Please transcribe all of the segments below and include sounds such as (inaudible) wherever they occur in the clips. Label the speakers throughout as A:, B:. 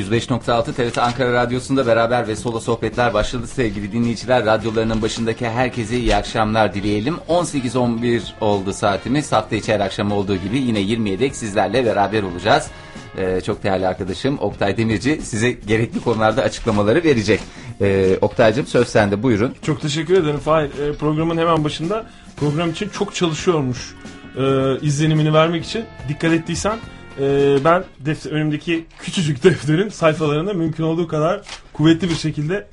A: 105.6 TRT Ankara Radyosu'nda beraber ve solo sohbetler başladı sevgili dinleyiciler. Radyolarının başındaki herkese iyi akşamlar dileyelim. 18.11 oldu saatimiz. Hafta içi her akşam olduğu gibi yine 27'dek sizlerle beraber olacağız. Ee, çok değerli arkadaşım Oktay Demirci size gerekli konularda açıklamaları verecek. Ee, Oktay'cığım söz sende buyurun.
B: Çok teşekkür ederim Fahir. E, programın hemen başında program için çok çalışıyormuş e, izlenimini vermek için. Dikkat ettiysen e, ben defter, önümdeki küçücük defterin sayfalarını mümkün olduğu kadar kuvvetli bir şekilde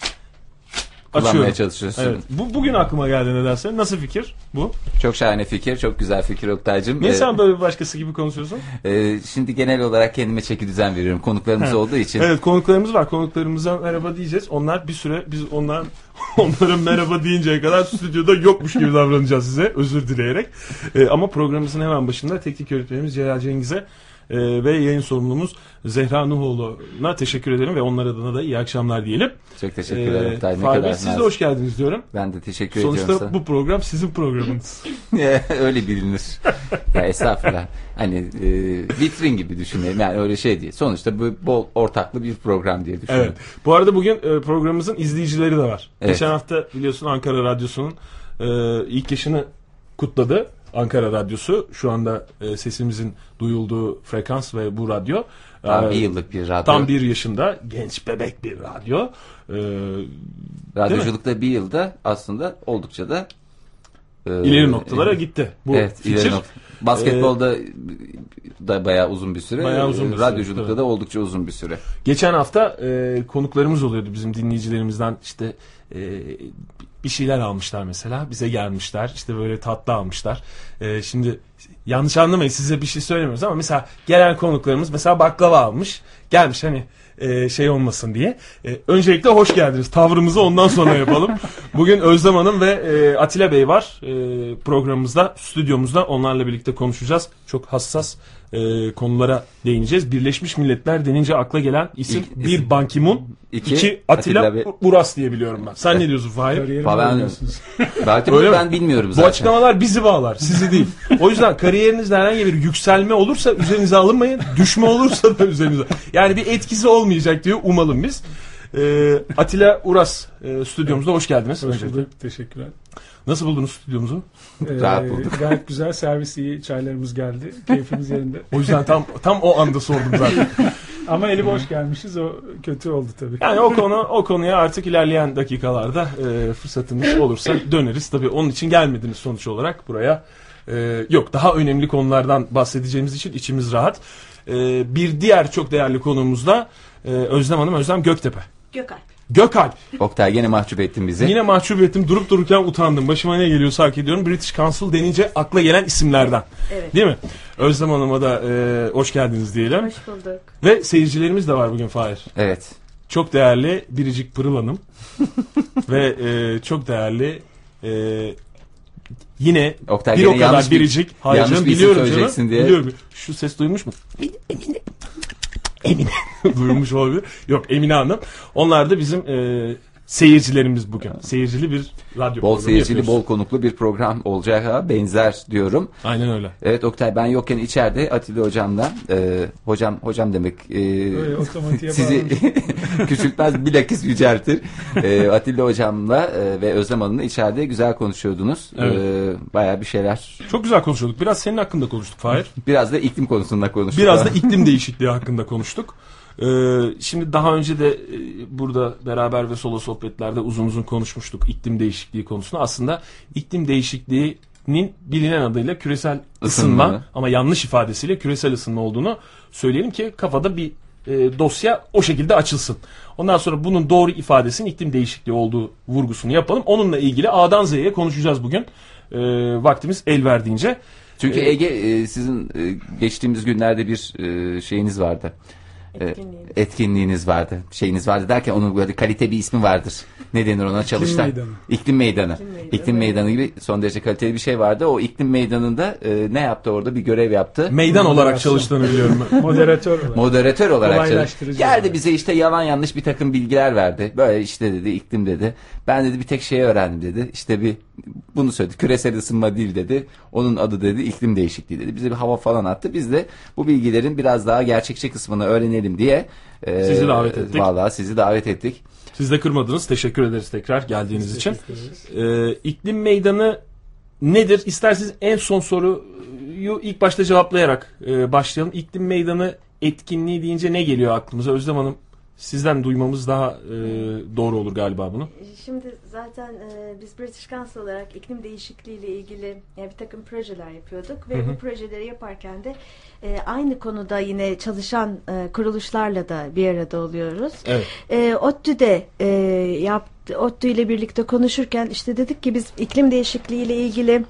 A: Kullanmaya
B: açıyorum.
A: çalışıyorsun.
B: Evet. Bu, bugün aklıma geldi nedense. Nasıl fikir bu?
A: Çok şahane fikir, çok güzel fikir Oktay'cığım.
B: Niye
A: Ee,
B: sen böyle bir başkası gibi konuşuyorsun?
A: e, şimdi genel olarak kendime çeki düzen veriyorum konuklarımız olduğu için.
B: Evet konuklarımız var. Konuklarımıza merhaba diyeceğiz. Onlar bir süre biz onlar (laughs) onlara merhaba deyinceye kadar stüdyoda yokmuş gibi davranacağız size özür dileyerek. Ee, ama programımızın hemen başında teknik yönetmenimiz Celal Cengiz'e e, ve yayın sorumlumuz Zehra Nuhoğlu'na teşekkür ederim ve onlar adına da iyi akşamlar diyelim.
A: Çok teşekkürler
B: Ee,
A: Oktay. Ne
B: Fahri siz de hoş geldiniz diyorum.
A: Ben de teşekkür ediyorum
B: Sonuçta bu program sizin programınız. (laughs) (laughs)
A: öyle bilinir. ya estağfurullah. Hani e, vitrin gibi düşünelim. Yani öyle şey değil. Sonuçta bu bol ortaklı bir program diye düşünelim.
B: Evet. Bu arada bugün e, programımızın izleyicileri de var.
A: Evet.
B: Geçen hafta biliyorsun Ankara Radyosu'nun e, ilk yaşını kutladı. Ankara Radyosu şu anda e, sesimizin duyulduğu frekans ve bu radyo.
A: Tam
B: E,
A: bir yıllık bir radyo.
B: Tam bir yaşında genç bebek bir radyo. E,
A: Radyoculukta bir yılda aslında oldukça da e,
B: ileri noktalara gitti. Bu
A: evet,
B: fikir.
A: ileri nokta. Basketbolda da bayağı uzun bir süre.
B: Bayağı uzun bir süre,
A: Radyoculukta
B: tabii.
A: da oldukça uzun bir süre.
B: Geçen hafta e, konuklarımız oluyordu bizim dinleyicilerimizden işte e, bir şeyler almışlar mesela bize gelmişler işte böyle tatlı almışlar. E, şimdi yanlış anlamayın size bir şey söylemiyoruz ama mesela gelen konuklarımız mesela baklava almış gelmiş hani e, şey olmasın diye. E, öncelikle hoş geldiniz tavrımızı ondan sonra yapalım. (laughs) Bugün Özlem Hanım ve e, Atilla Bey var e, programımızda stüdyomuzda onlarla birlikte konuşacağız. Çok hassas e, konulara değineceğiz. Birleşmiş Milletler denince akla gelen isim
A: İlk
B: bir
A: isim.
B: Ban Ki-moon,
A: İki,
B: iki, Atilla,
A: Atilla
B: Uras diye biliyorum ben. Sen ne diyorsun Fahir?
C: Oynuyorsunuz. (laughs)
A: Belki
B: Öyle
A: bunu
B: mi?
A: ben bilmiyorum
B: Bu
A: zaten.
B: açıklamalar bizi bağlar, sizi değil. O yüzden kariyerinizde herhangi bir yükselme olursa üzerinize alınmayın. Düşme olursa da üzerinize. Yani bir etkisi olmayacak diye umalım biz. Ee, Atilla Uras e, stüdyomuzda hoş geldiniz.
C: Hoş bulduk. Teşekkürler.
B: Nasıl buldunuz stüdyomuzu?
C: Ee,
A: Rahat bulduk.
C: Gayet güzel. Servis iyi. Çaylarımız geldi. Keyfimiz yerinde.
B: O yüzden tam tam o anda sordum zaten. (laughs)
C: Ama eli boş gelmişiz. O kötü oldu tabii.
B: Yani o konu o konuya artık ilerleyen dakikalarda e, fırsatımız olursa döneriz. Tabii onun için gelmediniz sonuç olarak buraya. E, yok daha önemli konulardan bahsedeceğimiz için içimiz rahat. E, bir diğer çok değerli konuğumuz da e, Özlem Hanım Özlem Göktepe.
D: Gökalp.
B: Gökalp.
A: Oktay gene mahcup ettin bizi.
B: Yine mahcup ettim. Durup dururken utandım. Başıma ne geliyorsa hak ediyorum. British Council denince akla gelen isimlerden.
D: Evet.
B: Değil mi? Özlem Hanım'a da e, hoş geldiniz diyelim.
D: Hoş bulduk.
B: Ve seyircilerimiz de var bugün Fahir.
A: Evet.
B: Çok değerli Biricik Pırıl Hanım (laughs) ve e, çok değerli e, yine
A: Oktay
B: bir o kadar
A: yanlış bir-
B: biricik. Hayır
A: yanlış
B: canım
A: bir
B: biliyorum canım.
A: diye.
B: Biliyorum. Şu ses duymuş mu? Emine. (laughs) Duyulmuş olabilir. Yok Emine Hanım. Onlar da bizim e, seyircilerimiz bugün. Seyircili bir radyo
A: Bol
B: programı
A: seyircili,
B: yapıyoruz.
A: bol konuklu bir program olacağı benzer diyorum.
B: Aynen öyle.
A: Evet Oktay ben yokken içeride Atilla hocamla e, hocam hocam demek e, sizi (laughs) küçültmez bilakis yüceltir. E, Atilla hocamla e, ve Özlem Hanım'la içeride güzel konuşuyordunuz.
B: Evet.
A: E, Baya bir şeyler.
B: Çok güzel konuşuyorduk. Biraz senin hakkında konuştuk Fahir.
A: Biraz da iklim konusunda konuştuk.
B: Biraz da iklim değişikliği hakkında konuştuk. Ee, şimdi daha önce de e, burada beraber ve solo sohbetlerde uzun uzun konuşmuştuk iklim değişikliği konusunu. Aslında iklim değişikliğinin bilinen adıyla küresel ısınma,
A: Isınma.
B: ama yanlış ifadesiyle küresel ısınma olduğunu söyleyelim ki kafada bir e, dosya o şekilde açılsın. Ondan sonra bunun doğru ifadesinin iklim değişikliği olduğu vurgusunu yapalım. Onunla ilgili A'dan Z'ye konuşacağız bugün. E, vaktimiz el verdiğince.
A: Çünkü
B: E,
A: Ege e, sizin e, geçtiğimiz günlerde bir e, şeyiniz vardı. E,
D: Etkinliğimiz.
A: etkinliğiniz vardı. Şeyiniz vardı derken onun böyle kalite bir ismi vardır. Ne denir ona çalıştay?
C: Meydanı.
A: İklim meydanı.
D: İklim meydanı,
A: İklim meydanı gibi son derece kaliteli bir şey vardı. O iklim meydanında e, ne yaptı orada? Bir görev yaptı.
B: Meydan olarak
C: Moderasyon.
B: çalıştığını biliyorum ben. (laughs)
C: Moderatör olarak.
A: Moderatör olarak çalıştı. Geldi
C: olarak.
A: bize işte yalan yanlış bir takım bilgiler verdi. Böyle işte dedi iklim dedi. Ben dedi bir tek şey öğrendim dedi. İşte bir bunu söyledi. Küresel ısınma değil dedi. Onun adı dedi iklim değişikliği dedi. Bize bir hava falan attı. Biz de bu bilgilerin biraz daha gerçekçi kısmını öğrenelim dinleyelim diye. e,
B: Sizi davet ettik.
A: Vallahi sizi davet ettik.
B: Siz de kırmadınız. Teşekkür ederiz tekrar geldiğiniz için. Ee, iklim meydanı nedir? İsterseniz en son soruyu ilk başta cevaplayarak e, başlayalım. İklim meydanı etkinliği deyince ne geliyor aklımıza? Özlem Hanım sizden duymamız daha e, doğru olur galiba bunu.
D: Şimdi zaten e, biz British Council olarak iklim değişikliği ile ilgili yani bir takım projeler yapıyorduk ve
B: Hı hı.
D: bu projeleri yaparken de e, aynı konuda yine çalışan e, kuruluşlarla da bir arada oluyoruz.
B: Evet.
D: E, ODTÜ'de e, yaptı, ODTÜ ile birlikte konuşurken işte dedik ki biz iklim değişikliği ile ilgili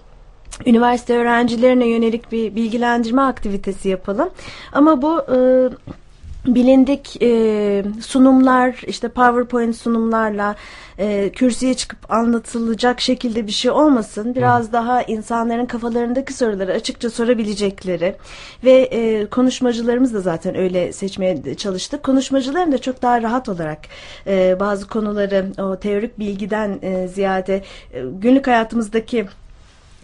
D: üniversite öğrencilerine yönelik bir bilgilendirme aktivitesi yapalım. Ama bu e, bilindik e, sunumlar, işte PowerPoint sunumlarla e, kürsüye çıkıp anlatılacak şekilde bir şey olmasın. Biraz daha insanların kafalarındaki soruları açıkça sorabilecekleri ve e, konuşmacılarımız da zaten öyle seçmeye çalıştık. Konuşmacıların da çok daha rahat olarak e, bazı konuları o teorik bilgiden e, ziyade e, günlük hayatımızdaki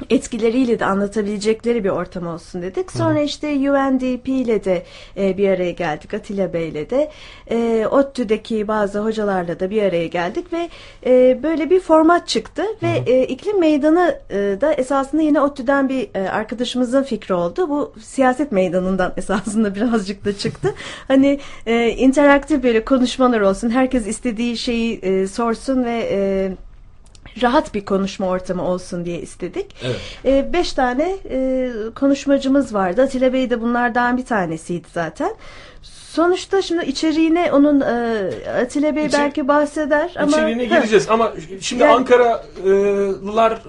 D: etkileriyle de anlatabilecekleri bir ortam olsun dedik. Sonra işte UNDP ile de e, bir araya geldik. Atilla Bey ile de. E, ODTÜ'deki bazı hocalarla da bir araya geldik ve e, böyle bir format çıktı. Ve e, iklim meydanı e, da esasında yine ODTÜ'den bir e, arkadaşımızın fikri oldu. Bu siyaset meydanından (laughs) esasında birazcık da çıktı. (laughs) hani e, interaktif böyle konuşmalar olsun. Herkes istediği şeyi e, sorsun ve... E, rahat bir konuşma ortamı olsun diye istedik.
B: Evet.
D: E, beş tane e, konuşmacımız vardı. Atilla Bey de bunlardan bir tanesiydi zaten. Sonuçta şimdi içeriğine onun e, Atilla Bey
B: İçeri-
D: belki bahseder ama
B: İçeriğine gireceğiz ama şimdi
D: Yani-
B: Ankaralılar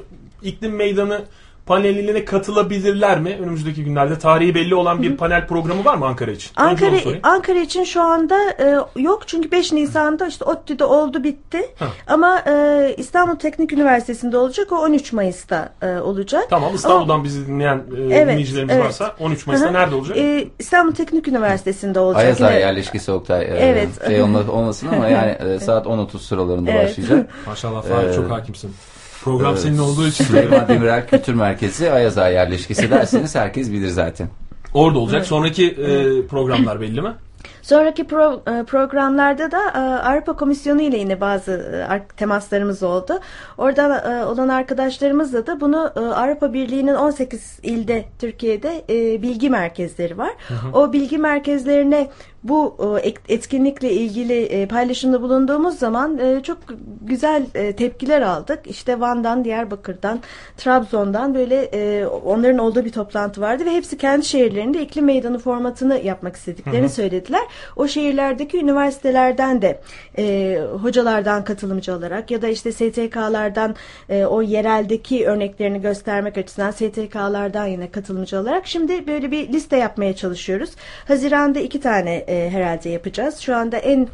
B: iklim meydanı paneline katılabilirler mi? Önümüzdeki günlerde tarihi belli olan bir panel programı var mı Ankara için?
D: Ankara. Ankara için şu anda e, yok çünkü 5 Nisan'da işte ODTÜ'de oldu bitti.
B: Heh.
D: Ama e, İstanbul Teknik Üniversitesi'nde olacak o 13 Mayıs'ta e, olacak.
B: Tamam İstanbul'dan bizi dinleyen e,
D: Evet,
B: dinleyicilerimiz
D: evet.
B: varsa 13 Mayıs'ta
D: Hı hı.
B: nerede olacak?
D: E, İstanbul Teknik Üniversitesi'nde olacak.
A: Ayazay
D: Yine-
A: yerleşkesi Oktay. e,
D: Evet.
A: Şey olma- olmasın ama yani e, saat 10.30 sıralarında
D: Evet.
A: başlayacak. (laughs)
B: Maşallah Fahri
A: Ee,
B: çok hakimsin. Program senin olduğu için
A: Süleyman Demirel Kültür Merkezi Ayazay yerleşkesi derseniz herkes bilir zaten.
B: orada olacak. Sonraki e, programlar belli mi?
D: Sonraki pro- e, programlarda da e, Avrupa Komisyonu ile yine bazı e, ar- temaslarımız oldu. Oradan e, olan arkadaşlarımızla da bunu e, Avrupa Birliği'nin 18 ilde Türkiye'de e, bilgi merkezleri var. O bilgi merkezlerine bu e, etkinlikle ilgili e, paylaşımda bulunduğumuz zaman e, çok güzel tepkiler aldık. İşte Van'dan, Diyarbakır'dan, Trabzon'dan böyle onların olduğu bir toplantı vardı ve hepsi kendi şehirlerinde iklim meydanı formatını yapmak istediklerini söylediler. O şehirlerdeki üniversitelerden de hocalardan katılımcı olarak ya da işte STK'lardan o yereldeki örneklerini göstermek açısından STK'lardan yine katılımcı olarak şimdi böyle bir liste yapmaya çalışıyoruz. Haziranda iki tane e, herhalde yapacağız. Şu anda en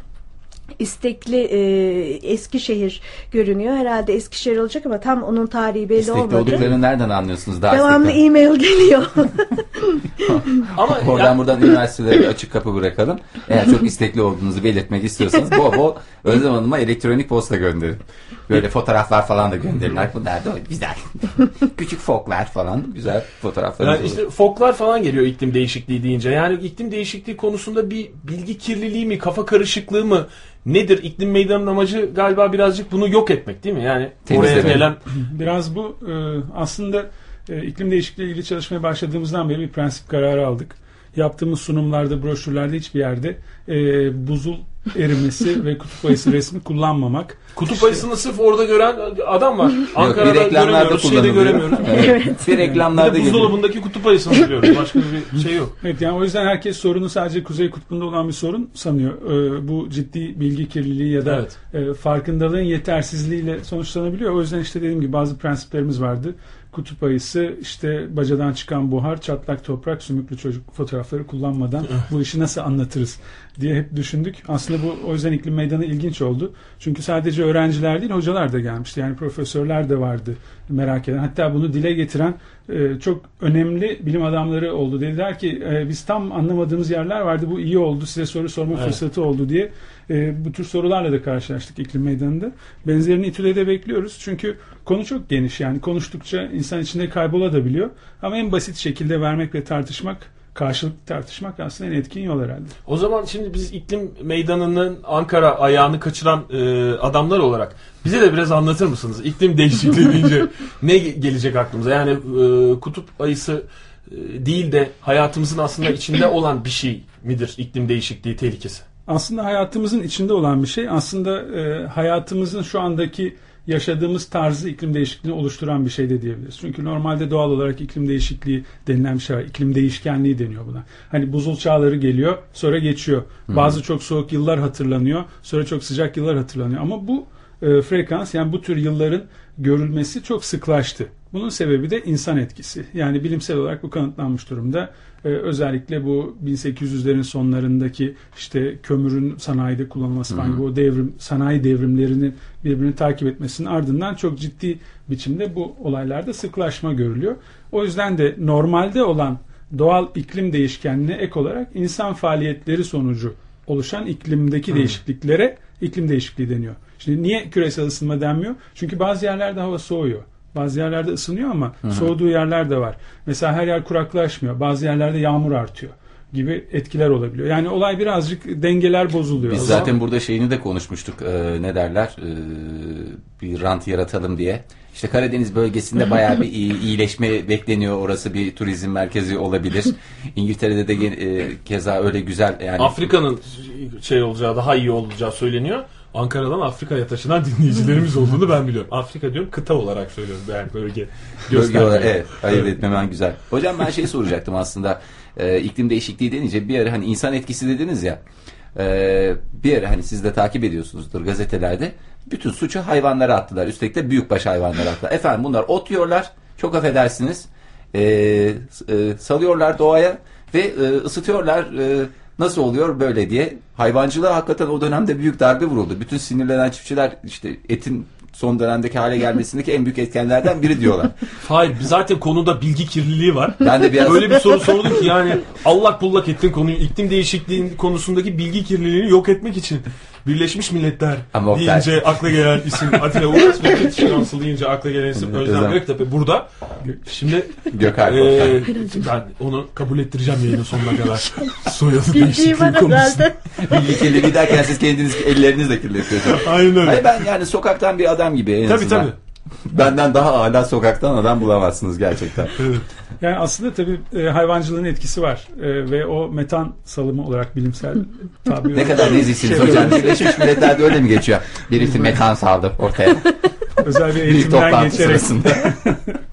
D: istekli e, Eskişehir görünüyor. Herhalde Eskişehir olacak ama tam onun tarihi belli
A: İstekli
D: olmadı.
A: olduklarını nereden anlıyorsunuz? Daha
D: Devamlı
A: istekli.
D: e-mail geliyor. (laughs)
B: Ama (laughs)
A: Oradan
B: ya-
A: buradan üniversitelere açık kapı bırakalım. Eğer çok istekli olduğunuzu belirtmek istiyorsanız bol bol Özlem Hanım'a elektronik posta gönderin. Böyle fotoğraflar falan da gönderin. Bunlar da güzel. (laughs) Küçük foklar falan güzel fotoğraflarınız
B: Yani işte foklar falan geliyor iklim değişikliği deyince. Yani iklim değişikliği konusunda bir bilgi kirliliği mi, kafa karışıklığı mı nedir? İklim meydanının amacı galiba birazcık bunu yok etmek değil mi? Yani oraya
A: Temizlemek.
B: gelen (laughs)
C: Biraz bu e, aslında e, iklim değişikliği ile ilgili çalışmaya başladığımızdan beri bir prensip kararı aldık. Yaptığımız sunumlarda, broşürlerde hiçbir yerde e, buzul erimesi ve kutup ayısı resmi kullanmamak.
B: kutup ayısını sırf orada gören adam var.
A: Yok,
B: Ankara'da
A: bir reklamlarda
B: göremiyoruz, şeyde
A: kullanılıyor.
B: göremiyoruz. (laughs)
A: Evet. Bir
B: Bir
A: reklamlarda geliyor.
B: buzdolabındaki kutup ayısını biliyoruz. Başka bir şey yok.
C: Evet yani o yüzden herkes sorunu sadece Kuzey Kutbu'nda olan bir sorun sanıyor. E, bu ciddi bilgi kirliliği ya da
B: Evet.
C: e, farkındalığın yetersizliğiyle sonuçlanabiliyor. O yüzden işte dediğim gibi bazı prensiplerimiz vardı. Kutup ayısı, işte bacadan çıkan buhar, çatlak toprak, sümüklü çocuk fotoğrafları kullanmadan bu işi nasıl anlatırız diye hep düşündük. Aslında bu o yüzden iklim meydanı ilginç oldu. Çünkü sadece öğrenciler değil hocalar da gelmişti. Yani profesörler de vardı merak eden. Hatta bunu dile getiren e, çok önemli bilim adamları oldu. Dediler ki e, biz tam anlamadığımız yerler vardı. Bu iyi oldu. Size soru sorma
B: Evet.
C: fırsatı oldu diye. E, bu tür sorularla da karşılaştık iklim meydanında. Benzerini İTÜ'de de bekliyoruz. Çünkü konu çok geniş. Yani konuştukça insan içinde kaybolabiliyor. Ama en basit şekilde vermek ve tartışmak karşılıklı tartışmak aslında en etkin yol herhalde.
B: O zaman şimdi biz iklim meydanının Ankara ayağını kaçıran e, adamlar olarak bize de biraz anlatır mısınız? İklim değişikliği (laughs) deyince ne ge- gelecek aklımıza? Yani e, kutup ayısı e, değil de hayatımızın aslında içinde (clears throat) olan bir şey midir iklim değişikliği tehlikesi?
C: Aslında hayatımızın içinde olan bir şey. Aslında e, hayatımızın şu andaki yaşadığımız tarzı iklim değişikliğini oluşturan bir şey de diyebiliriz. Çünkü normalde doğal olarak iklim değişikliği denilen bir şey var. İklim değişkenliği deniyor buna. Hani buzul çağları geliyor, sonra geçiyor. Bazı çok soğuk yıllar hatırlanıyor, sonra çok sıcak yıllar hatırlanıyor. Ama bu e, frekans yani bu tür yılların görülmesi çok sıklaştı. Bunun sebebi de insan etkisi. Yani bilimsel olarak bu kanıtlanmış durumda. Ee, özellikle bu 1800'lerin sonlarındaki işte kömürün sanayide kullanılması falan gibi o devrim sanayi devrimlerinin birbirini takip etmesinin ardından çok ciddi biçimde bu olaylarda sıklaşma görülüyor. O yüzden de normalde olan doğal iklim değişkenliğine ek olarak insan faaliyetleri sonucu oluşan iklimdeki değişikliklere iklim değişikliği deniyor. Şimdi niye küresel ısınma denmiyor? Çünkü bazı yerlerde hava soğuyor. Bazı yerlerde ısınıyor ama soğuduğu yerler de var. Mesela her yer kuraklaşmıyor. Bazı yerlerde yağmur artıyor gibi etkiler olabiliyor. Yani olay birazcık dengeler bozuluyor.
A: Biz zaten burada şeyini de konuşmuştuk. Ee, ne derler? Ee, bir rant yaratalım diye. İşte Karadeniz bölgesinde bayağı bir iyi, iyileşme bekleniyor. Orası bir turizm merkezi olabilir. (laughs) İngiltere'de de e, keza öyle güzel yani
B: Afrika'nın şey olacağı daha iyi olacağı söyleniyor. Ankara'dan Afrika'ya taşınan (laughs) dinleyicilerimiz olduğunu ben biliyorum. Afrika diyorum kıta olarak söylüyorum yani bölge.
A: Bölge olarak, evet, ayırt etmemen güzel. Hocam ben şey soracaktım aslında. Ee, iklim değişikliği denince bir ara hani insan etkisi dediniz ya. Ee, bir ara hani siz de takip ediyorsunuzdur gazetelerde. Bütün suçu hayvanlara attılar. Üstelik de büyükbaş hayvanlara attılar. Efendim bunlar ot yiyorlar. Çok affedersiniz. Ee, e, salıyorlar doğaya ve e, ısıtıyorlar. E, nasıl oluyor böyle diye. Hayvancılığa hakikaten o dönemde büyük darbe vuruldu. Bütün sinirlenen çiftçiler işte etin son dönemdeki hale gelmesindeki en büyük etkenlerden biri diyorlar. (laughs)
B: Hayır zaten konuda bilgi kirliliği var.
A: Ben de biraz
B: Böyle bir soru sordum ki yani allak bullak ettin konuyu. iklim değişikliği konusundaki bilgi kirliliğini yok etmek için Birleşmiş Milletler
A: Ama Oktay-
B: deyince akla gelen isim Atilla Uğraz ve British Council deyince akla gelen isim Özlem. Göktepe burada. Şimdi Ee,
A: Oktay.
B: ben onu kabul ettireceğim yayının sonuna kadar. (laughs) Soyadı değişikliği konusunda.
A: Bilgi kirliliği derken siz kendiniz ellerinizle kirletiyorsunuz.
B: Aynen öyle.
A: Hayır ben yani sokaktan bir adam gibi en
B: Tabii
A: azından.
B: tabii.
A: Benden daha hala sokaktan adam bulamazsınız gerçekten. (laughs)
C: Yani aslında tabii e, hayvancılığın etkisi var E, ve o metan salımı olarak bilimsel (laughs) tabir
A: Ne kadar nezihsiniz
C: Şey
A: hocam. Birleşmiş Milletler'de öyle mi geçiyor? Birisi metan saldı ortaya.
C: özel bir eğitimden geçerek
A: sırasında.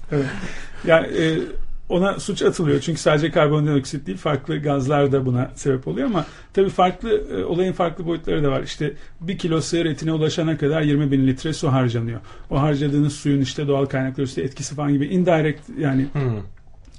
A: (laughs)
C: yani e, ona suç atılıyor. Çünkü sadece karbondioksit değil farklı gazlar da buna sebep oluyor ama tabii farklı e, olayın farklı boyutları da var. İşte bir kilo sığır etine ulaşana kadar 20 bin litre su harcanıyor. O harcadığınız suyun işte doğal kaynaklar üstü etkisi falan gibi indirect yani
B: Hmm.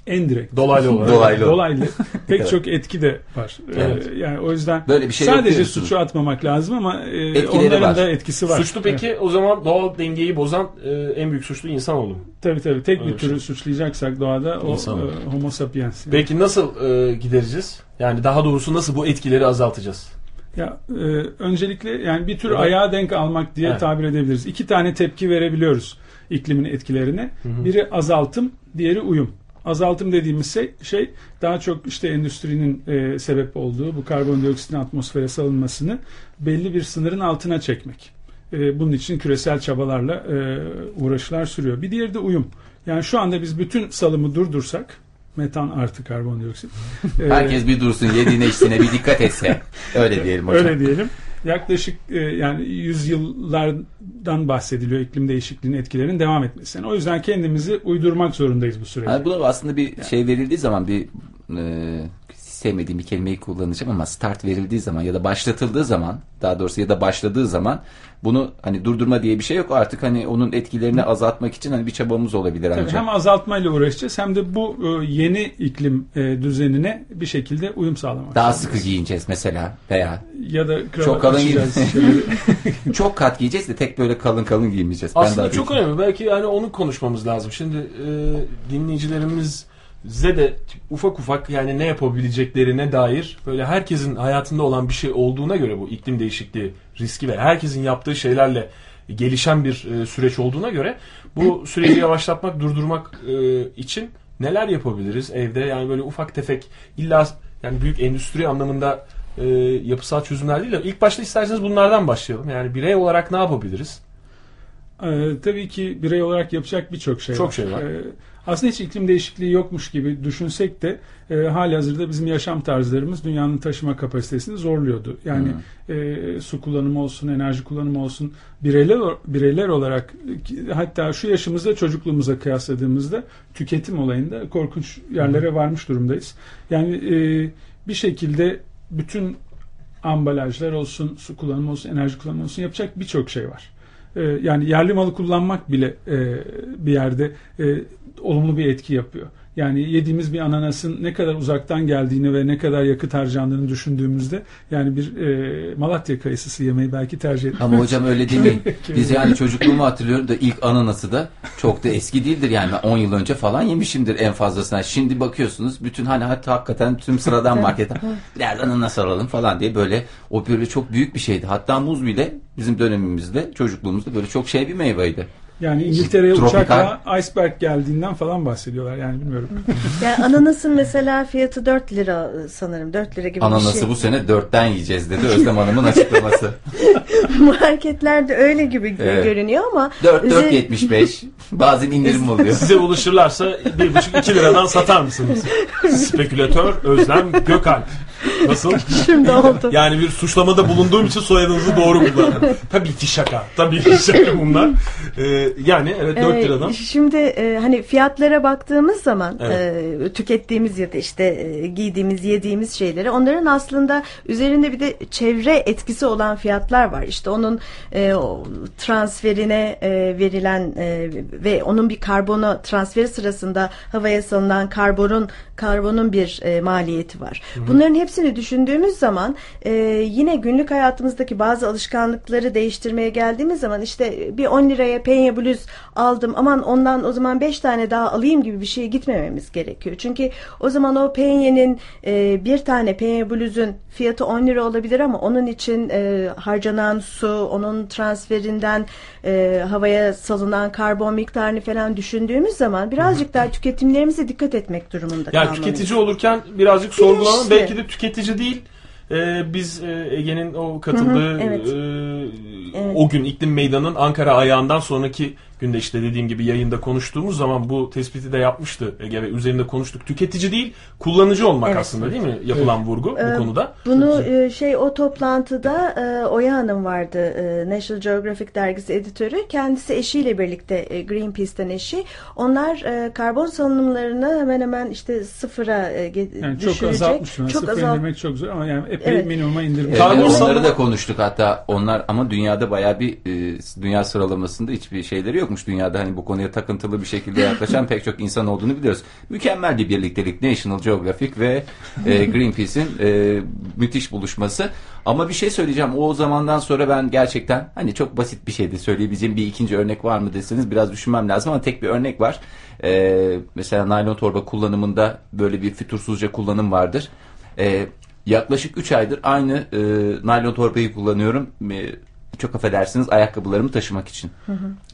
C: İndirect
B: Dolaylı (laughs) olarak.
A: Dolaylı.
C: dolaylı (laughs) pek
A: Evet.
C: çok etki de var.
A: Evet.
C: Ee, yani o yüzden
A: Böyle bir şey
C: sadece suçu atmamak lazım ama e,
A: Etkileri
C: onların
A: var.
C: da etkisi var.
B: Suçlu peki o zaman doğal dengeyi bozan e, en büyük suçlu insanoğlu mu?
C: Tabii tabii. Tek
B: Öyle
C: bir
B: şey.
C: türü suçlayacaksak doğada o
B: İnsan.
C: e, homo sapiens. yani.
B: Peki nasıl e, gidereceğiz? Yani daha doğrusu nasıl bu etkileri azaltacağız?
C: Ya e, öncelikle yani bir tür
B: Evet.
C: ayağa denk almak diye
B: Evet.
C: tabir edebiliriz. İki tane tepki verebiliyoruz iklimin etkilerine. Biri azaltım, diğeri uyum. Azaltım dediğimiz şey, şey daha çok işte endüstrinin e, sebep olduğu bu karbondioksitin atmosfere salınmasını belli bir sınırın altına çekmek. E, bunun için küresel çabalarla e, uğraşılar sürüyor. Bir diğeri de uyum. Yani şu anda biz bütün salımı durdursak metan artı karbondioksit. (laughs) e,
A: Herkes bir dursun yediğine içtiğine bir dikkat etse. (laughs) Öyle diyelim hocam.
C: Öyle diyelim. Yaklaşık e, yani yüzyıllardan bahsediliyor iklim değişikliğinin etkilerinin devam etmesinden. O yüzden kendimizi uydurmak zorundayız bu sürece.
A: Yani buna aslında bir şey verildiği zaman bir e, sevmediğim bir kelimeyi kullanacağım ama start verildiği zaman ya da başlatıldığı zaman daha doğrusu ya da başladığı zaman bunu hani durdurma diye bir şey yok artık hani onun etkilerini azaltmak için hani bir çabamız olabilir
C: Tabii
A: ancak.
C: hem azaltmayla uğraşacağız hem de bu e, yeni iklim e, düzenine bir şekilde uyum sağlamak.
A: Daha
C: zorundayız.
A: sıkı giyineceğiz mesela veya
C: Ya da
A: Çok kalın giyin- (laughs) çok kat giyeceğiz de tek böyle kalın kalın giymeyeceğiz. Ben
B: Aslında
A: daha
B: çok önemli. Belki yani onu konuşmamız lazım. Şimdi e, de ufak ufak yani ne yapabileceklerine dair böyle herkesin hayatında olan bir şey olduğuna göre bu iklim değişikliği riski ve herkesin yaptığı şeylerle gelişen bir e, süreç olduğuna göre bu süreci yavaşlatmak, durdurmak e, için neler yapabiliriz evde? Yani böyle ufak tefek illa yani büyük endüstri anlamında e, yapısal çözümler değil de ilk başta isterseniz bunlardan başlayalım. Yani birey olarak ne yapabiliriz?
C: Ee, tabii ki birey olarak yapacak birçok şey
B: Çok
C: var.
B: şey var.
C: Ee, aslında hiç iklim değişikliği yokmuş gibi düşünsek de e, hali hazırda bizim yaşam tarzlarımız dünyanın taşıma kapasitesini zorluyordu. Yani e, su kullanımı olsun, enerji kullanımı olsun bireyler bireyler olarak hatta şu yaşımızda çocukluğumuza kıyasladığımızda tüketim olayında korkunç yerlere varmış durumdayız. Yani e, bir şekilde bütün ambalajlar olsun, su kullanımı olsun, enerji kullanımı olsun yapacak birçok şey var. Ee, yani yerli malı kullanmak bile e, bir yerde e, olumlu bir etki yapıyor. Yani yediğimiz bir ananasın ne kadar uzaktan geldiğini ve ne kadar yakıt harcandığını düşündüğümüzde yani bir e, Malatya kayısısı yemeyi belki tercih etmek.
A: Ama hocam öyle demeyin. (laughs) Biz yani çocukluğumu hatırlıyorum da ilk ananası da çok da eski değildir. Yani ben 10 yıl önce falan yemişimdir en fazlasına. Şimdi bakıyorsunuz bütün hani hatta hakikaten tüm sıradan marketten biraz ananas alalım falan diye böyle o böyle çok büyük bir şeydi. Hatta muz bile bizim dönemimizde çocukluğumuzda böyle çok şey bir meyveydi.
C: Yani İngiltere'ye uçakla iceberg geldiğinden falan bahsediyorlar yani bilmiyorum. (laughs)
D: Yani ananasın mesela fiyatı 4 lira sanırım. 4 lira gibi bir
A: Ananası
D: şey.
A: bu sene dörtten yiyeceğiz dedi Özlem Hanım'ın açıklaması. (laughs)
D: Marketlerde öyle gibi
A: Evet.
D: görünüyor ama
A: 4
D: üzeri-
A: 4.75 bazen indirim oluyor.
B: Size ulaşırlarsa 1,5-2 liradan satar mısınız? (laughs) Spekülatör Özlem Gökalp. Nasıl?
D: şimdi oldu.
B: Yani bir suçlamada bulunduğum için soyadınızı doğru kullandım. Tabii ki şaka. Tabii ki şaka bunlar. Ee, yani evet 4
D: Ee,
B: liradan.
D: Şimdi e, hani fiyatlara baktığımız zaman
B: Evet.
D: e, tükettiğimiz ya da işte e, giydiğimiz, yediğimiz şeyleri onların aslında üzerinde bir de çevre etkisi olan fiyatlar var. İşte onun e, o transferine e, verilen e, ve onun bir karbona transferi sırasında havaya salınan karbonun karbonun bir e, maliyeti var. Bunların hepsini düşündüğümüz zaman e, yine günlük hayatımızdaki bazı alışkanlıkları değiştirmeye geldiğimiz zaman işte bir 10 liraya penye bluz aldım aman ondan o zaman 5 tane daha alayım gibi bir şeye gitmememiz gerekiyor. Çünkü o zaman o penyenin e, bir tane penye bluzun fiyatı 10 lira olabilir ama onun için e, harcanan su, onun transferinden e, havaya salınan karbon miktarını falan düşündüğümüz zaman birazcık daha tüketimlerimize dikkat etmek durumunda
B: Yani
D: kalmalıyız.
B: tüketici olurken birazcık sorgulamam.
D: Bilinçli.
B: Belki de tüketici değil. Ee, biz e, Ege'nin o katıldığı
D: Hı hı, evet.
B: e, o gün iklim meydanının Ankara ayağından sonraki günde işte dediğim gibi yayında konuştuğumuz zaman bu tespiti de yapmıştı Ege ve üzerinde konuştuk. Tüketici değil kullanıcı olmak
D: Evet.
B: aslında değil mi yapılan vurgu
D: Ee,
B: bu konuda?
D: Bunu e, şey o toplantıda e, Oya Hanım vardı e, National Geographic dergisi editörü. Kendisi eşiyle birlikte e, Greenpeace'ten eşi. Onlar e, karbon salınımlarını hemen hemen işte sıfıra e,
C: Yani çok
D: düşürecek.
C: azaltmışlar.
D: Çok
C: Sıfır
D: azalt-
C: indirmek çok zor ama yani epey
D: Evet.
C: minimuma indirmiş.
A: Evet,
B: Karbon
A: onları
B: salınımı-
A: da konuştuk hatta onlar ama dünyada bayağı bir e, dünya sıralamasında hiçbir şeyleri yokmuş. Dünyada hani bu konuya takıntılı bir şekilde yaklaşan pek çok insan olduğunu biliyoruz. Mükemmel bir birliktelik National Geographic ve e, (laughs) Greenpeace'in e, müthiş buluşması. Ama bir şey söyleyeceğim. O zamandan sonra ben gerçekten hani çok basit bir şeydi söyleyebileceğim bir ikinci örnek var mı deseniz biraz düşünmem lazım ama tek bir örnek var. E, mesela naylon torba kullanımında böyle bir fütursuzca kullanım vardır. E, yaklaşık 3 aydır aynı e, naylon torbayı kullanıyorum. E, çok affedersiniz ayakkabılarımı taşımak için.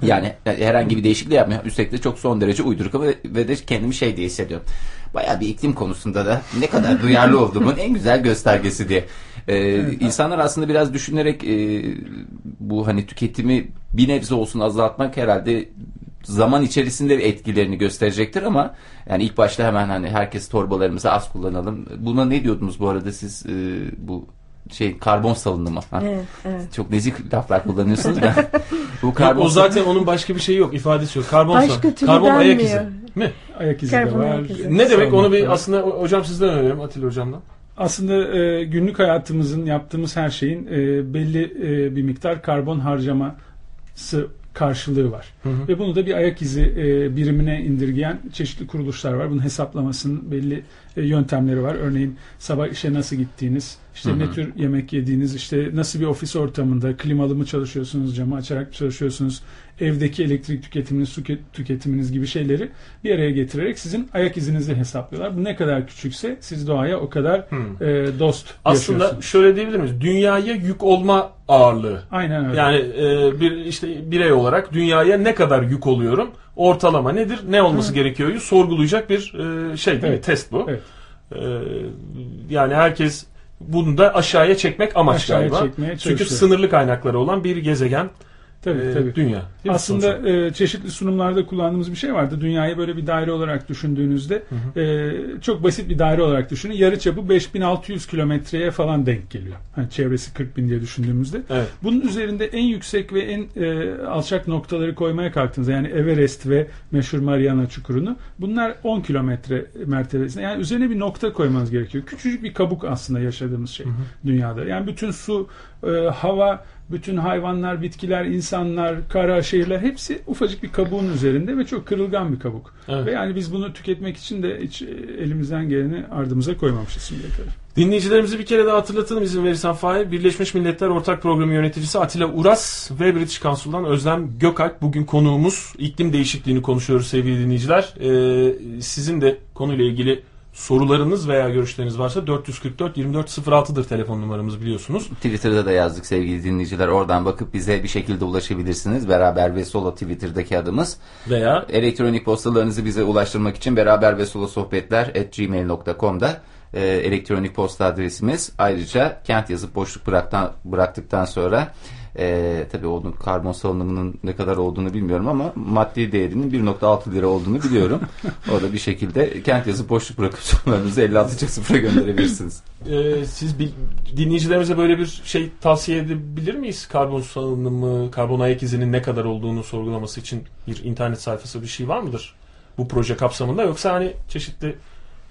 A: Yani herhangi bir değişiklik yapmıyor. Üstelik de çok son derece uyduruk ve, ve de kendimi şey diye hissediyorum. Bayağı bir iklim konusunda da ne kadar (laughs) duyarlı olduğumun en güzel göstergesi diye. Ee, insanlar aslında biraz düşünerek e, bu hani tüketimi bir nebze olsun azaltmak herhalde zaman içerisinde etkilerini gösterecektir ama yani ilk başta hemen hani herkes torbalarımızı az kullanalım. Buna ne diyordunuz bu arada siz e, bu şey karbon salınımı?
D: Evet, evet.
A: Çok nezik laflar kullanıyorsunuz da. (laughs) bu
B: Yok,
A: karbon
B: o zaten onun başka bir şeyi yok ifadesi yok. Karbon
D: Başka
B: salınımı. Karbon ayak izi. Mi?
C: Ayak izi de
D: Karbon
C: var.
D: ayak izi.
B: Ne demek onu bir aslında hocam sizden öğrenelim Atilla hocamdan.
C: Aslında e, günlük hayatımızın yaptığımız her şeyin e, belli e, bir miktar karbon harcaması karşılığı var.
B: Hı hı.
C: Ve bunu da bir ayak izi e, birimine indirgeyen çeşitli kuruluşlar var. Bunun hesaplamasının belli yöntemleri var. Örneğin sabah işe nasıl gittiğiniz, işte
A: Hı hı.
C: ne tür yemek yediğiniz, işte nasıl bir ofis ortamında klimalı mı çalışıyorsunuz, camı açarak mı çalışıyorsunuz, evdeki elektrik tüketiminiz, su ke- tüketiminiz gibi şeyleri bir araya getirerek sizin ayak izinizi hesaplıyorlar. Bu ne kadar küçükse siz doğaya o kadar e, dost
B: Aslında şöyle diyebilir miyiz? Dünyaya yük olma ağırlığı.
C: Aynen öyle.
B: Yani e, bir işte birey olarak dünyaya ne kadar yük oluyorum? Ortalama nedir? Ne olması gerekiyor? Sorgulayacak bir e, şey değil mi?
C: Evet.
B: Test bu.
C: Evet.
B: E, yani herkes bunu da aşağıya çekmek amaç
C: Aşağıya
B: galiba. Çünkü sınırlı kaynakları olan bir gezegen
C: Tabii
B: e,
C: tabii.
B: dünya.
C: Aslında e, çeşitli sunumlarda kullandığımız bir şey vardı. Dünyayı böyle bir daire olarak düşündüğünüzde e, çok basit bir daire olarak düşünün. Yarıçapı 5600 kilometreye falan denk geliyor. Hani çevresi 40 bin diye düşündüğümüzde.
B: Evet.
C: Bunun üzerinde en yüksek ve en e, alçak noktaları koymaya kalktığınızda yani Everest ve meşhur Mariana Çukuru'nu bunlar 10 kilometre mertebesinde. Yani üzerine bir nokta koymanız gerekiyor. Küçücük bir kabuk aslında yaşadığımız şey dünyada. Yani bütün su, e, hava, bütün hayvanlar, bitkiler, insanlar, kara, şehirler hepsi ufacık bir kabuğun üzerinde ve çok kırılgan bir kabuk.
B: Evet.
C: Ve yani biz bunu tüketmek için de hiç e, elimizden geleni ardımıza koymamışız şimdiye kadar.
B: Dinleyicilerimizi bir kere daha hatırlatalım izin verirsen Fahir. Birleşmiş Milletler Ortak Programı Yöneticisi Atilla Uras ve British Council'dan Özlem Gökalp bugün konuğumuz. İklim değişikliğini konuşuyoruz sevgili dinleyiciler. Ee, sizin de konuyla ilgili sorularınız veya görüşleriniz varsa 444 2406'dır telefon numaramız biliyorsunuz.
A: Twitter'da da yazdık sevgili dinleyiciler. Oradan bakıp bize bir şekilde ulaşabilirsiniz. Beraber ve Solo Twitter'daki adımız.
B: Veya
A: Elektronik postalarınızı bize ulaştırmak için beraber ve solo sohbetler at gmail.com'da e, elektronik posta adresimiz. Ayrıca kent yazıp boşluk bıraktan, bıraktıktan sonra e, tabii onun karbon salınımının ne kadar olduğunu bilmiyorum ama maddi değerinin 1.6 lira olduğunu biliyorum. (laughs) o da bir şekilde kent yazıp boşluk bırakıp sorularınızı 56.0'a gönderebilirsiniz.
B: e, siz bir, dinleyicilerimize böyle bir şey tavsiye edebilir miyiz? Karbon salınımı, karbon ayak izinin ne kadar olduğunu sorgulaması için bir internet sayfası bir şey var mıdır? Bu proje kapsamında yoksa hani çeşitli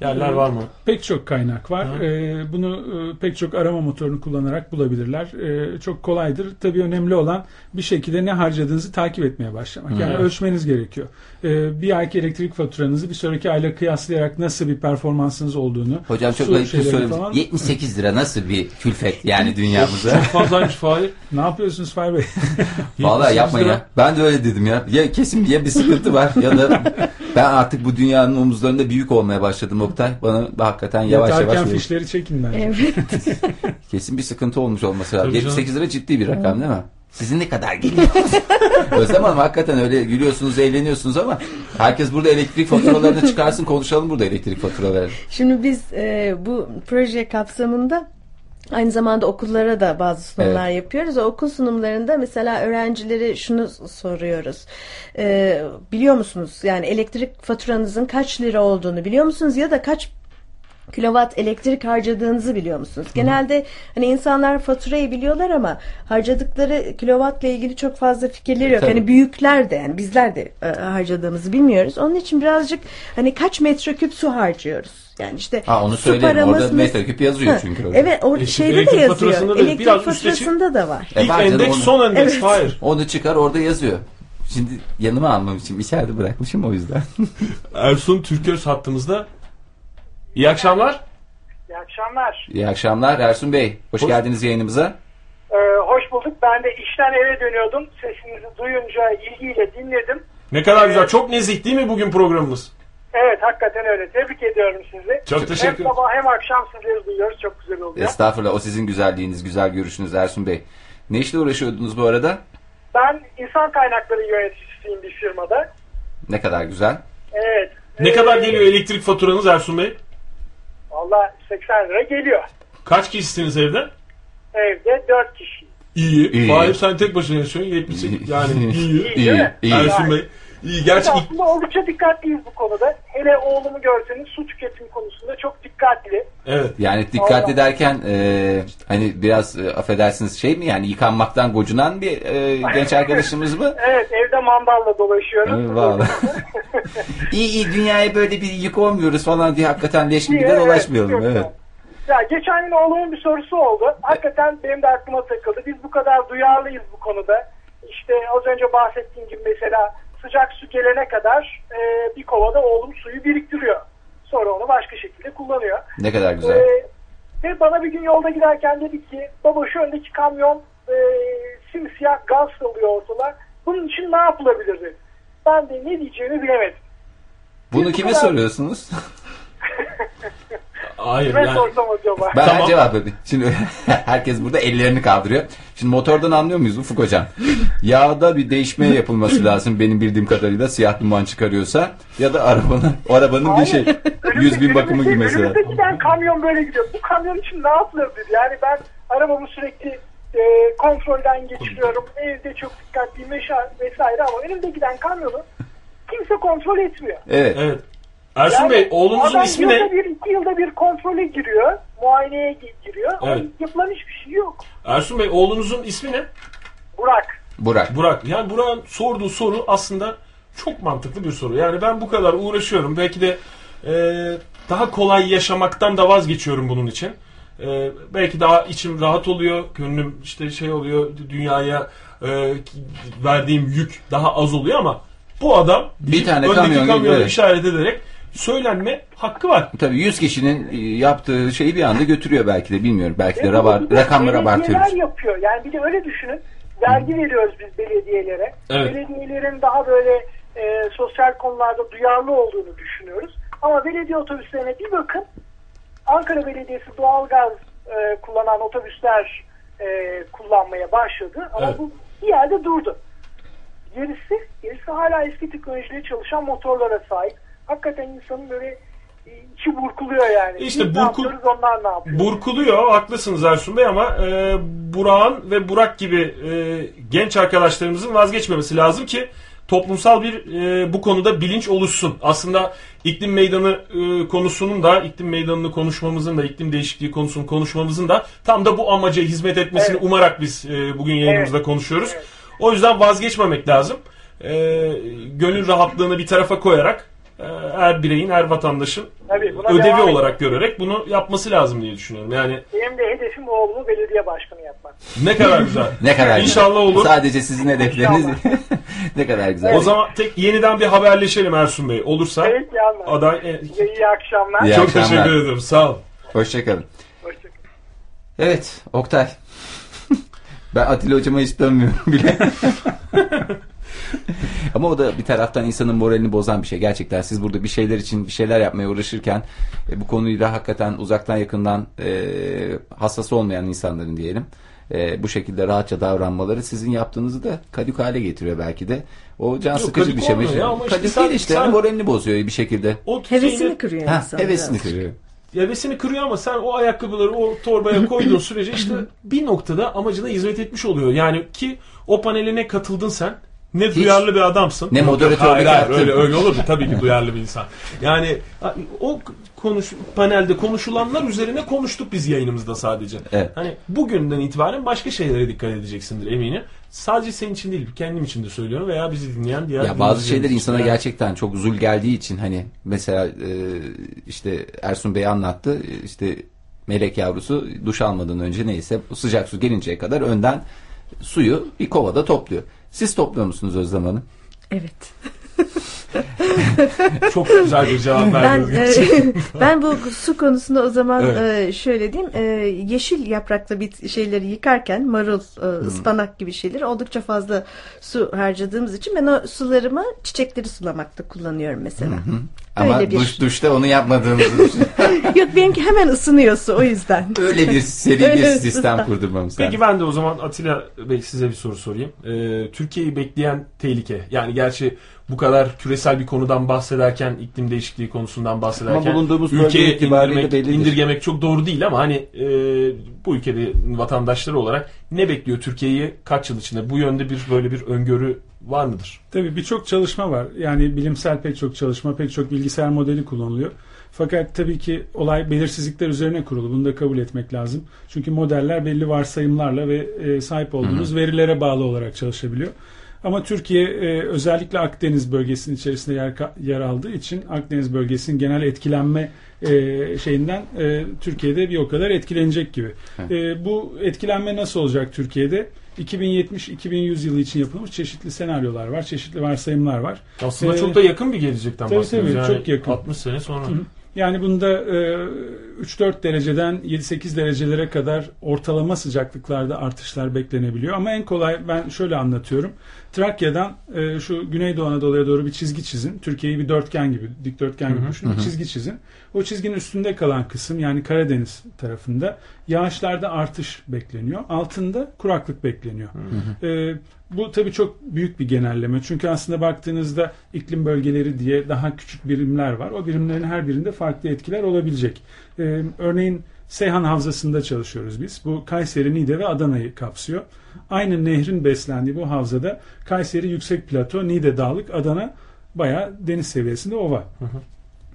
B: yerler var mı?
C: Pek çok kaynak var. Ee, bunu e, pek çok arama motorunu kullanarak bulabilirler. Ee, çok kolaydır. Tabii önemli olan bir şekilde ne harcadığınızı takip etmeye başlamak. Yani
B: Hı.
C: ölçmeniz gerekiyor. Ee, bir ayki elektrik faturanızı bir sonraki ayla kıyaslayarak nasıl bir performansınız olduğunu.
A: Hocam çok ayıp bir
C: şeylerini
A: soru.
C: falan-
A: 78 lira nasıl bir külfet (laughs) yani dünyamıza?
B: Çok fazlaymış Fahir.
C: Ne yapıyorsunuz Fahri Bey?
A: Vallahi (laughs)
B: 78
A: yapma
B: lira.
A: ya. Ben de öyle dedim ya. Ya kesin ya bir sıkıntı var ya da (laughs) ben artık bu dünyanın omuzlarında büyük olmaya başladım Oktay. Bana hakikaten yavaş
C: Yatarken
A: yavaş verin.
C: fişleri çekin bence.
D: Evet. (laughs)
A: kesin bir sıkıntı olmuş olması lazım.
B: Tabii
A: 78 lira ciddi bir rakam değil mi? Sizin ne kadar geliyor? (laughs) Özlem Hanım hakikaten öyle gülüyorsunuz, eğleniyorsunuz ama herkes burada elektrik faturalarını çıkarsın konuşalım burada elektrik faturalarını.
D: Şimdi biz e, bu proje kapsamında aynı zamanda okullara da bazı sunumlar yapıyoruz. O okul sunumlarında mesela öğrencilere şunu soruyoruz. E, biliyor musunuz yani elektrik faturanızın kaç lira olduğunu biliyor musunuz ya da kaç kilowatt elektrik harcadığınızı biliyor musunuz? Genelde hani insanlar faturayı biliyorlar ama harcadıkları kilowattla ilgili çok fazla fikirleri yok.
A: Tabii.
D: Hani büyükler de yani bizler de e, harcadığımızı bilmiyoruz. Onun için birazcık hani kaç metreküp su harcıyoruz? Yani işte
A: Ha onu
D: su
A: söyleyelim. Orada
D: paramız
A: metreküp yazıyor
D: Ha,
A: çünkü. orada.
D: Evet o
B: E,
D: şeyde de yazıyor.
B: faturasında da
D: elektrik
B: biraz
D: faturasında da var.
A: E,
B: İlk endeks
A: onu-
B: son endeks
D: Evet.
B: Fahir.
A: Onu çıkar orada yazıyor. Şimdi yanıma almam için içeride bırakmışım o yüzden. (laughs)
B: Ersun Türköz hattımızda. İyi akşamlar.
E: İyi akşamlar.
A: İyi akşamlar Ersun Bey. Hoş,
B: Hoş-
A: geldiniz yayınımıza.
E: Ee, hoş bulduk. Ben de işten eve dönüyordum. Sesinizi duyunca ilgiyle dinledim.
B: Ne kadar güzel. Çok nezih değil mi bugün programımız?
E: Evet hakikaten öyle. Tebrik ediyorum sizi.
B: Çok
E: hem
B: teşekkür ederim.
E: sabah hem akşam sizleri duyuyoruz. Çok güzel oluyor.
A: Estağfurullah o sizin güzelliğiniz, güzel görüşünüz Ersun Bey. Ne işle uğraşıyordunuz bu arada?
E: Ben insan kaynakları yöneticisiyim bir firmada.
A: Ne kadar güzel.
E: Evet.
B: Ne
E: Ee,
B: kadar geliyor elektrik faturanız Ersun Bey?
E: Valla 80 lira geliyor.
B: Kaç kişisiniz evde?
E: Evde 4 kişi.
B: İyi.
A: İyi.
B: Fahir sen tek başına yaşıyorsun. 78 (laughs) yani iyi.
E: İyi
A: İyi.
B: Ersun
E: Yani-
B: Bey. İyi.
E: Biz
B: Gerçi ilk-
E: aslında oldukça dikkatliyiz bu konuda. Hele oğlumu görseniz su tüketimi konusunda çok dikkatli.
B: Evet.
A: Yani dikkatli
E: Allah.
A: derken e, hani biraz e, affedersiniz şey mi yani yıkanmaktan gocunan bir e, genç (laughs) arkadaşımız mı?
E: Evet evde mandalla dolaşıyorum.
A: Vallahi. (laughs) iyi iyi dünyaya böyle bir yük olmuyoruz falan diye hakikaten leş gibi de
E: Evet,
A: dolaşmayalım. Evet.
E: güzel. Ya geçen gün oğlumun bir sorusu oldu. Hakikaten benim de aklıma takıldı. Biz bu kadar duyarlıyız bu konuda. İşte az önce bahsettiğim gibi mesela sıcak su gelene kadar e, bir kovada oğlum suyu biriktiriyor. Sonra onu başka şekilde kullanıyor.
A: Ne kadar güzel.
E: Ee, ve bana bir gün yolda giderken dedi ki baba şu öndeki kamyon e, simsiyah gaz salıyor ortalar. Bunun için ne yapılabilir dedi. Ben de ne diyeceğimi bilemedim.
A: Bunu
E: bu
A: kime
E: kadar-
A: soruyorsunuz? (laughs)
B: Hayır
E: Kime
B: yani
E: sorsam acaba?
A: Ben
B: Tamam.
A: cevap vereyim. Şimdi (laughs) herkes burada ellerini kaldırıyor. Şimdi motordan anlıyor muyuz Ufuk hocam? Yağda bir değişmeye yapılması lazım benim bildiğim kadarıyla siyah duman çıkarıyorsa ya da arabanın o arabanın bir şey 100 bin bakımı girmesi lazım.
E: Giden kamyon böyle gidiyor. Bu kamyon için ne yapılabilir? Yani ben arabamı sürekli e, kontrolden geçiriyorum. Evde çok dikkatliyim vesaire ama önümde giden kamyonu kimse kontrol etmiyor.
A: Evet.
B: evet. Ersun
E: Yani
B: Bey oğlunuzun ismi
E: yılda
B: ne?
E: bir, iki yılda bir kontrole giriyor. Muayeneye gi- giriyor. Ama
B: Evet.
E: yapılan hiçbir şey yok.
B: Ersun Bey oğlunuzun ismi ne?
E: Burak.
A: Burak.
B: Burak. Yani Burak'ın sorduğu soru aslında çok mantıklı bir soru. Yani ben bu kadar uğraşıyorum. Belki de e, daha kolay yaşamaktan da vazgeçiyorum bunun için. E, belki daha içim rahat oluyor. Gönlüm işte şey oluyor. Dünyaya e, verdiğim yük daha az oluyor ama bu adam
A: Bir tane
B: kamyonu
A: evet.
B: işaret ederek söylenme hakkı var.
A: Tabii 100 kişinin e, yaptığı şeyi bir anda götürüyor belki de bilmiyorum. Belki de rabar, rakamları abartıyoruz.
E: yapıyor. Yani bir de öyle düşünün. Vergi veriyoruz biz belediyelere.
B: Evet.
E: Belediyelerin daha böyle e, sosyal konularda duyarlı olduğunu düşünüyoruz. Ama belediye otobüslerine bir bakın. Ankara Belediyesi doğalgaz e, kullanan otobüsler e, kullanmaya başladı. Ama
B: Evet.
E: bu bir yerde durdu. Gerisi, gerisi hala eski teknolojiyle çalışan motorlara sahip. Hakikaten insanın böyle e, içi burkuluyor yani.
B: İşte
E: Biz ne
B: burkul-
E: yapıyoruz onlar ne yapıyor?
B: Burkuluyor, haklısınız Ersun Bey ama e, Burak'ın ve Burak gibi e, genç arkadaşlarımızın vazgeçmemesi lazım ki toplumsal bir e, bu konuda bilinç oluşsun. Aslında iklim meydanı e, konusunun da, iklim meydanını konuşmamızın da, iklim değişikliği konusunu konuşmamızın da tam da bu amaca hizmet etmesini
E: Evet.
B: umarak biz e, bugün yayınımızda
E: Evet.
B: konuşuyoruz.
E: Evet.
B: O yüzden vazgeçmemek lazım. E, gönül rahatlığını bir tarafa koyarak her bireyin, her vatandaşın
E: Tabii, buna
B: ödevi olarak görerek bunu yapması lazım diye düşünüyorum. Yani
E: Benim de hedefim oğlumu belediye başkanı yapmak.
B: ne kadar güzel. (laughs)
A: Ne kadar güzel.
B: İnşallah olur.
A: Sadece sizin hedefleriniz (laughs) ne kadar güzel.
B: O zaman tek yeniden bir haberleşelim Ersun Bey. Olursa
E: Peki anladım.
B: aday e,
E: Size iyi akşamlar.
A: İyi
B: çok
A: akşamlar.
B: teşekkür ederim. Sağ ol.
A: Hoşçakalın.
E: Hoşçakalın.
A: Evet Oktay. (laughs) ben Atilla hocama hiç dönmüyorum bile. (laughs) Ama o da bir taraftan insanın moralini bozan bir şey. Gerçekten siz burada bir şeyler için bir şeyler yapmaya uğraşırken e, bu konuyu da hakikaten uzaktan yakından e, hassas olmayan insanların diyelim e, bu şekilde rahatça davranmaları sizin yaptığınızı da kadük hale getiriyor belki de. O can
B: Yok,
A: sıkıcı bir şey.
B: işte
A: kadük
B: sen-
A: değil işte
B: sen-
A: yani moralini bozuyor bir şekilde.
B: O
D: Hevesini
B: şeyini-
D: kırıyor
A: Ha,
D: insan.
A: hevesini
D: biraz.
A: kırıyor.
B: hevesini kırıyor ama sen o ayakkabıları o torbaya koyduğun sürece işte (laughs) bir noktada amacına hizmet etmiş oluyor. Yani ki o panele ne katıldın sen ne duyarlı bir adamsın.
A: Ne moderatörlük
B: hayır, hayır, öyle, öyle olur mu? Tabii ki duyarlı bir insan. Yani o konuş, panelde konuşulanlar üzerine konuştuk biz yayınımızda sadece.
A: Evet.
B: Hani bugünden itibaren başka şeylere dikkat edeceksindir eminim. Sadece senin için değil, kendim için de söylüyorum veya bizi dinleyen diğer
A: Ya bazı şeyler insana
B: Yani-
A: gerçekten çok zul geldiği için hani mesela e, işte Ersun Bey anlattı e, işte melek yavrusu duş almadan önce neyse sıcak su gelinceye kadar önden suyu bir kovada topluyor. Siz topluyor musunuz Özlem Hanım?
D: Evet. (laughs) (laughs)
B: Çok güzel bir cevap
D: Ben
B: verdiniz.
D: e,
B: gerçekten. (laughs)
D: ben bu su konusunda o zaman
B: Evet.
D: e, şöyle diyeyim. e, yeşil yapraklı bit şeyleri yıkarken marul, e, ıspanak gibi şeyleri oldukça fazla su harcadığımız için ben o sularımı çiçekleri sulamakta kullanıyorum mesela.
A: Ama
D: Öyle bir-
A: duş duşta onu yapmadığımızı. (laughs)
D: Yok benimki hemen ısınıyor su o yüzden.
A: Öyle bir seri bir sistem. kurdurmamız lazım.
B: Peki ben de o zaman Atilla Bey size bir soru sorayım. Ee, Türkiye'yi bekleyen tehlike. Yani gerçi bu kadar küresel bir konudan bahsederken, iklim değişikliği konusundan bahsederken
A: Ama bulunduğumuz
B: ülkeye indirmek, indirgemek çok doğru değil ama hani e, bu ülkede vatandaşları olarak ne bekliyor Türkiye'yi kaç yıl içinde? Bu yönde bir böyle bir öngörü var mıdır?
C: Tabii birçok çalışma var. Yani bilimsel pek çok çalışma, pek çok bilgisayar modeli kullanılıyor. Fakat tabii ki olay belirsizlikler üzerine kurulu. Bunu da kabul etmek lazım. Çünkü modeller belli varsayımlarla ve e, sahip olduğunuz verilere bağlı olarak çalışabiliyor. Ama Türkiye e, özellikle Akdeniz bölgesinin içerisinde yer, yer aldığı için Akdeniz bölgesinin genel etkilenme e, şeyinden e, Türkiye'de bir o kadar etkilenecek gibi. E, bu etkilenme nasıl olacak Türkiye'de? 2070-2100 yılı için yapılmış çeşitli senaryolar var, çeşitli varsayımlar var.
B: Aslında
C: Ee,
B: çok da yakın bir gelecekten
C: tabii
B: bahsediyoruz.
C: tabii,
B: yani
C: çok yakın.
B: 60 sene sonra.
C: Yani bunda e, 3-4 dereceden 7-8 derecelere kadar ortalama sıcaklıklarda artışlar beklenebiliyor. Ama en kolay ben şöyle anlatıyorum. Trakya'dan e, şu Güneydoğu Anadolu'ya doğru bir çizgi çizin. Türkiye'yi bir dörtgen gibi, dikdörtgen gibi düşünün. Bir çizgi çizin. O çizginin üstünde kalan kısım yani Karadeniz tarafında yağışlarda artış bekleniyor. Altında kuraklık bekleniyor. E, bu tabii çok büyük bir genelleme. Çünkü aslında baktığınızda iklim bölgeleri diye daha küçük birimler var. O birimlerin her birinde farklı etkiler olabilecek. Ee, örneğin Seyhan Havzası'nda çalışıyoruz biz. Bu Kayseri, Niğde ve Adana'yı kapsıyor. Aynı nehrin beslendiği bu havzada Kayseri yüksek plato, Niğde dağlık, Adana bayağı deniz seviyesinde ova.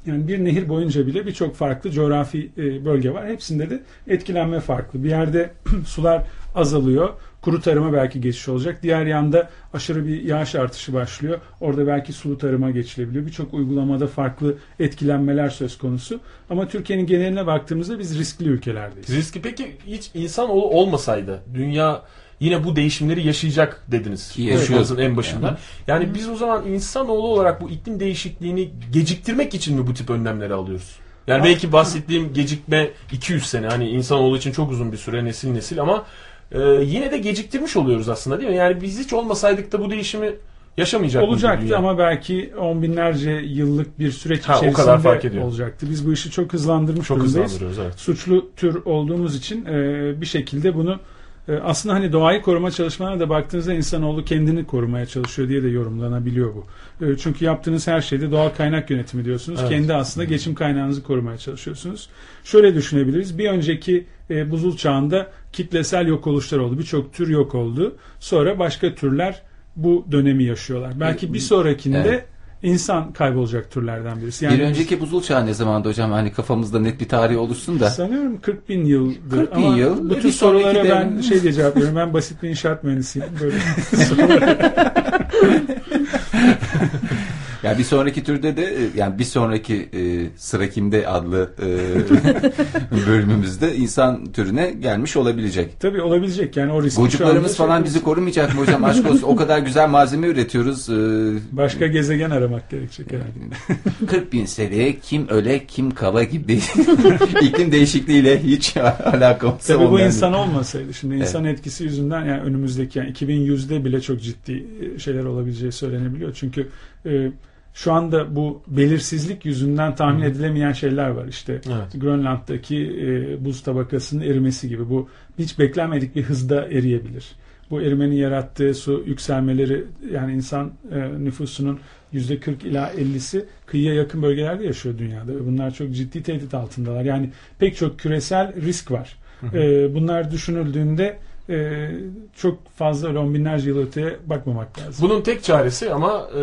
C: Yani bir nehir boyunca bile birçok farklı coğrafi e, bölge var. Hepsinde de etkilenme farklı. Bir yerde (clears throat) sular azalıyor. Kuru tarıma belki geçiş olacak. Diğer yanda aşırı bir yağış artışı başlıyor. Orada belki sulu tarıma geçilebiliyor. Birçok uygulamada farklı etkilenmeler söz konusu. Ama Türkiye'nin geneline baktığımızda biz riskli ülkelerdeyiz.
B: Riski peki hiç insanoğlu olmasaydı dünya yine bu değişimleri yaşayacak dediniz.
A: Ki yaşıyor.
B: konuşmanızın en başında. Yani biz o zaman insanoğlu olarak bu iklim değişikliğini geciktirmek için mi bu tip önlemleri alıyoruz? Yani belki bahsettiğim gecikme 200 sene hani insanoğlu için çok uzun bir süre nesil nesil ama e, yine de geciktirmiş oluyoruz aslında değil mi? Yani biz hiç olmasaydık da bu değişimi yaşamayacak
C: Olacaktı
B: dünya?
C: ama belki on binlerce yıllık bir süreç
B: Ha, o
C: içerisinde
B: kadar fark ediyor.
C: olacaktı. Biz bu işi çok hızlandırmış
B: çok
C: durumdayız.
B: hızlandırıyoruz evet.
C: Suçlu tür olduğumuz için e, bir şekilde bunu e, aslında hani doğayı koruma çalışmalarına da baktığınızda insanoğlu kendini korumaya çalışıyor diye de yorumlanabiliyor bu. E, çünkü yaptığınız her şeyde doğal kaynak yönetimi diyorsunuz.
B: Evet.
C: Kendi aslında geçim kaynağınızı korumaya çalışıyorsunuz. Şöyle düşünebiliriz. Bir önceki e, buzul çağında kitlesel yok oluşlar oldu. Birçok tür yok oldu. Sonra başka türler bu dönemi yaşıyorlar. Belki bir sonrakinde
A: Evet.
C: insan kaybolacak türlerden birisi.
A: bir önceki buzul çağı ne zamandı hocam? Hani kafamızda net bir tarih oluşsun da.
C: Sanıyorum 40 bin yıldır.
A: 40 bin
C: Ama
A: yıl.
C: Bu tür sorulara
A: de-
C: ben şey diye cevap veriyorum. Ben basit bir inşaat mühendisiyim. Böyle (laughs) (laughs) sorulara-
A: Ya bir sonraki türde de e, yani bir sonraki e, sıra kimde adlı e, (laughs) bölümümüzde insan türüne gelmiş olabilecek.
C: Tabii olabilecek. Yani o anda
A: Gocuklarımız
C: şey
A: falan bizi korumayacak mı hocam? Aşk olsun o kadar güzel malzeme üretiyoruz. E,
C: Başka gezegen aramak gerekecek herhalde.
A: 40 bin sene kim öle kim kala gibi (laughs) iklim değişikliğiyle hiç (laughs) alakası
C: Tabii bu insan olmasaydı. Şimdi insan etkisi yüzünden yani önümüzdeki yani 2100'de bile çok ciddi e, şeyler olabileceği söylenebiliyor. Çünkü e, şu anda bu belirsizlik yüzünden tahmin edilemeyen şeyler var. İşte
B: Evet.
C: Grönland'daki e, buz tabakasının erimesi gibi. Bu hiç beklenmedik bir hızda eriyebilir. Bu erimenin yarattığı su yükselmeleri yani insan e, nüfusunun %40 ila 50'si kıyıya yakın bölgelerde yaşıyor dünyada. Bunlar çok ciddi tehdit altındalar. Yani pek çok küresel risk var. E, bunlar düşünüldüğünde e, çok fazla öyle on binlerce yıl öteye bakmamak lazım.
B: Bunun tek çaresi ama e,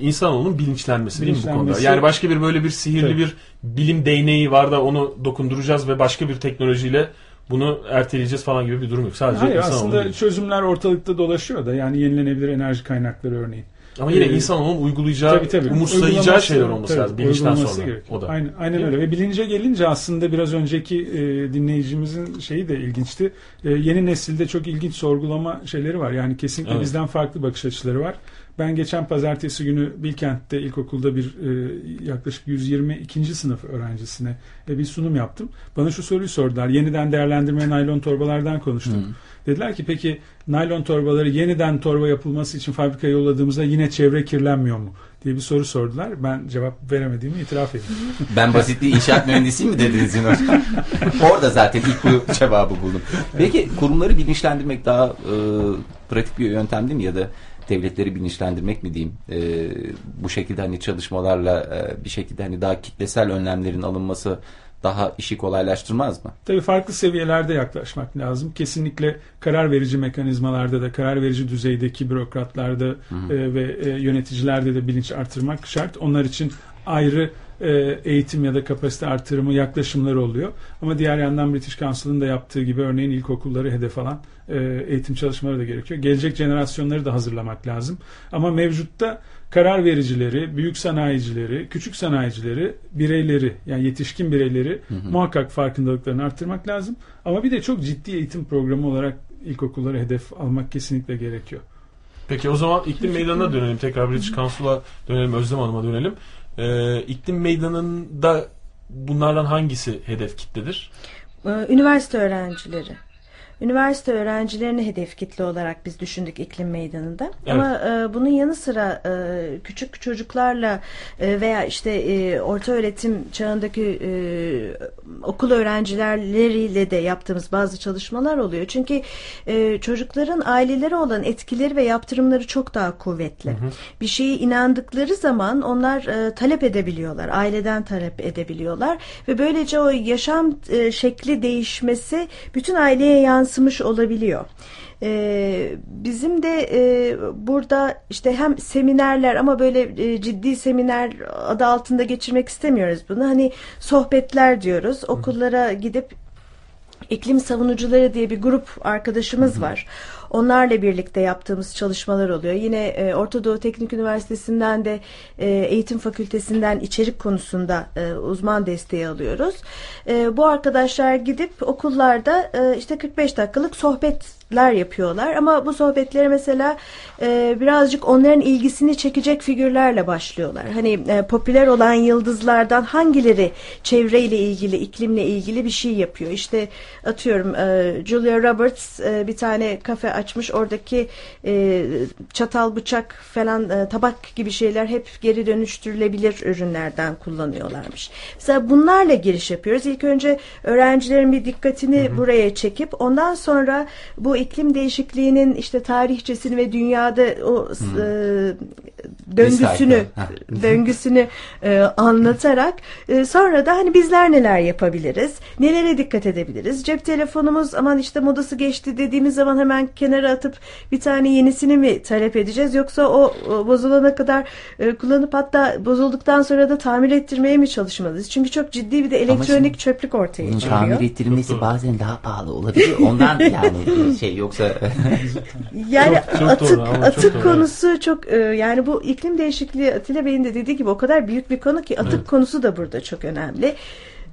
B: insanoğlunun bilinçlenmesi, değil mi bu konuda?
C: Bilinçlenmesi.
B: Yani başka bir böyle bir sihirli
C: Tabii.
B: bir bilim değneği var da onu dokunduracağız ve başka bir teknolojiyle bunu erteleyeceğiz falan gibi bir durum yok. Sadece
C: Hayır aslında
B: bilinç.
C: çözümler ortalıkta dolaşıyor da yani yenilenebilir enerji kaynakları örneğin.
B: Ama yine
C: Ee,
B: insanoğlunun uygulayacağı, umursayacağı
C: Uygulaması-
B: şeyler olması
C: tabii,
B: lazım bilinçten sonra.
C: gerekiyor.
B: O da.
C: Aynen, aynen öyle. Ve bilince gelince aslında biraz önceki e, dinleyicimizin şeyi de ilginçti. E, yeni nesilde çok ilginç sorgulama şeyleri var. Yani kesinlikle
B: Evet.
C: bizden farklı bakış açıları var. Ben geçen pazartesi günü Bilkent'te ilkokulda bir e, yaklaşık 122. sınıf öğrencisine e, bir sunum yaptım. Bana şu soruyu sordular. Yeniden değerlendirme naylon torbalardan konuştuk. Dediler ki peki naylon torbaları yeniden torba yapılması için fabrikaya yolladığımızda yine çevre kirlenmiyor mu? diye bir soru sordular. Ben cevap veremediğimi itiraf edeyim. (laughs)
A: Ben basit bir inşaat mühendisiyim mi dediniz hocam? (laughs) Orada zaten ilk bu cevabı buldum. Peki kurumları bilinçlendirmek daha e, pratik bir yöntem değil mi? Ya da devletleri bilinçlendirmek mi diyeyim? E, bu şekilde hani çalışmalarla e, bir şekilde hani daha kitlesel önlemlerin alınması daha işi kolaylaştırmaz mı?
C: Tabii farklı seviyelerde yaklaşmak lazım. Kesinlikle karar verici mekanizmalarda da, karar verici düzeydeki bürokratlarda e, ve e, yöneticilerde de bilinç artırmak şart. Onlar için ayrı e, eğitim ya da kapasite artırımı yaklaşımları oluyor. Ama diğer yandan British Council'ın da yaptığı gibi örneğin ilkokulları hedef alan e, eğitim çalışmaları da gerekiyor. Gelecek jenerasyonları da hazırlamak lazım. Ama mevcutta karar vericileri, büyük sanayicileri, küçük sanayicileri, bireyleri yani yetişkin bireyleri muhakkak farkındalıklarını arttırmak lazım. Ama bir de çok ciddi eğitim programı olarak ilkokulları hedef almak kesinlikle gerekiyor.
B: Peki o zaman iklim meydanına dönelim. Tekrar British Council'a dönelim. Özlem Hanım'a dönelim. Ee, iklim meydanında bunlardan hangisi hedef kitledir?
D: Ee, Üniversite öğrencileri. Üniversite öğrencilerini hedef kitle olarak biz düşündük iklim meydanında.
B: Evet.
D: Ama e, bunun yanı sıra e, küçük çocuklarla e, veya işte e, orta öğretim çağındaki e, okul öğrencileriyle de yaptığımız bazı çalışmalar oluyor. Çünkü e, çocukların aileleri olan etkileri ve yaptırımları çok daha kuvvetli. Bir şeye inandıkları zaman onlar e, talep edebiliyorlar. Aileden talep edebiliyorlar ve böylece o yaşam e, şekli değişmesi bütün aileye yansımış olabiliyor. Ee, bizim de e, burada işte hem seminerler ama böyle e, ciddi seminer adı altında geçirmek istemiyoruz bunu. Hani sohbetler diyoruz. Okullara gidip iklim savunucuları diye bir grup arkadaşımız var. Onlarla birlikte yaptığımız çalışmalar oluyor. Yine e, Orta Doğu Teknik Üniversitesi'nden de e, eğitim fakültesinden içerik konusunda e, uzman desteği alıyoruz. E, bu arkadaşlar gidip okullarda e, işte 45 dakikalık sohbetler yapıyorlar. Ama bu sohbetleri mesela e, birazcık onların ilgisini çekecek figürlerle başlıyorlar. Hani e, popüler olan yıldızlardan hangileri çevreyle ilgili, iklimle ilgili bir şey yapıyor? İşte atıyorum e, Julia Roberts e, bir tane kafe açmış. Oradaki e, çatal, bıçak falan e, tabak gibi şeyler hep geri dönüştürülebilir ürünlerden kullanıyorlarmış. Mesela bunlarla giriş yapıyoruz. İlk önce öğrencilerin bir dikkatini buraya çekip ondan sonra bu iklim değişikliğinin işte tarihçesini ve dünyada o e, döngüsünü (laughs) döngüsünü e, anlatarak e, sonra da hani bizler neler yapabiliriz? Nelere dikkat edebiliriz? Cep telefonumuz aman işte modası geçti dediğimiz zaman hemen kenara atıp bir tane yenisini mi talep edeceğiz yoksa o, o bozulana kadar e, kullanıp hatta bozulduktan sonra da tamir ettirmeye mi çalışmalıyız? Çünkü çok ciddi bir de elektronik
A: şimdi
D: çöplük ortaya
A: Bunun
D: çıkıyor.
A: tamir ettirilmesi bazen daha pahalı olabilir. Ondan (laughs) yani şey yoksa
D: Yani
B: Çok- çok
D: atık
B: doğru çok
D: atık
B: doğru.
D: konusu çok e, yani bu iklim değişikliği Atilla Bey'in de dediği gibi o kadar büyük bir konu ki atık
B: Evet.
D: konusu da burada çok önemli.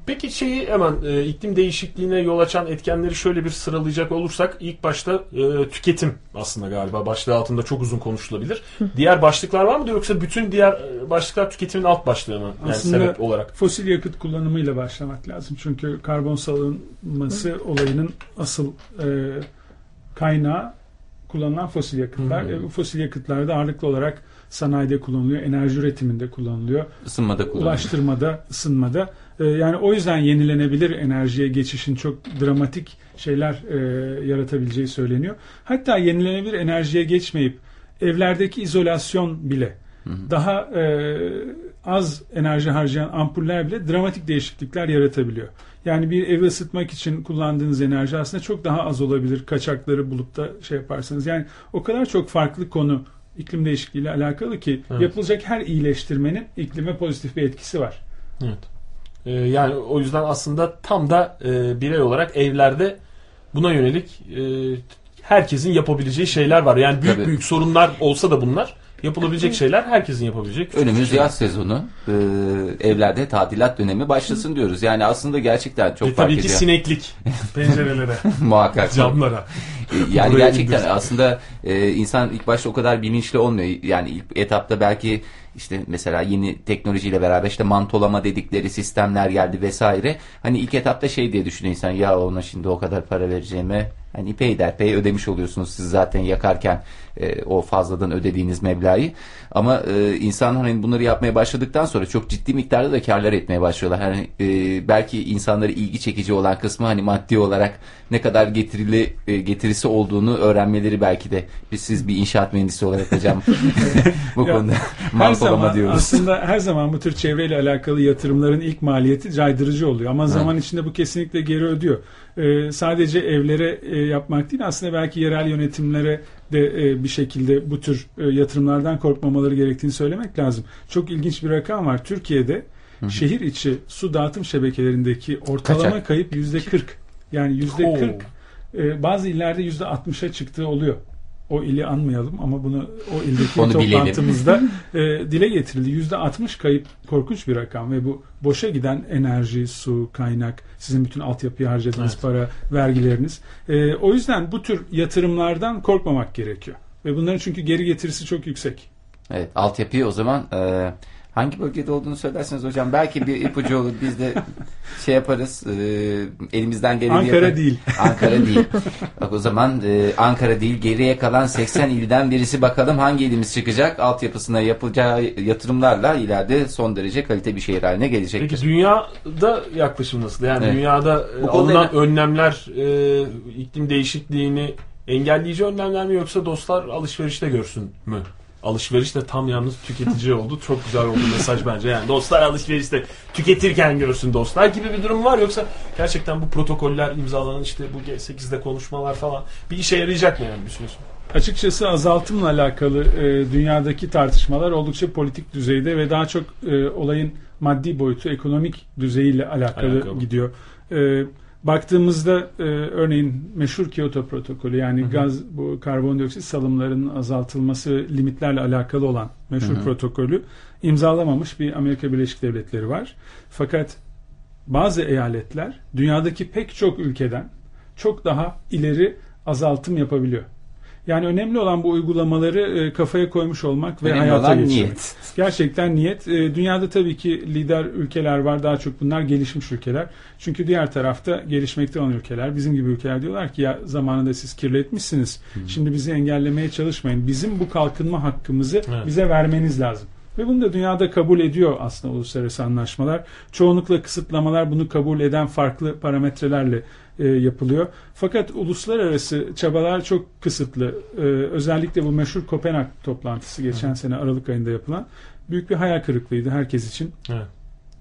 B: Peki şeyi hemen e, iklim değişikliğine yol açan etkenleri şöyle bir sıralayacak olursak ilk başta e, tüketim aslında galiba başlığı altında çok uzun konuşulabilir. Diğer başlıklar var mıdır yoksa bütün diğer e, başlıklar tüketimin alt başlığı mı? Yani
C: Aslında
B: sebep olarak.
C: fosil yakıt kullanımıyla başlamak lazım. Çünkü karbon salınması olayının asıl e, kaynağı kullanılan fosil yakıtlar.
B: Hı.
C: E, bu fosil yakıtlar da ağırlıklı olarak sanayide kullanılıyor, enerji üretiminde kullanılıyor,
A: ısınmada kullanılıyor.
C: ulaştırmada, ısınmada. E, yani o yüzden yenilenebilir enerjiye geçişin çok dramatik şeyler e, yaratabileceği söyleniyor. Hatta yenilenebilir enerjiye geçmeyip evlerdeki izolasyon bile daha e, az enerji harcayan ampuller bile dramatik değişiklikler yaratabiliyor. Yani bir evi ısıtmak için kullandığınız enerji aslında çok daha az olabilir kaçakları bulup da şey yaparsanız. Yani o kadar çok farklı konu iklim değişikliğiyle alakalı ki
B: Evet.
C: yapılacak her iyileştirmenin iklime pozitif bir etkisi var.
B: Evet. E, yani o yüzden aslında tam da e, birey olarak evlerde buna yönelik e, herkesin yapabileceği şeyler var. Yani büyük
A: Tabii.
B: büyük sorunlar olsa da bunlar yapılabilecek şeyler herkesin yapabilecek.
A: Önümüz yaz sezonu. Ee, evlerde tadilat dönemi başlasın diyoruz. Yani aslında gerçekten çok
B: Ve
A: fark
B: tabii ki
A: ediyor.
B: sineklik (laughs) pencerelere, (laughs)
A: Muhakkak.
B: camlara.
A: Yani
B: Buraya
A: gerçekten
B: indirsin.
A: aslında e, insan ilk başta o kadar bilinçli olmuyor. Yani ilk etapta belki işte mesela yeni teknolojiyle beraber işte mantolama dedikleri sistemler geldi vesaire. Hani ilk etapta şey diye düşünüyor insan ya ona şimdi o kadar para vereceğime hani peyderpey ödemiş oluyorsunuz siz zaten yakarken e, o fazladan ödediğiniz meblağı. Ama e, insan hani bunları yapmaya başladıktan sonra çok ciddi miktarda da karlar etmeye başlıyorlar. Hani e, belki insanları ilgi çekici olan kısmı hani maddi olarak ne kadar getirili e, getirisi olduğunu öğrenmeleri belki de biz siz bir inşaat mühendisi olarak hocam (laughs) bu
C: Ya,
A: konuda
C: zaman
A: diyoruz.
C: aslında her zaman bu tür çevreyle alakalı yatırımların ilk maliyeti caydırıcı oluyor ama zaman içinde bu kesinlikle geri ödüyor. Ee, sadece evlere e, yapmak değil aslında belki yerel yönetimlere de e, bir şekilde bu tür e, yatırımlardan korkmamaları gerektiğini söylemek lazım. Çok ilginç bir rakam var. Türkiye'de şehir içi su dağıtım şebekelerindeki ortalama
A: Kaçak.
C: kayıp yüzde 40. Yani yüzde
B: Oo.
C: 40 e, bazı illerde yüzde 60'a çıktığı oluyor. O ili anmayalım ama bunu o ildeki
A: Onu
C: toplantımızda (laughs) e, dile getirildi. Yüzde 60 kayıp korkunç bir rakam ve bu boşa giden enerji, su, kaynak, sizin bütün altyapıya harcadığınız
B: Evet.
C: para, vergileriniz. E, o yüzden bu tür yatırımlardan korkmamak gerekiyor. Ve bunların çünkü geri getirisi çok yüksek.
A: Evet altyapıyı o zaman e, Hangi bölgede olduğunu söylerseniz hocam belki bir ipucu olur. Biz de şey yaparız. e, elimizden geleni
C: Ankara
A: yaparız.
C: değil.
A: Ankara değil. Bak o zaman e, Ankara değil geriye kalan 80 ilden birisi bakalım hangi ilimiz çıkacak. Altyapısına yapılacağı yatırımlarla ileride son derece kalite bir şehir haline gelecektir.
B: Peki dünyada yaklaşım nasıl? Yani
A: Evet.
B: dünyada e, alınan önlemler e, iklim değişikliğini engelleyici önlemler mi yoksa dostlar alışverişte görsün mü? Alışveriş de tam yalnız tüketici oldu. Çok güzel oldu mesaj bence. Yani dostlar alışverişte tüketirken görsün dostlar gibi bir durum var. Yoksa gerçekten bu protokoller imzalanan işte bu G8'de konuşmalar falan bir işe yarayacak mı yani sonra?
C: Açıkçası azaltımla alakalı e, dünyadaki tartışmalar oldukça politik düzeyde ve daha çok e, olayın maddi boyutu, ekonomik düzeyiyle alakalı,
B: Alakalı.
C: gidiyor. E, baktığımızda e, örneğin meşhur Kyoto protokolü yani gaz bu karbondioksit salımlarının azaltılması limitlerle alakalı olan meşhur
A: Hı hı.
C: protokolü imzalamamış bir Amerika Birleşik Devletleri var. Fakat bazı eyaletler dünyadaki pek çok ülkeden çok daha ileri azaltım yapabiliyor. Yani önemli olan bu uygulamaları e, kafaya koymuş olmak ve
A: Önemli
C: hayata
A: olan
C: geçirmek.
A: niyet.
C: Gerçekten niyet. E, Dünyada tabii ki lider ülkeler var. Daha çok bunlar gelişmiş ülkeler. Çünkü diğer tarafta gelişmekte olan ülkeler, bizim gibi ülkeler diyorlar ki ya zamanında siz kirletmişsiniz. Şimdi bizi engellemeye çalışmayın. Bizim bu kalkınma hakkımızı
B: Evet.
C: bize vermeniz lazım. Ve bunu da dünyada kabul ediyor aslında uluslararası anlaşmalar. Çoğunlukla kısıtlamalar bunu kabul eden farklı parametrelerle e, yapılıyor. Fakat uluslararası çabalar çok kısıtlı. E, özellikle bu meşhur Kopenhag toplantısı geçen sene Aralık ayında yapılan büyük bir hayal kırıklığıydı herkes için.
B: Evet.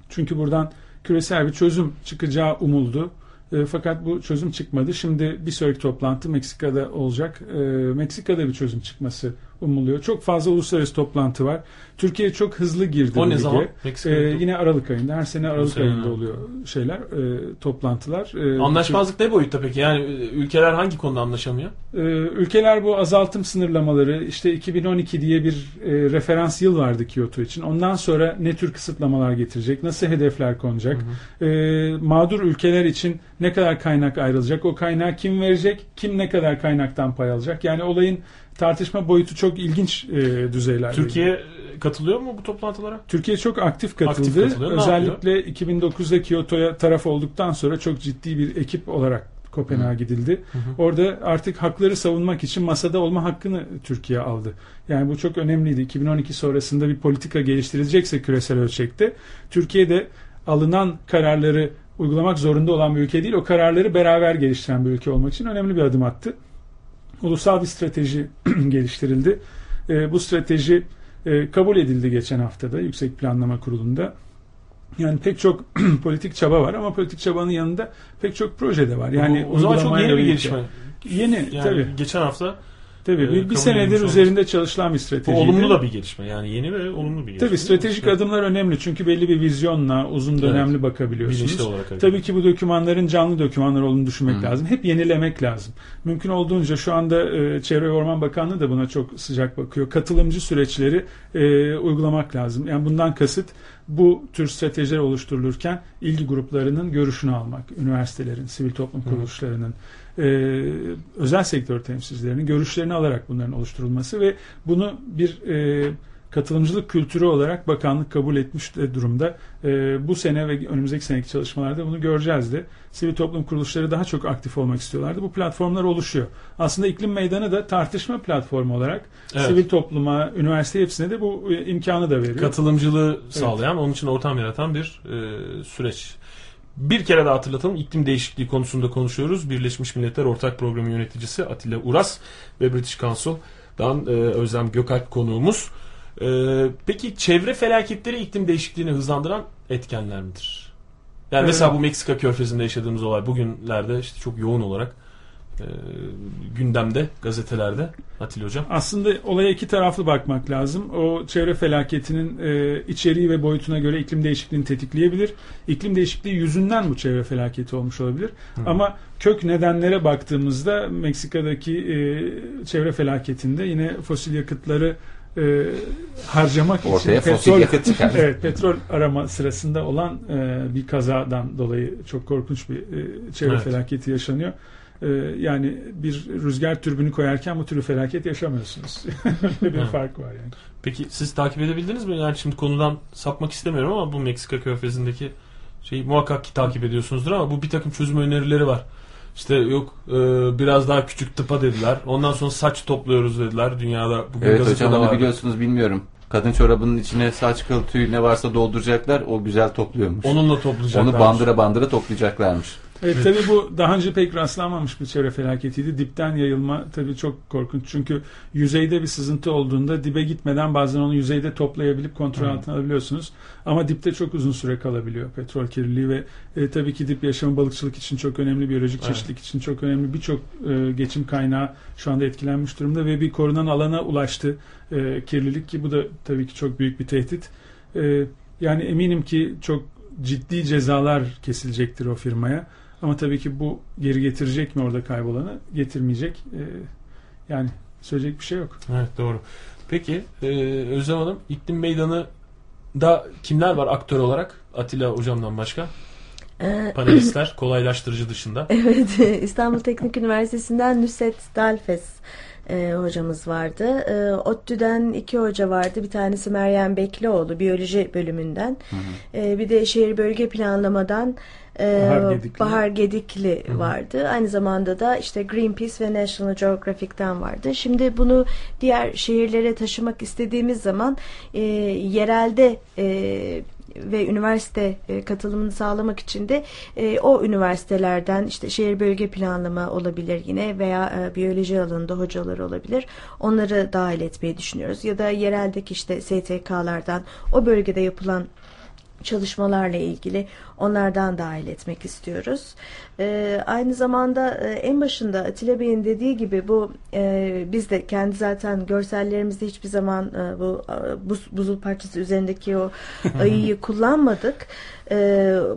C: Çünkü buradan küresel bir çözüm çıkacağı umuldu. E, fakat bu çözüm çıkmadı. Şimdi bir sonraki toplantı Meksika'da olacak. E, Meksika'da bir çözüm çıkması umuluyor. Çok fazla uluslararası toplantı var. Türkiye çok hızlı girdi
B: O ne zaman?
C: E,
B: Meksika'da.
C: yine Aralık ayında. Her sene Aralık
B: sene,
C: ayında oluyor şeyler, e, toplantılar. E,
B: Anlaşmazlık ne boyutta peki? Yani e, ülkeler hangi konuda anlaşamıyor?
C: ee, ülkeler bu azaltım sınırlamaları işte 2012 diye bir e, referans yıl vardı Kyoto için. Ondan sonra ne tür kısıtlamalar getirecek? Nasıl hedefler konacak? Ee, mağdur ülkeler için ne kadar kaynak ayrılacak? O kaynağı kim verecek? Kim ne kadar kaynaktan pay alacak? Yani olayın tartışma boyutu çok ilginç e, düzeylerde.
B: Türkiye e, katılıyor mu bu toplantılara?
C: Türkiye çok aktif katıldı.
B: Aktif katılıyor.
C: Özellikle 2009'da Kyoto'ya taraf olduktan sonra çok ciddi bir ekip olarak Kopenhag'a gidildi. Orada artık hakları savunmak için masada olma hakkını Türkiye aldı. Yani bu çok önemliydi. 2012 sonrasında bir politika geliştirilecekse küresel ölçekte Türkiye de alınan kararları uygulamak zorunda olan bir ülke değil. O kararları beraber geliştiren bir ülke olmak için önemli bir adım attı. Ulusal bir strateji (clears throat) geliştirildi. E, bu strateji e, kabul edildi geçen haftada Yüksek Planlama Kurulu'nda. Yani pek çok (clears throat) politik çaba var ama politik çabanın yanında pek çok proje de var. Yani
B: o, o zaman çok yeni bir gelişme.
C: Yeni
B: Yani
C: tabii.
B: geçen hafta
C: Tabii
B: e,
C: bir, bir
B: kabul
C: senedir üzerinde çalışılan bir
B: bu
C: stratejiydi.
B: olumlu da bir gelişme. Yani yeni ve olumlu bir gelişme.
C: Tabii stratejik adımlar önemli çünkü belli bir vizyonla uzun dönemli bakabiliyorsunuz.
B: bilinçli olarak hareket
C: Tabii ki bu dokümanların canlı dokümanlar olduğunu düşünmek
A: Hı.
C: lazım. Hep yenilemek lazım. Mümkün olduğunca şu anda e, Çevre ve Orman Bakanlığı da buna çok sıcak bakıyor. Katılımcı süreçleri e, uygulamak lazım. Yani bundan kasıt bu tür stratejiler oluşturulurken ilgi gruplarının görüşünü almak. Üniversitelerin, sivil toplum kuruluşlarının, e, özel sektör temsilcilerinin görüşlerini alarak bunların oluşturulması ve bunu bir e, katılımcılık kültürü olarak bakanlık kabul etmiş durumda. E, bu sene ve önümüzdeki seneki çalışmalarda bunu göreceğiz de. Sivil toplum kuruluşları daha çok aktif olmak istiyorlardı. Bu platformlar oluşuyor. Aslında iklim meydanı da tartışma platformu olarak
B: Evet.
C: sivil topluma, üniversite hepsine de bu e, imkanı da veriyor.
B: katılımcılığı sağlayan, onun için ortam yaratan bir e, süreç. Bir kere daha hatırlatalım. iklim değişikliği konusunda konuşuyoruz. Birleşmiş Milletler Ortak Programı Yöneticisi Atilla Uras ve British Council'dan e, Özlem Gökalp konuğumuz. E, peki çevre felaketleri iklim değişikliğini hızlandıran etkenler midir? Yani
C: Evet.
B: mesela bu Meksika körfezinde yaşadığımız olay bugünlerde işte çok yoğun olarak e, gündemde, gazetelerde Atilla Hocam.
C: Aslında olaya iki taraflı bakmak lazım. O çevre felaketinin e, içeriği ve boyutuna göre iklim değişikliğini tetikleyebilir. İklim değişikliği yüzünden bu çevre felaketi olmuş olabilir. Ama kök nedenlere baktığımızda Meksika'daki e, çevre felaketinde yine fosil yakıtları e, harcamak
A: Ortaya
C: için
A: fosil yakıt çıkar. (laughs)
C: evet petrol arama sırasında olan e, bir kazadan dolayı çok korkunç bir e, çevre
B: Evet.
C: felaketi yaşanıyor. E, yani bir rüzgar türbünü koyarken bu türlü felaket yaşamıyorsunuz. (laughs) Böyle bir
B: Evet.
C: fark var yani.
B: Peki siz takip edebildiniz mi? Yani şimdi konudan sapmak istemiyorum ama bu Meksika körfezindeki şeyi muhakkak ki takip ediyorsunuzdur ama bu bir takım çözüm önerileri var. İşte yok e, biraz daha küçük tıpa dediler. Ondan sonra saç topluyoruz dediler. Dünyada bugün
A: Evet hocam onu biliyorsunuz bilmiyorum. Kadın çorabının içine saç kıl tüy ne varsa dolduracaklar. O güzel topluyormuş.
B: Onunla toplayacaklar.
A: Onu bandıra bandıra toplayacaklarmış.
C: Evet, tabii bu daha önce pek rastlanmamış bir çevre felaketiydi. Dipten yayılma tabii çok korkunç. Çünkü yüzeyde bir sızıntı olduğunda dibe gitmeden bazen onu yüzeyde toplayabilip kontrol altına alabiliyorsunuz. Ama dipte çok uzun süre kalabiliyor petrol kirliliği ve e, tabii ki dip yaşamı balıkçılık için çok önemli, biyolojik
B: Evet.
C: çeşitlilik için çok önemli. Birçok e, geçim kaynağı şu anda etkilenmiş durumda ve bir korunan alana ulaştı e, kirlilik ki bu da tabii ki çok büyük bir tehdit. E, yani eminim ki çok ciddi cezalar kesilecektir o firmaya. Ama tabii ki bu geri getirecek mi orada kaybolanı? Getirmeyecek. Ee, yani söyleyecek bir şey yok.
B: Evet doğru. Peki e, Özlem Hanım iklim meydanı da kimler var aktör olarak? Atilla hocamdan başka?
D: Ee,
B: Panelistler (clears throat) kolaylaştırıcı dışında.
D: Evet, (laughs) İstanbul Teknik Üniversitesi'nden Nusret Dalfes e, hocamız vardı. E, ODTÜ'den iki hoca vardı. Bir tanesi Meryem Beklioğlu, biyoloji bölümünden. E, bir de şehir bölge planlamadan e,
C: Bahar Gedikli.
D: Bahar Gedikli vardı. Aynı zamanda da işte Greenpeace ve National Geographic'ten vardı. Şimdi bunu diğer şehirlere taşımak istediğimiz zaman e, yerelde e, ve üniversite e, katılımını sağlamak için de e, o üniversitelerden işte şehir bölge planlama olabilir yine veya e, biyoloji alanında hocalar olabilir. Onları dahil etmeyi düşünüyoruz. Ya da yereldeki işte STK'lardan o bölgede yapılan çalışmalarla ilgili onlardan dahil etmek istiyoruz. Ee, aynı zamanda e, en başında Atilla Bey'in dediği gibi bu e, biz de kendi zaten görsellerimizde hiçbir zaman e, bu e, buz, buzul parçası üzerindeki o (laughs) ayıyı kullanmadık. E,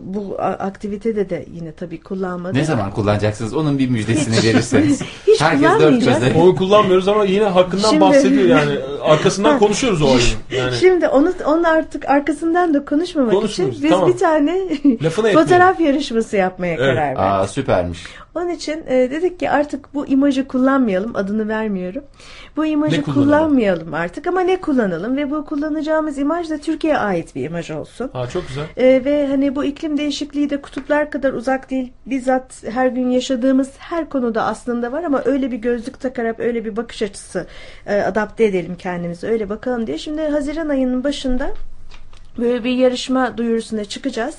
D: bu aktivitede de yine tabii kullanmadık.
A: Ne zaman kullanacaksınız? Onun bir müjdesini verirseniz. (laughs)
D: Hiç
A: Herkes dört gözle.
B: Onu kullanmıyoruz ama yine hakkından
D: Şimdi-
B: bahsediyor yani. (laughs) Arkasından konuşuyoruz o ayın. Yani
D: Şimdi onu onun artık arkasından da konuşmamak için biz
B: tamam.
D: bir tane fotoğraf yarışması yapmaya
B: Evet.
D: karar verdik.
A: Aa süpermiş.
D: Onun için e, dedik ki artık bu imajı kullanmayalım. Adını vermiyorum. Bu imajı kullanmayalım artık ama ne kullanalım ve bu kullanacağımız imaj da Türkiye'ye ait bir imaj olsun.
B: Ha, çok güzel.
D: E, ve hani bu iklim değişikliği de kutuplar kadar uzak değil. Bizzat her gün yaşadığımız her konuda aslında var ama öyle bir gözlük takarak öyle bir bakış açısı e, adapte edelim kendimizi. Öyle bakalım diye. Şimdi Haziran ayının başında böyle bir yarışma duyurusuna çıkacağız.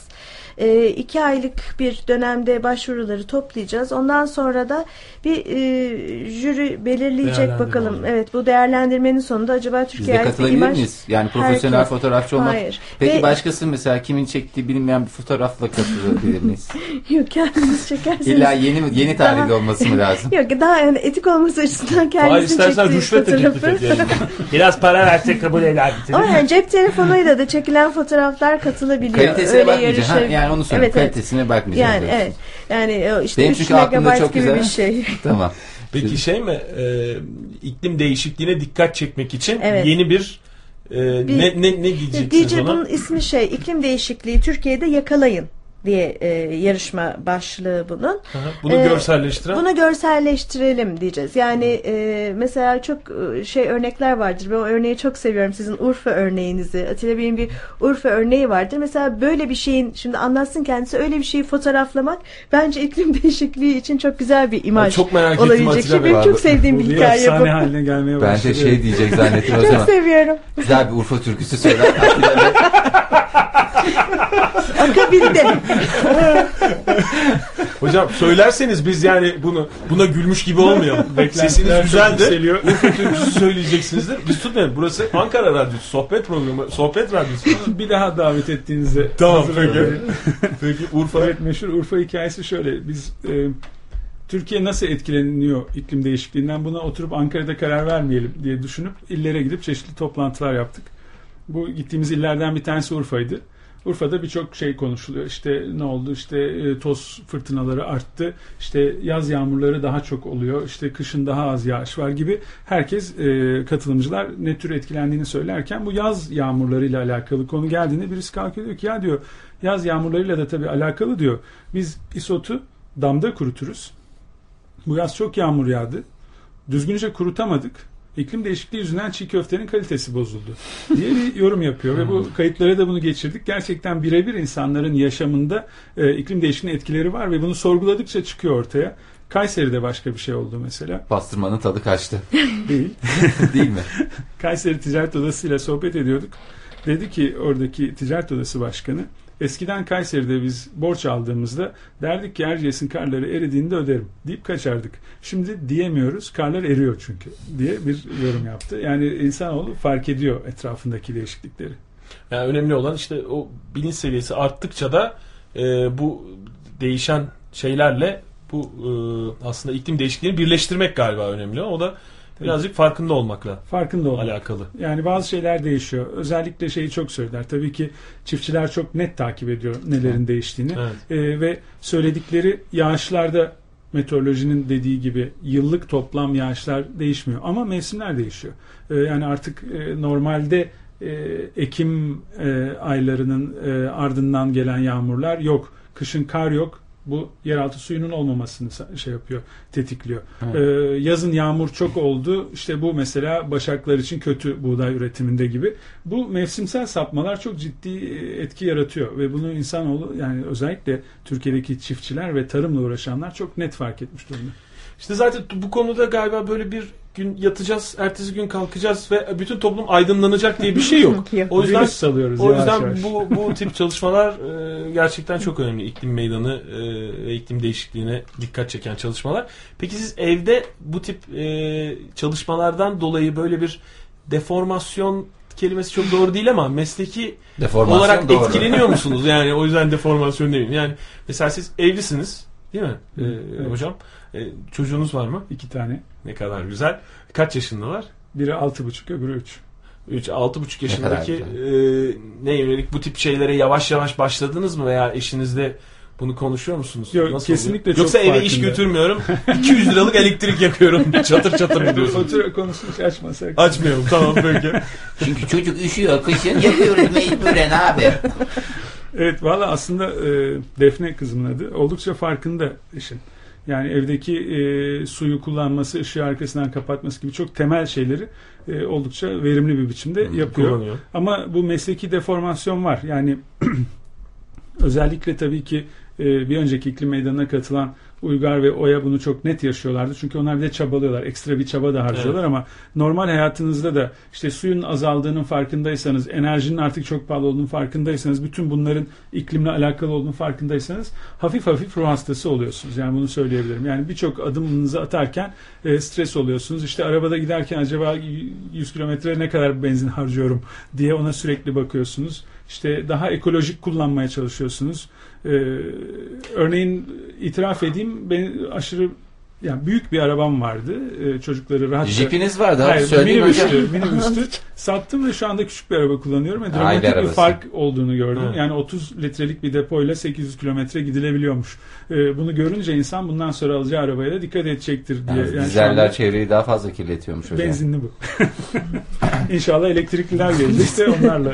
D: E, iki aylık bir dönemde başvuruları toplayacağız. Ondan sonra da bir e, jüri belirleyecek bakalım. Evet bu değerlendirmenin sonunda acaba
A: Biz
D: Türkiye'ye
A: de katılabilir
D: imaj...
A: miyiz? Yani profesyonel
D: Herkes-
A: fotoğrafçı olmak.
D: Hayır.
A: Peki
D: Ve-
A: başkası mesela kimin çektiği bilinmeyen bir fotoğrafla katılabilir miyiz? (laughs)
D: Yok kendiniz çekerseniz.
A: İlla yeni yeni tarihli
D: Daha-
A: olması mı lazım? (laughs)
D: Yok daha yani etik olması açısından
B: istersen
D: çektiği
B: rüşvet
D: fotoğrafı. (laughs)
B: Biraz para versek kabul eder?
D: Ama yani cep telefonuyla da çekilen fotoğraflar katılabiliyor.
A: Kalitesine
D: Öyle
A: bakmayacağız. Ha, yani onu söyleyeyim.
D: Evet, evet.
A: Kalitesine bakmayacağız.
D: Yani
A: diyorsun.
D: evet. Yani o işte
A: Benim
D: 3
A: çünkü aklımda
D: megabayt
A: çok
D: gibi
A: güzel-
D: bir şey. (laughs) (laughs)
A: Tamam.
B: Peki şey mi? e, iklim değişikliğine dikkat çekmek için
D: Evet.
B: yeni bir, e,
D: Bir-
B: ne ne ne diyeceksiniz
D: Diyeceğim
B: ona?
D: bunun ismi şey iklim değişikliği Türkiye'de yakalayın diye e, yarışma başlığı bunun.
B: Hı hı. Bunu
D: Ee,
B: görselleştiren.
D: Bunu görselleştirelim diyeceğiz. Yani e, mesela çok e, şey örnekler vardır. Ben o örneği çok seviyorum. Sizin Urfa örneğinizi. Atilla Bey'in bir Urfa örneği vardır. Mesela böyle bir şeyin şimdi anlatsın kendisi öyle bir şeyi fotoğraflamak bence iklim (laughs) değişikliği için çok güzel bir imaj
B: Çok merak ettim
D: olabilecek
B: Atilla
D: şey.
B: Bey.
D: Benim çok sevdiğim bir
C: Bu bir
D: hikaye bu.
C: haline gelmeye
A: Ben
C: başladı.
A: de şey diyecek zannettim o (laughs)
D: Çok
A: zaman.
D: seviyorum.
A: Güzel bir Urfa türküsü söyler. (laughs) Atilla Bey.
D: Akabinde. (laughs)
B: Hocam söylerseniz biz yani bunu buna gülmüş gibi olmayalım. (laughs) Sesiniz
C: yükseliyor.
B: Urfa türküsü söyleyeceksinizdir. Biz tutmayalım. Burası Ankara Radyosu. Sohbet programı. Sohbet radyosu. (laughs)
C: bir daha davet ettiğinizde
B: Tamam,
C: hazırlanın.
B: Peki Urfa.
C: Evet meşhur Urfa hikayesi şöyle. Biz e, Türkiye nasıl etkileniyor iklim değişikliğinden buna oturup Ankara'da karar vermeyelim diye düşünüp illere gidip çeşitli toplantılar yaptık. Bu gittiğimiz illerden bir tanesi Urfa'ydı. Urfa'da birçok şey konuşuluyor. İşte ne oldu? İşte e, toz fırtınaları arttı. İşte yaz yağmurları daha çok oluyor. İşte kışın daha az yağış var gibi. Herkes e, katılımcılar ne tür etkilendiğini söylerken bu yaz yağmurlarıyla alakalı konu geldiğinde birisi kalkıyor diyor ki ya diyor yaz yağmurlarıyla da tabii alakalı diyor. Biz isotu damda kuruturuz. Bu yaz çok yağmur yağdı. Düzgünce kurutamadık. İklim değişikliği yüzünden çiğ köftenin kalitesi bozuldu diye bir yorum yapıyor ve bu kayıtlara da bunu geçirdik. Gerçekten birebir insanların yaşamında e, iklim değişikliğinin etkileri var ve bunu sorguladıkça çıkıyor ortaya. Kayseri'de başka bir şey oldu mesela.
A: Pastırmanın tadı kaçtı. (laughs)
C: Değil. (laughs)
A: Değil mi?
C: Kayseri Ticaret Odası ile sohbet ediyorduk. Dedi ki oradaki ticaret odası başkanı eskiden Kayseri'de biz borç aldığımızda derdik ki Erciyes'in karları eridiğinde öderim deyip kaçardık. Şimdi diyemiyoruz karlar eriyor çünkü diye bir yorum yaptı. Yani insanoğlu fark ediyor etrafındaki değişiklikleri.
B: Yani önemli olan işte o bilinç seviyesi arttıkça da e, bu değişen şeylerle bu e, aslında iklim değişikliğini birleştirmek galiba önemli. O da birazcık farkında olmakla
C: Farkında olmak.
B: alakalı.
C: Yani bazı şeyler değişiyor. Özellikle şeyi çok söyler. Tabii ki çiftçiler çok net takip ediyor nelerin değiştiğini.
B: Evet.
C: Ee, ve söyledikleri yağışlarda meteorolojinin dediği gibi yıllık toplam yağışlar değişmiyor. Ama mevsimler değişiyor. Ee, yani artık e, normalde e, Ekim e, aylarının e, ardından gelen yağmurlar yok. Kışın kar yok. Bu yeraltı suyunun olmamasını şey yapıyor, tetikliyor.
A: Evet.
C: Ee, yazın yağmur çok oldu. İşte bu mesela başaklar için kötü buğday üretiminde gibi. Bu mevsimsel sapmalar çok ciddi e, etki yaratıyor ve bunu insanoğlu yani özellikle Türkiye'deki çiftçiler ve tarımla uğraşanlar çok net fark etmiş durumda.
B: İşte zaten bu konuda galiba böyle bir gün yatacağız, ertesi gün kalkacağız ve bütün toplum aydınlanacak diye bir şey yok. (laughs) O yüzden
C: salıyoruz
B: o yüzden
C: yavaş.
B: bu bu tip çalışmalar e, gerçekten çok önemli. İklim meydanı e, ve iklim değişikliğine dikkat çeken çalışmalar. Peki siz evde bu tip e, çalışmalardan dolayı böyle bir deformasyon kelimesi çok doğru değil ama mesleki
A: Deformasyon
B: olarak
A: doğru.
B: etkileniyor musunuz? Yani o yüzden deformasyon demeyeyim. Yani mesela siz evlisiniz değil mi e,
C: Evet.
B: hocam? E, çocuğunuz var mı?
C: İki tane.
B: Ne kadar güzel. Kaç yaşındalar?
C: Biri altı buçuk öbürü üç.
B: 3 6,5
A: kadar
B: yaşındaki
A: güzel.
B: e, ne yönelik bu tip şeylere yavaş yavaş başladınız mı veya eşinizle bunu konuşuyor musunuz?
C: Yok,
B: Nasıl
C: kesinlikle
B: oluyor?
C: çok
B: Yoksa eve iş götürmüyorum. 200 liralık elektrik yakıyorum. (laughs) çatır çatır?
C: Fatura konusunu hiç açmasak.
B: Açmıyorum tamam peki.
A: Çünkü çocuk üşüyor kışın yapıyoruz mecburen abi. (laughs)
C: Evet valla aslında e, Defne kızımın adı oldukça farkında işin. Yani evdeki e, suyu kullanması, ışığı arkasından kapatması gibi çok temel şeyleri e, oldukça verimli bir biçimde yapıyor.
B: Kullanıyor.
C: Ama bu mesleki deformasyon var. Yani (clears throat) özellikle tabii ki e, bir önceki iklim meydanına katılan Uygar ve Oya bunu çok net yaşıyorlardı. Çünkü onlar bir de çabalıyorlar. Ekstra bir çaba da harcıyorlar ama normal hayatınızda da işte suyun azaldığının farkındaysanız, enerjinin artık çok pahalı olduğunun farkındaysanız, bütün bunların iklimle alakalı olduğunu farkındaysanız hafif hafif ruh hastası oluyorsunuz. Yani bunu söyleyebilirim. Yani birçok adımınızı atarken e, stres oluyorsunuz. İşte arabada giderken acaba 100 kilometre ne kadar benzin harcıyorum diye ona sürekli bakıyorsunuz. İşte daha ekolojik kullanmaya çalışıyorsunuz. Ee, örneğin itiraf edeyim ben aşırı yani büyük bir arabam vardı. Ee, çocukları rahatça
A: Jipiniz vardı.
C: Hayır,
A: Söyleyeyim hocam.
C: minibüstü, (laughs) minibüstü. Sattım ve şu anda küçük bir araba kullanıyorum. Ve
A: Aile
C: dramatik bir
A: arabası.
C: fark olduğunu gördüm.
B: Evet.
C: Yani 30 litrelik bir depoyla 800 kilometre gidilebiliyormuş. Ee, bunu görünce insan bundan sonra alacağı arabaya da dikkat edecektir diye.
A: Yani
C: Yani
A: Dizeller
C: anda
A: çevreyi daha fazla kirletiyormuş hocam.
C: benzinli bu. (laughs) İnşallah elektrikliler gelecek de onlarla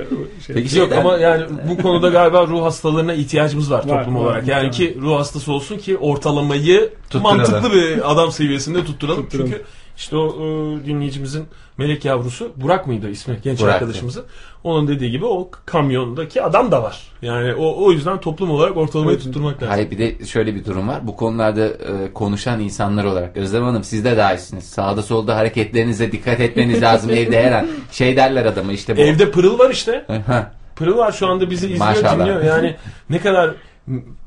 C: şey.
A: Peki
B: Yok ama yani bu konuda galiba ruh hastalarına ihtiyacımız var,
C: Var,
B: toplum
C: var,
B: olarak. Yani
C: muhtemelen.
B: ki ruh hastası olsun ki ortalamayı
A: Tutturalım.
B: mantıklı bir (laughs) adam seviyesinde tutturalım.
C: Tutturalım.
B: Çünkü işte o e, dinleyicimizin melek yavrusu Burak mıydı ismi genç
A: Burak'tı.
B: arkadaşımızın? Onun dediği gibi o kamyondaki adam da var. Yani o o yüzden toplum olarak ortalamayı
C: Evet.
B: tutturmak lazım.
A: Hayır bir de şöyle bir durum var. Bu konularda e, konuşan insanlar olarak Özlem Hanım siz de dahilsiniz. Sağda solda hareketlerinize dikkat etmeniz lazım (laughs) evde her an. Şey derler adama işte bu.
B: Evde pırıl var işte. Pırıl var şu anda bizi izliyor
A: Maşallah.
B: dinliyor. Yani ne kadar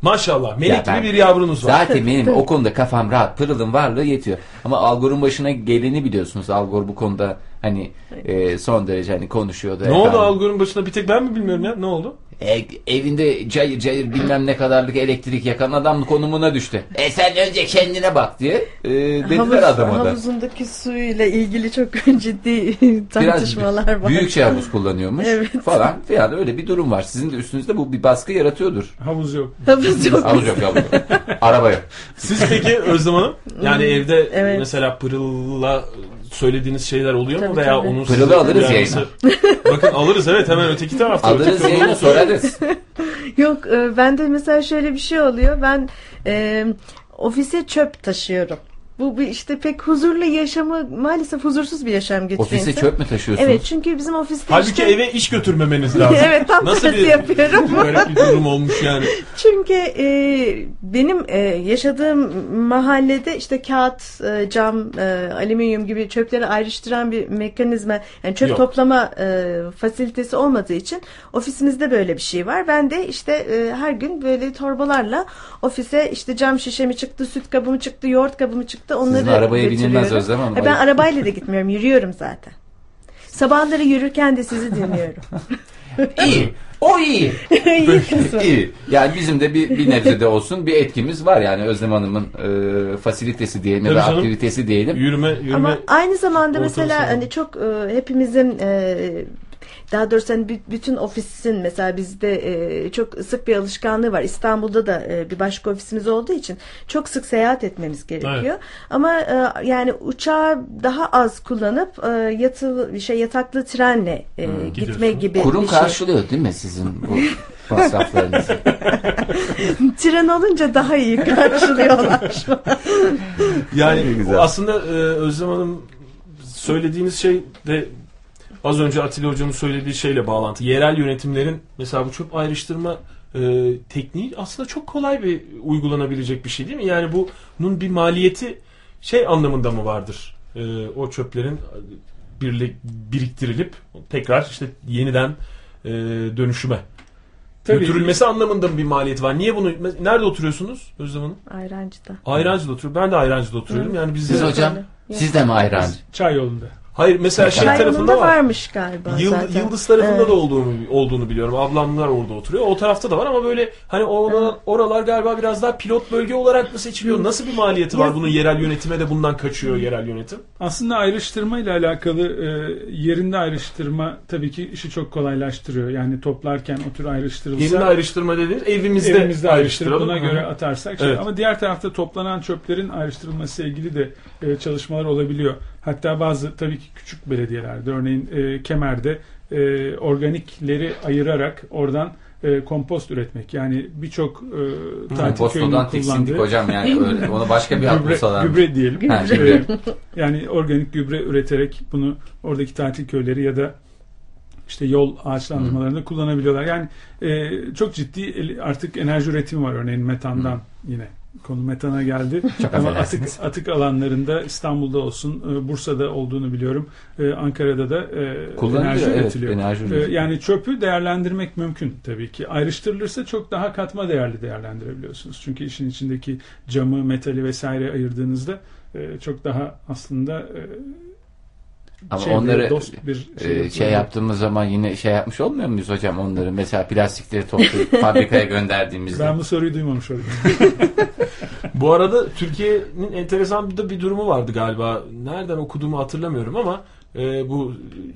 B: maşallah melek
A: Ya
B: bir yavrunuz var.
A: Zaten benim (laughs) o konuda kafam rahat. Pırıl'ın varlığı yetiyor. Ama Algor'un başına geleni biliyorsunuz. Algor bu konuda hani e, son derece hani konuşuyordu.
B: Ne oldu
A: Efendim,
B: Algor'un başına bir tek ben mi bilmiyorum ya? Ne oldu?
A: E, evinde cayır cayır bilmem ne kadarlık elektrik yakan adam konumuna düştü. E sen önce kendine bak diye e, dediler
D: Havuz-
A: adama da.
D: Havuzundaki suyla ilgili çok (laughs) ciddi tartışmalar var.
A: büyük şey havuz kullanıyormuş (laughs)
D: Evet.
A: falan filan öyle bir durum var. Sizin de üstünüzde bu bir baskı yaratıyordur.
C: Havuz yok.
D: Havuz yok.
A: Havuz yok havuz yok. Araba yok.
B: Siz peki Özlem Hanım? Yani evde
D: Evet.
B: mesela Pırıl'la söylediğiniz şeyler oluyor mu?
D: Tabii,
B: Veya
D: tabii.
B: onun
A: Pırıl'ı alırız
B: uyarması- Bakın alırız evet hemen öteki tarafta.
A: Alırız
B: Öteki
A: yayına sorarız. (laughs)
D: Yok e, bende mesela şöyle bir şey oluyor. Ben e, ofise çöp taşıyorum. Bu, bu işte pek huzurlu yaşamı maalesef huzursuz bir yaşam getiriyor.
A: Ofise
D: insan.
A: çöp mü taşıyorsunuz?
D: Evet çünkü bizim ofiste
B: Halbuki
D: işte...
B: eve iş götürmemeniz lazım. (laughs)
D: Evet, tam
B: Nasıl
D: tersi
B: bir
D: yapıyorum. (laughs)
B: Böyle bir durum olmuş yani. (laughs)
D: Çünkü e, benim e, yaşadığım mahallede işte kağıt, e, cam, e, alüminyum gibi çöpleri ayrıştıran bir mekanizma, yani çöp
B: Yok.
D: toplama e, fasilitesi olmadığı için ofisimizde böyle bir şey var. Ben de işte e, her gün böyle torbalarla ofise işte cam şişemi çıktı, süt kabımı çıktı, yoğurt kabımı çıktı onları
A: Sizin arabaya binilmez Özlem Hanım.
D: Ha, Ben arabayla da gitmiyorum, yürüyorum zaten. Sabahları yürürken de sizi dinliyorum. (laughs)
A: İyi. O iyi. (laughs)
D: İyi kısmı.
A: İyi. Yani bizim de bir, bir nebzede olsun bir etkimiz var yani Özlem Hanım'ın e, fasilitesi diyelim ya da
B: canım.
A: aktivitesi diyelim.
B: Yürüme, yürüme.
D: Ama aynı zamanda mesela hani çok e, hepimizin e, daha doğrusu hani bü- bütün ofisin mesela bizde e, çok sık bir alışkanlığı var. İstanbul'da da e, bir başka ofisimiz olduğu için çok sık seyahat etmemiz gerekiyor. Ama e, yani uçağı daha az kullanıp e, yatı bir şey yataklı trenle e, gitme
B: gidiyorsun.
D: gibi
A: Kurum
D: bir şey.
A: karşılıyor değil mi sizin bu masraflarınızı? (laughs)
D: Tren olunca daha iyi karşılıyorlar şu (laughs) an.
B: Yani aslında e, Özlem Hanım söylediğiniz şey de az önce Atilla Hoca'nın söylediği şeyle bağlantı. Yerel yönetimlerin mesela bu çöp ayrıştırma e, tekniği aslında çok kolay bir uygulanabilecek bir şey değil mi? Yani bunun bir maliyeti şey anlamında mı vardır? E, o çöplerin birlik, biriktirilip tekrar işte yeniden e, dönüşüme
C: Tabii.
B: götürülmesi anlamında mı bir maliyeti var? Niye bunu nerede oturuyorsunuz Özlem Hanım?
D: Ayrancı'da.
B: Ayrancı'da oturuyorum. Ben de Ayrancı'da oturuyorum. Yani biz
A: Siz
B: de-
A: hocam siz de mi ayran?
C: Çay yolunda.
B: Hayır mesela şey tarafında var.
D: varmış galiba
B: Yıl-
D: zaten.
B: Yıldız tarafında
D: Evet.
B: da olduğunu olduğunu biliyorum. Ablamlar orada oturuyor. O tarafta da var ama böyle hani oralar, oralar galiba biraz daha pilot bölge olarak mı seçiliyor? Nasıl bir maliyeti var? Bunun yerel yönetime de bundan kaçıyor yerel yönetim.
C: Aslında ayrıştırma ile alakalı e, yerinde ayrıştırma tabii ki işi çok kolaylaştırıyor. Yani toplarken o tür ayrıştırılsa
B: Yerine ayrıştırma dediğiniz evimizde,
C: evimizde ayrıştırıp
B: ayrıştıralım.
C: buna göre atarsak. şey-
B: Evet.
C: Ama diğer tarafta toplanan çöplerin ayrıştırılması ile ilgili de e, çalışmalar olabiliyor. Hatta bazı tabii ki küçük belediyelerde örneğin e, Kemer'de e, organikleri ayırarak oradan e, kompost üretmek. Yani birçok e, tatil
A: Kompostodan
C: köyünün kullandığı
A: hocam yani (laughs) öyle, onu başka bir ad
C: gübre,
A: bulsalar.
C: gübre diyelim.
A: Ha,
C: E,
A: gübre.
C: yani organik gübre üreterek bunu oradaki tatil köyleri ya da işte yol ağaçlandırmalarında kullanabiliyorlar. Yani e, çok ciddi artık enerji üretimi var örneğin metandan yine. Konu metana geldi.
A: Çok
C: Ama atık, atık alanlarında İstanbul'da olsun, e, Bursa'da olduğunu biliyorum. E, Ankara'da da e, enerji
A: evet,
C: üretiliyor.
A: enerji üretiliyor.
C: yani çöpü değerlendirmek mümkün tabii ki. Ayrıştırılırsa çok daha katma değerli değerlendirebiliyorsunuz. Çünkü işin içindeki camı, metali vesaire ayırdığınızda çok daha aslında
A: Ama
C: çevreye
A: onları
C: dost bir
A: Ee,
C: yapılıyor.
A: şey yaptığımız zaman yine şey yapmış olmuyor muyuz hocam onları mesela plastikleri toplayıp (laughs) fabrikaya gönderdiğimizde.
C: Ben bu soruyu duymamış oldum. (laughs)
B: Bu arada Türkiye'nin enteresan bir de bir durumu vardı galiba. Nereden okuduğumu hatırlamıyorum ama e, bu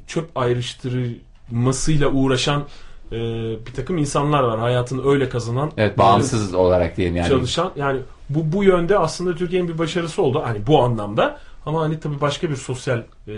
B: çöp ayrıştırmasıyla uğraşan e, bir takım insanlar var. Hayatını öyle kazanan.
A: Evet bağımsız olarak diyelim yani.
B: çalışan yani bu bu yönde aslında Türkiye'nin bir başarısı oldu hani bu anlamda ama hani tabii başka bir sosyal e,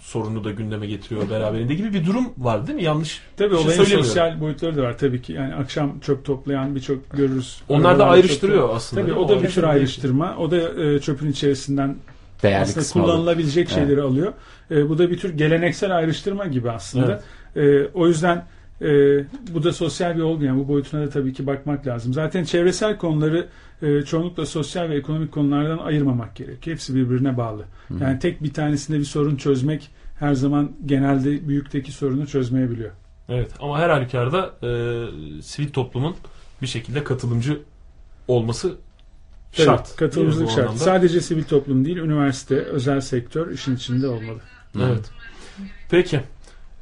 B: sorunu da gündeme getiriyor beraberinde gibi bir durum var değil mi? Yanlış
C: Tabii
B: şey
C: olayın sosyal boyutları da var tabii ki. Yani akşam çöp toplayan birçok görürüz.
B: Onlar da ayrıştırıyor
C: çöp-
B: aslında.
C: Tabii o da bir tür ayrıştırma. O da e, çöpün içerisinden
A: Değerli
C: aslında kullanılabilecek
A: Evet.
C: şeyleri alıyor. E, bu da bir tür geleneksel ayrıştırma gibi aslında. E, o yüzden e, bu da sosyal bir olgu yani bu boyutuna da tabii ki bakmak lazım. Zaten çevresel konuları e, çoğunlukla sosyal ve ekonomik konulardan ayırmamak gerekiyor. Hepsi birbirine bağlı. Yani tek bir tanesinde bir sorun çözmek her zaman genelde büyükteki sorunu çözmeyebiliyor.
B: Evet ama her halükarda e, sivil toplumun bir şekilde katılımcı olması
C: Tabii,
B: şart.
C: Katılımcılık şart.
B: anlamda?
C: Sadece sivil toplum değil, üniversite, özel sektör işin içinde olmalı.
B: Evet. Peki.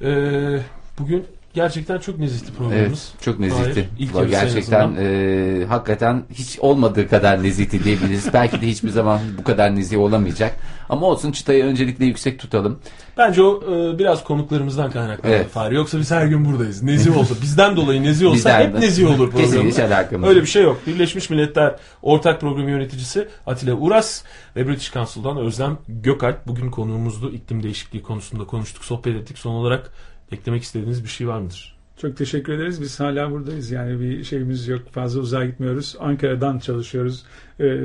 B: E, bugün gerçekten çok nezihti programımız.
A: Evet, çok nezihti.
B: Hayır,
A: Gerçekten e, hakikaten hiç olmadığı kadar nezihti diyebiliriz. (laughs) Belki de hiçbir zaman bu kadar nezih olamayacak. Ama olsun çıtayı öncelikle yüksek tutalım.
B: Bence o e, biraz konuklarımızdan kaynaklı.
A: Evet.
B: Fahri. Yoksa biz her gün buradayız. Nezih olsa, (laughs) bizden dolayı nezih olsa
A: Bizden
B: hep nezih olur
A: Kesin
B: programımız.
A: hiç alakamız
B: Öyle bir şey yok. Birleşmiş Milletler Ortak Programı Yöneticisi Atilla Uras ve British Council'dan Özlem Gökalp bugün konuğumuzdu. İklim değişikliği konusunda konuştuk, sohbet ettik. Son olarak eklemek istediğiniz bir şey var mıdır?
C: Çok teşekkür ederiz. Biz hala buradayız. Yani bir şeyimiz yok. Fazla uzağa gitmiyoruz. Ankara'dan çalışıyoruz. Ee,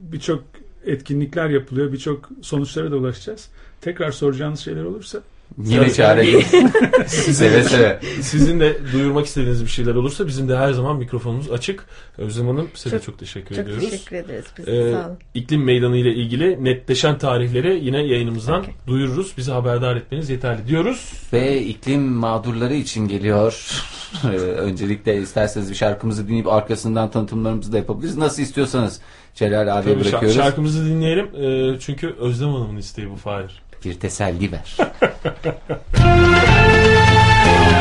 C: Birçok etkinlikler yapılıyor. Birçok sonuçlara da ulaşacağız. Tekrar soracağınız şeyler olursa
A: Yine çağırayım. (laughs) (laughs) seve seve.
B: Sizin de duyurmak istediğiniz bir şeyler olursa bizim de her zaman mikrofonumuz açık. Özlem Hanım size de
D: Çok-
B: çok teşekkür
D: çok
B: ediyoruz.
D: teşekkür ederiz. Biz
B: Ee,
D: sağ olun.
B: iklim meydanı ile ilgili netleşen tarihleri yine yayınımızdan
D: Okey.
B: duyururuz. Bizi haberdar etmeniz yeterli diyoruz.
A: Ve iklim mağdurları için geliyor. (laughs) Ee, Öncelikle isterseniz bir şarkımızı dinleyip arkasından tanıtımlarımızı da yapabiliriz. Nasıl istiyorsanız Celal abi bırakıyoruz.
B: şarkımızı dinleyelim. Ee, çünkü Özlem Hanım'ın isteği bu Fahir.
A: Bir teselli ver.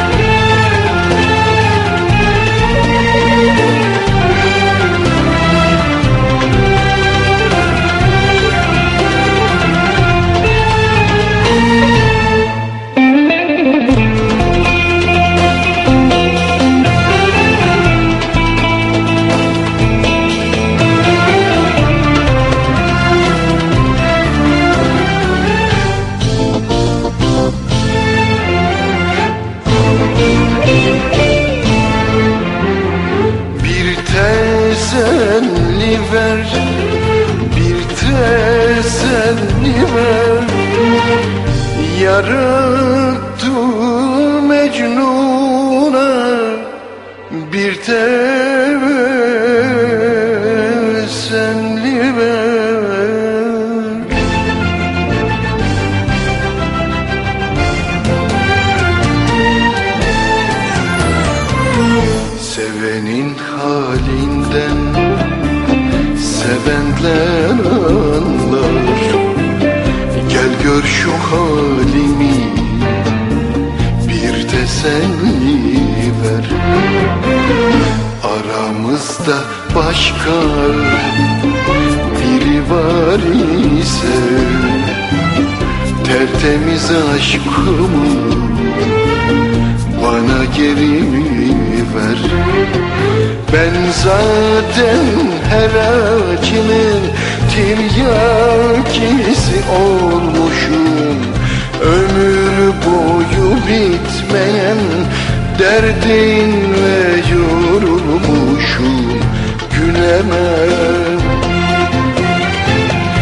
A: (laughs)
F: yarım Teselli ver. Aramızda başka biri var ise Tertemiz aşkımı bana geri ver? Ben zaten her acının tiryakisi olmuşum. Ömür boyu bitmeyen derdinle yorulmuşum Gülemem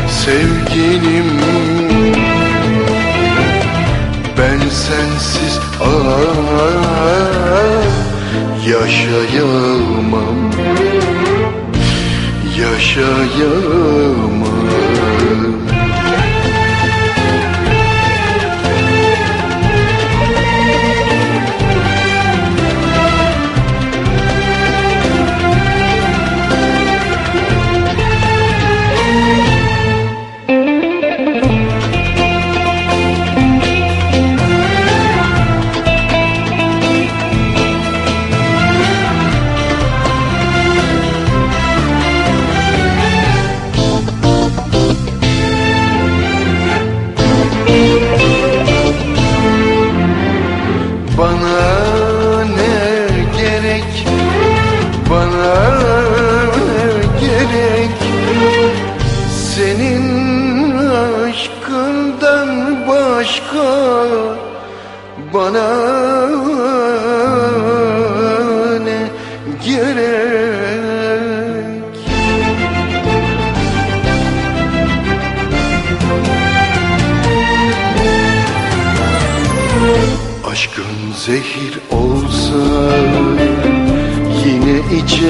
F: sevgilim ben sensiz ah, yaşayamam. Yaşayamam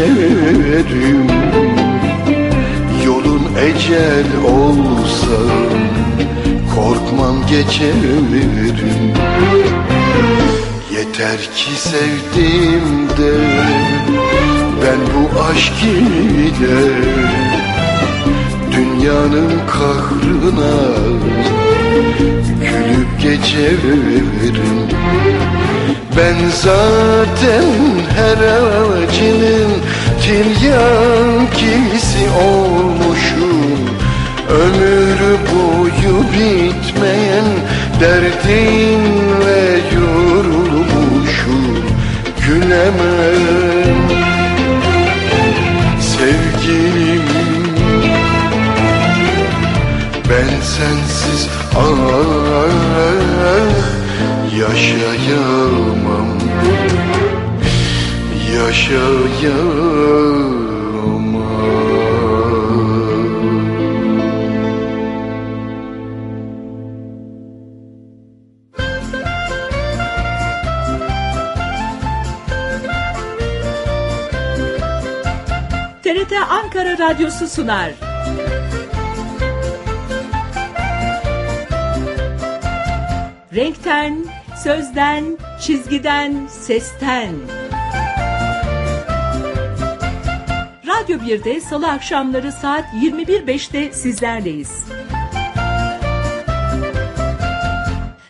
F: içerim Yolun ecel olsa korkmam geçerim Yeter ki sevdim de ben bu aşk ile Dünyanın kahrına gülüp geçerim Ben zaten her acının tiryakisi olmuşum. Ömür boyu bitmeyen derdinle yorulmuşum. Gülemem sevgilim ben sensiz ah yaşayamam. Yaşayamam
G: TRT Ankara Radyosu sunar. Renkten sözden, çizgiden, sesten. Radyo 1'de Salı akşamları saat 21.05'te sizlerleyiz.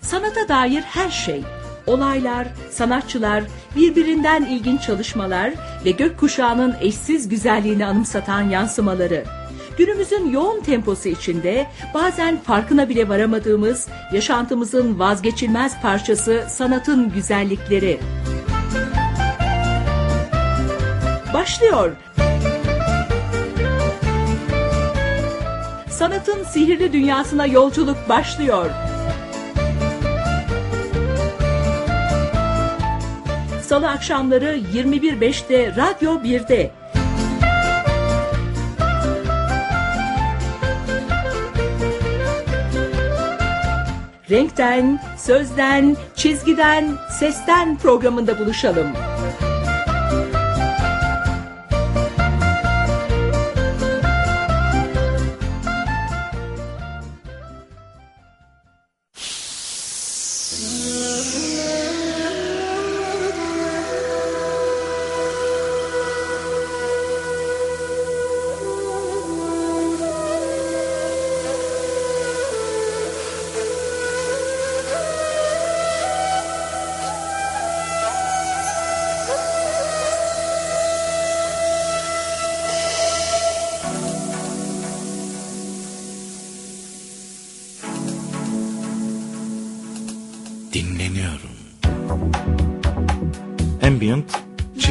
G: Sanata dair her şey, olaylar, sanatçılar, birbirinden ilginç çalışmalar ve gökkuşağının eşsiz güzelliğini anımsatan yansımaları. Günümüzün yoğun temposu içinde bazen farkına bile varamadığımız yaşantımızın vazgeçilmez parçası sanatın güzellikleri. Başlıyor. Sanatın sihirli dünyasına yolculuk başlıyor. Salı akşamları 21.05'te Radyo 1'de. Renkten, sözden, çizgiden, sesten programında buluşalım.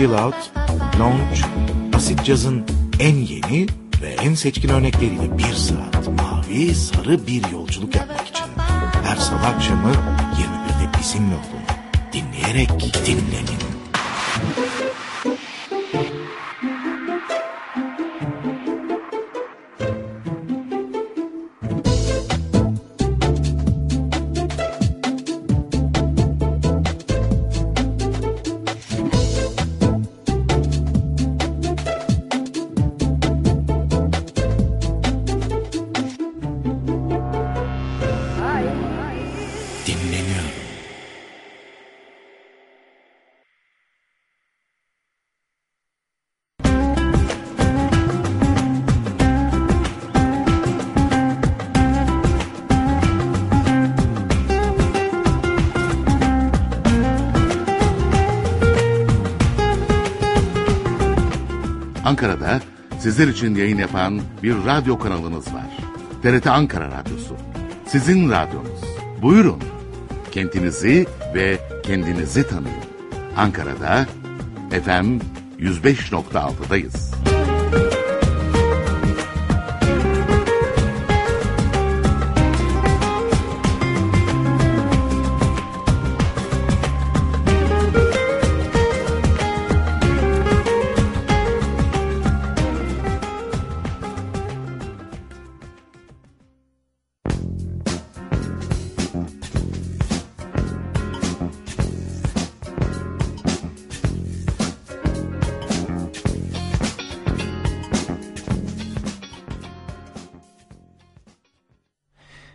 H: Chill out, lounge, asit cazın en yeni ve en seçkin örnekleriyle bir saat mavi sarı bir yolculuk yapmak için her salı akşamı 21'de bizimle olun. Dinleyerek dinlenin.
I: Sizler için yayın yapan bir radyo kanalınız var. TRT Ankara Radyosu. Sizin radyonuz. Buyurun. Kentinizi ve kendinizi tanıyın. Ankara'da FM 105.6'dayız.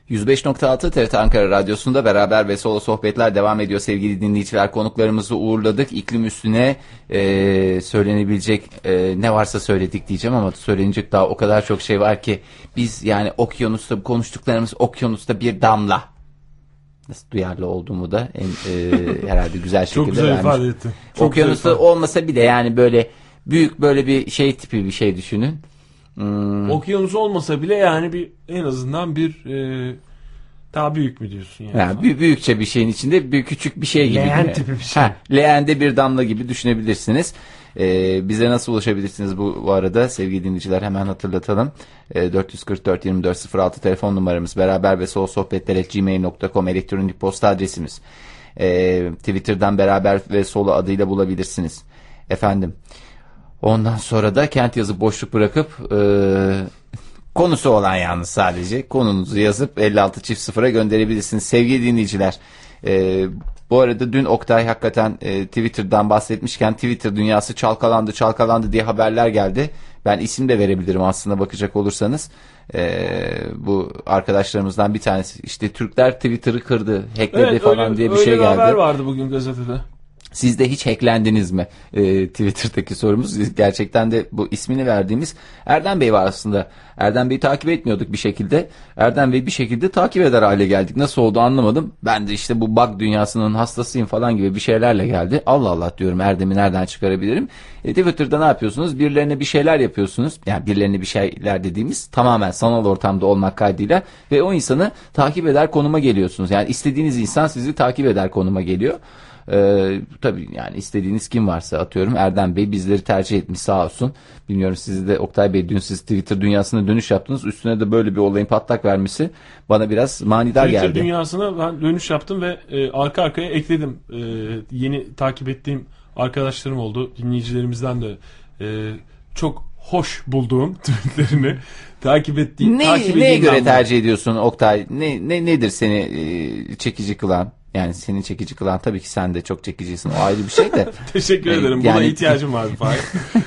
A: ...105.6 TRT Ankara Radyosu'nda beraber ve solo sohbetler devam ediyor sevgili dinleyiciler. Konuklarımızı uğurladık. İklim üstüne e, söylenebilecek e, ne varsa söyledik diyeceğim ama söylenecek daha o kadar çok şey var ki... ...biz yani okyanusta konuştuklarımız okyanusta bir damla. Nasıl duyarlı olduğumu da en, e, (laughs) herhalde güzel şekilde
B: Çok güzel
A: vermiş.
B: ifade etti. Çok
A: Okyanusta
B: güzel
A: olmasa bile yani böyle büyük böyle bir şey tipi bir şey düşünün. Hmm,
B: Okyanus olmasa bile yani bir en azından bir e, daha büyük mü diyorsun yani?
A: Yani büyük, büyükçe bir şeyin içinde bir küçük bir şey gibi.
C: Leğen tipi bir şey.
A: Ha, leğende bir damla gibi düşünebilirsiniz. Ee, bize nasıl ulaşabilirsiniz bu, bu arada sevgili dinleyiciler hemen hatırlatalım. Ee, 444 24 06 telefon numaramız beraber ve sol sohbetler gmail.com elektronik posta adresimiz. Ee, Twitter'dan beraber ve solu adıyla bulabilirsiniz. Efendim. Ondan sonra da kent yazıp boşluk bırakıp e, konusu olan yalnız sadece konunuzu yazıp 56 çift sıfıra gönderebilirsiniz. Sevgili dinleyiciler e, bu arada dün Oktay hakikaten e, Twitter'dan bahsetmişken Twitter dünyası çalkalandı çalkalandı diye haberler geldi. Ben isim de verebilirim aslında bakacak olursanız. Ee, bu arkadaşlarımızdan bir tanesi işte Türkler Twitter'ı kırdı, hackledi falan
B: öyle,
A: diye bir
B: öyle
A: şey geldi.
B: haber vardı bugün gazetede.
A: Siz de hiç hacklendiniz mi? Ee, Twitter'daki sorumuz. Gerçekten de bu ismini verdiğimiz Erdem Bey var aslında. Erdem Bey'i takip etmiyorduk bir şekilde. Erdem Bey bir şekilde takip eder hale geldik. Nasıl oldu anlamadım. Ben de işte bu bug dünyasının hastasıyım falan gibi bir şeylerle geldi. Allah Allah diyorum Erdem'i nereden çıkarabilirim? E, Twitter'da ne yapıyorsunuz? Birilerine bir şeyler yapıyorsunuz. Yani birilerine bir şeyler dediğimiz tamamen sanal ortamda olmak kaydıyla ve o insanı takip eder konuma geliyorsunuz. Yani istediğiniz insan sizi takip eder konuma geliyor. Ee, tabii yani istediğiniz kim varsa atıyorum Erdem Bey bizleri tercih etmiş sağ olsun. Bilmiyorum sizi de Oktay Bey dün siz Twitter dünyasına dönüş yaptınız. Üstüne de böyle bir olayın patlak vermesi bana biraz manidar
B: Twitter
A: geldi.
B: dünyasına ben dönüş yaptım ve e, arka arkaya ekledim. E, yeni takip ettiğim arkadaşlarım oldu. Dinleyicilerimizden de e, çok hoş bulduğum (laughs) tweetlerini takip ettiğim.
A: Ne,
B: takip
A: neye göre
B: bunu.
A: tercih ediyorsun Oktay? Ne, ne nedir seni e, çekici kılan? Yani seni çekici kılan tabii ki sen de çok çekicisin. O ayrı bir şey de. (laughs)
B: Teşekkür
A: E,
B: ederim. Buna
A: yani-
B: ihtiyacım vardı (laughs) Fahir.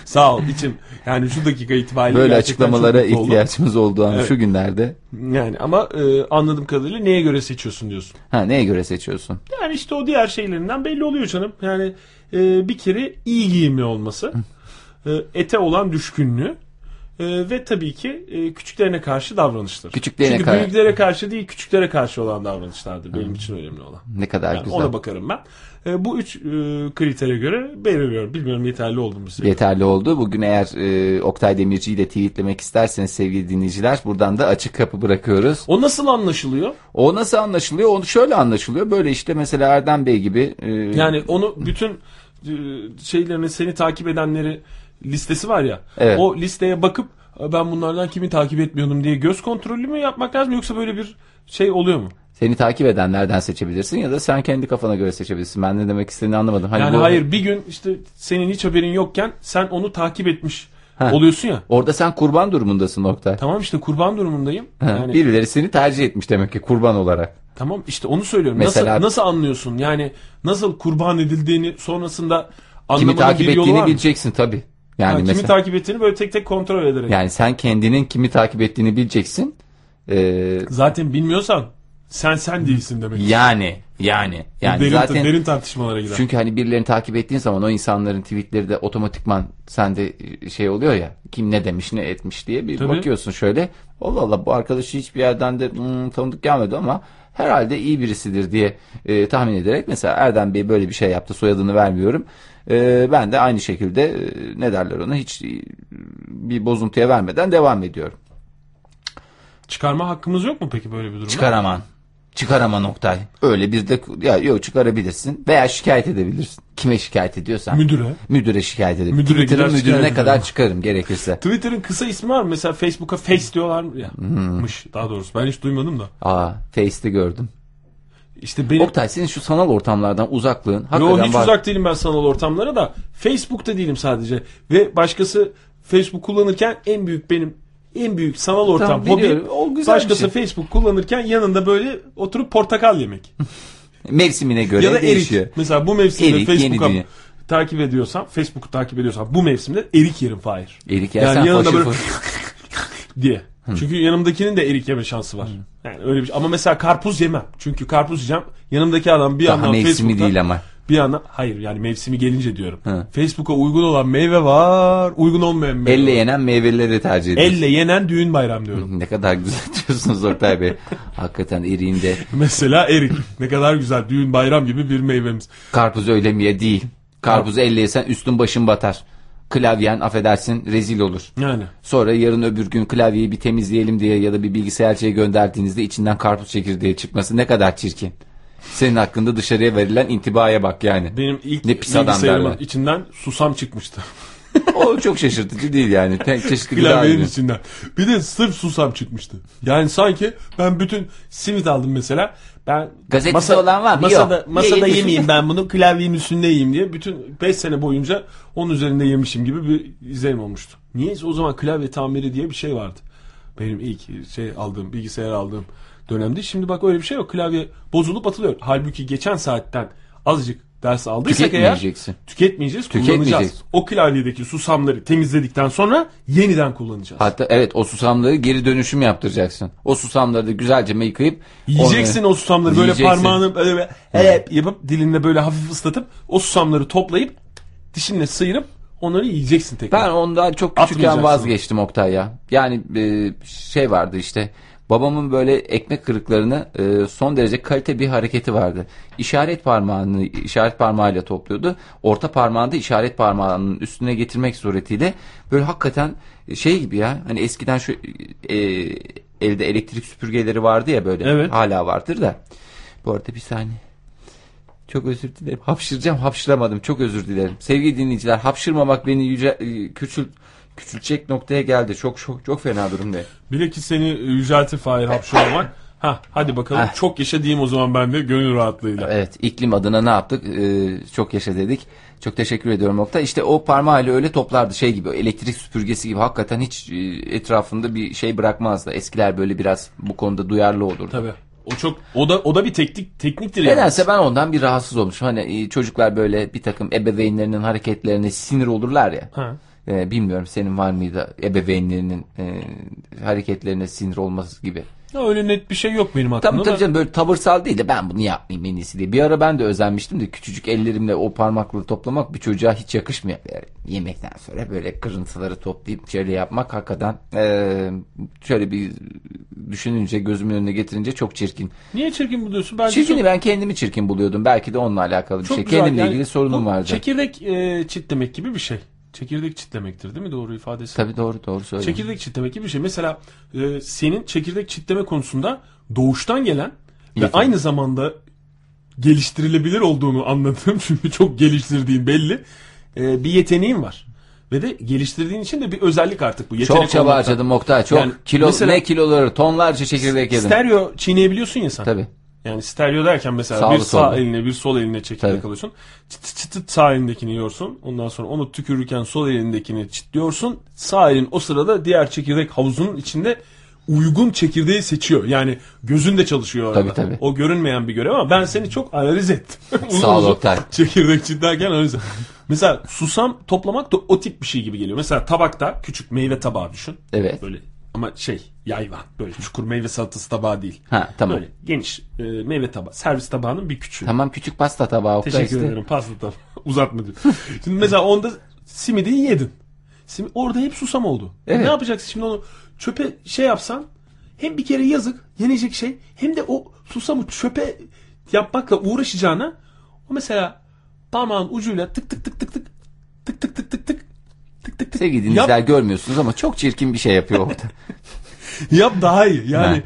B: Sağ ol içim. Yani şu dakika itibariyle
A: Böyle açıklamalara ihtiyacımız olduğu an
B: Evet.
A: şu günlerde.
B: Yani ama e, anladığım kadarıyla neye göre seçiyorsun diyorsun.
A: Ha neye göre seçiyorsun?
B: Yani işte o diğer şeylerinden belli oluyor canım. Yani e, bir kere iyi giyimli olması, e, ete olan düşkünlüğü e, ve tabii ki e, küçüklerine karşı davranışları.
A: Küçüklerine
B: Çünkü
A: kar-
B: büyüklere karşı değil küçüklere karşı olan davranışlardır benim için önemli olan.
A: Ne kadar
B: Yani
A: güzel.
B: ona bakarım ben. E, bu üç e, kritere göre belirliyorum. Bilmiyorum yeterli oldu mu size?
A: yeterli oldu. Bugün eğer e, Oktay Demirci ile tweetlemek isterseniz sevgili dinleyiciler buradan da açık kapı bırakıyoruz.
B: O nasıl anlaşılıyor?
A: O nasıl anlaşılıyor? Onu şöyle anlaşılıyor. Böyle işte mesela Erdem Bey gibi e,
B: Yani onu bütün e, şeylerini seni takip edenleri listesi var ya.
A: Evet.
B: O listeye bakıp ben bunlardan kimi takip etmiyordum diye göz kontrolü mü yapmak lazım yoksa böyle bir şey oluyor mu?
A: seni takip edenlerden seçebilirsin ya da sen kendi kafana göre seçebilirsin. Ben ne demek istediğini anlamadım. Hani
B: yani
A: bu-
B: hayır bir gün işte senin hiç haberin yokken sen onu takip etmiş
A: Ha.
B: oluyorsun ya.
A: Orada sen kurban durumundasın Oktay.
B: Tamam işte kurban durumundayım.
A: Ha,
B: Yani
A: Birileri seni tercih etmiş demek ki kurban olarak.
B: tamam işte onu söylüyorum.
A: Mesela-
B: nasıl nasıl anlıyorsun? Yani nasıl kurban edildiğini sonrasında
A: Kimi
B: anlamanın
A: takip
B: bir yolu
A: ettiğini bileceksin tabii. Yani
B: Ha, kimi
A: mesela
B: takip ettiğini böyle tek tek kontrol ederek.
A: yani sen kendinin kimi takip ettiğini bileceksin. Ee,
B: Zaten bilmiyorsan sen sen değilsin demek.
A: yani yani yani
B: derin,
A: zaten
B: derin tartışmalara gider.
A: Çünkü hani birilerini takip ettiğin zaman o insanların tweetleri de otomatikman sende şey oluyor ya kim ne demiş ne etmiş diye bir
B: Tabii.
A: bakıyorsun şöyle. Allah Allah bu arkadaşı hiçbir yerden de "Hmm, tanıdık gelmedi ama herhalde iyi birisidir diye e, tahmin ederek mesela Erdem Bey böyle bir şey yaptı soyadını vermiyorum. E, ben de aynı şekilde e, ne derler ona hiç e, bir bozuntuya vermeden devam ediyorum.
B: Çıkarma hakkımız yok mu peki böyle bir durumda?
A: Çıkaraman. Çıkaraman Oktay. Öyle bir de ya yok çıkarabilirsin veya şikayet edebilirsin. Kime şikayet ediyorsan.
B: Müdüre.
A: Müdüre şikayet edelim.
B: Müdüre
A: Twitter'ın müdürüne kadar çıkarım gerekirse.
B: Twitter'ın kısa ismi var mı? Mesela Facebook'a Face diyorlar mı? Ya,
A: Hmm.
B: daha doğrusu. Ben hiç duymadım da.
A: Aa, Face'te gördüm.
B: İşte benim...
A: Oktay senin şu sanal ortamlardan uzaklığın
B: Yo
A: hakikaten
B: hiç
A: var.
B: uzak değilim ben sanal ortamlara da. Facebook'ta değilim sadece. Ve başkası Facebook kullanırken en büyük benim en büyük sanal ortam
A: Tamam,
B: hobi.
A: O güzel bir
B: Başkası
A: şey.
B: Facebook kullanırken yanında böyle oturup portakal yemek. (laughs)
A: Mevsimine göre
B: ya da
A: değişiyor.
B: erik. Mesela bu mevsimde Facebook'a takip ediyorsam, Facebook'u takip ediyorsam bu mevsimde erik yerim Fahir.
A: Erik yersen
B: Yani yanında
A: foşur
B: böyle-
A: foşur. (laughs)
B: diye. Çünkü yanımdakinin de erik yeme şansı var. Yani öyle bir şey. Ama mesela karpuz yemem. Çünkü karpuz yiyeceğim. Yanımdaki adam bir
A: Daha
B: yandan
A: mevsimi değil ama.
B: bir yandan hayır yani mevsimi gelince diyorum.
A: Hı.
B: Facebook'a uygun olan meyve var, uygun olmayan meyve.
A: Elle
B: var.
A: yenen meyveleri tercih ediyorsun.
B: Elle yenen düğün bayram diyorum.
A: Ne kadar güzel (laughs) diyorsunuz Oktay Bey. Hakikaten eriğinde (laughs)
B: Mesela erik. Ne kadar güzel düğün bayram gibi bir meyvemiz.
A: karpuz öyle mi ye değil. Karpuzu elle yesen üstün başın batar. Klavyen affedersin rezil olur.
B: Yani.
A: Sonra yarın öbür gün klavyeyi bir temizleyelim diye ya da bir bilgisayarcıya gönderdiğinizde içinden karpuz çekirdeği çıkması ne kadar çirkin. Senin hakkında dışarıya verilen intibaya bak yani.
B: Benim ilk
A: Ne pis adam derler.
B: içinden susam çıkmıştı.
A: O çok şaşırtıcı değil yani. Tek (laughs) çeşitli
B: Klavyenin
A: ürünü.
B: içinden. Bir de sırf susam çıkmıştı. Yani sanki ben bütün simit aldım mesela. Ben
A: Gazetesi olan var mı?
B: Masada,
A: Yok.
B: masada
A: ye-
B: yemeyeyim ben bunu (laughs) klavyenin üstünde yiyeyim diye bütün 5 sene boyunca onun üzerinde yemişim gibi bir izlenim olmuştu. Niyeyse o zaman klavye tamiri diye bir şey vardı. Benim ilk şey aldığım bilgisayar aldığım dönemde. Şimdi bak öyle bir şey yok. Klavye bozulup atılıyor. Halbuki geçen saatten azıcık ders aldıysak eğer
A: Tüketmeyeceksin.
B: tüketmeyeceğiz, kullanacağız. O klavyedeki susamları temizledikten sonra yeniden kullanacağız.
A: Hatta evet o susamları geri dönüşüm yaptıracaksın. O susamları da güzelce yıkayıp
B: Yiyeceksin
A: onu-
B: o susamları böyle
A: Yiyeceksin.
B: parmağını böyle, hep yapıp dilinde böyle hafif ıslatıp o susamları toplayıp dişinle sıyırıp onları yiyeceksin tekrar.
A: Ben ondan çok küçükken vazgeçtim Oktay ya. Yani e, şey vardı işte. Babamın böyle ekmek kırıklarını e, son derece kalite bir hareketi vardı. İşaret parmağını işaret parmağıyla topluyordu. Orta parmağını da işaret parmağının üstüne getirmek suretiyle böyle hakikaten şey gibi ya. Hani eskiden şu e, elde elektrik süpürgeleri vardı ya böyle.
B: Evet.
A: Hala vardır da. Bu arada bir saniye. Çok özür dilerim. Hapşıracağım, hapşıramadım. Çok özür dilerim. Sevgili dinleyiciler, hapşırmamak beni yüce, e, küçült, küçültecek noktaya geldi. Çok çok çok fena durumdayım.
B: Bilakis seni yüceltir Fahir hapşırmamak. (laughs) Ha hadi bakalım
A: Heh.
B: çok yaşa diyeyim o zaman ben de gönül rahatlığıyla.
A: Evet, iklim adına ne yaptık? Ee, çok yaşa dedik. Çok teşekkür ediyorum Oktay. İşte o parmağıyla öyle toplardı şey gibi, elektrik süpürgesi gibi. Hakikaten hiç e, etrafında bir şey bırakmazdı. Eskiler böyle biraz bu konuda duyarlı olurdu.
B: Tabii. O çok o da o da bir teknik tekniktir yani.
A: Nedense ben ondan bir rahatsız olmuşum. Hani e, çocuklar böyle bir takım ebeveynlerinin hareketlerine sinir olurlar ya.
B: Ha.
A: E, bilmiyorum senin var mıydı ebeveynlerinin e, hareketlerine sinir olması gibi.
B: Ya öyle net bir şey yok benim aklımda.
A: Tabii tabii
B: da.
A: canım böyle tavırsal değil de ben bunu yapmayayım en iyisi diye. Bir ara ben de özenmiştim de küçücük ellerimle o parmakları toplamak bir çocuğa hiç yakışmıyor. Yani yemekten sonra böyle kırıntıları toplayıp şöyle yapmak hakikaten e, şöyle bir düşününce gözümün önüne getirince çok çirkin.
B: Niye çirkin buluyorsun? Bence
A: Çirkini
B: çok,
A: ben kendimi çirkin buluyordum. Belki de onunla alakalı bir
B: çok
A: şey.
B: güzel.
A: Kendimle
B: Yani
A: ilgili sorunum vardı.
B: Çekirdek e, çitlemek gibi bir şey. Çekirdek çitlemektir değil mi doğru ifadesi?
A: Tabii doğru doğru söylüyorsun.
B: Çekirdek çitlemek gibi bir şey. Mesela e, senin çekirdek çitleme konusunda doğuştan gelen ve
A: Yetenek.
B: aynı zamanda geliştirilebilir olduğunu anladığım (laughs) çünkü çok geliştirdiğin belli e, bir yeteneğin var. Ve de geliştirdiğin için de bir özellik artık bu. Yetenek
A: Çok çaba harcadım Oktay. Çok
B: Yani
A: kilo
B: mesela-
A: ne kiloları tonlarca çekirdek yedim.
B: Stereo çiğneyebiliyorsun ya sen.
A: Tabii.
B: Yani stereo derken mesela
A: Sağlı
B: bir sağ
A: sollu.
B: eline bir sol eline çekirdek
A: Tabii.
B: alıyorsun. Çıt çıt çıt sağ elindekini yiyorsun. Ondan sonra onu tükürürken sol elindekini çitliyorsun. Sağ elin o sırada diğer çekirdek havuzunun içinde uygun çekirdeği seçiyor. Yani gözün de çalışıyor orada.
A: Tabii, tabii.
B: O görünmeyen bir görev ama ben seni çok analiz ettim. (laughs) Uzun
A: Sağ ol
B: uzun
A: Oktay.
B: Çekirdek çitlerken analiz ettim. Mesela susam toplamak da o tip bir şey gibi geliyor. Mesela tabakta küçük meyve tabağı düşün.
A: Evet.
B: Böyle ama şey yayvan böyle çukur meyve salatası tabağı değil.
A: Ha tamam.
B: Böyle geniş e, meyve tabağı. Servis tabağının bir küçüğü.
A: Tamam küçük pasta tabağı
B: Teşekkür
A: işte.
B: ederim. Pasta tabağı. (laughs) Uzatma diyor. Şimdi mesela onda simidi yedin. Sim orada hep susam oldu.
A: Evet.
B: Ne yapacaksın şimdi onu çöpe şey yapsan hem bir kere yazık yenecek şey hem de o susamı çöpe yapmakla uğraşacağına o mesela parmağın ucuyla tık tık tık tık tık tık tık tık tık tık tık tık tık
A: Sevgili dinleyiciler görmüyorsunuz ama çok çirkin bir şey yapıyor orada. (laughs)
B: Yap daha iyi. Yani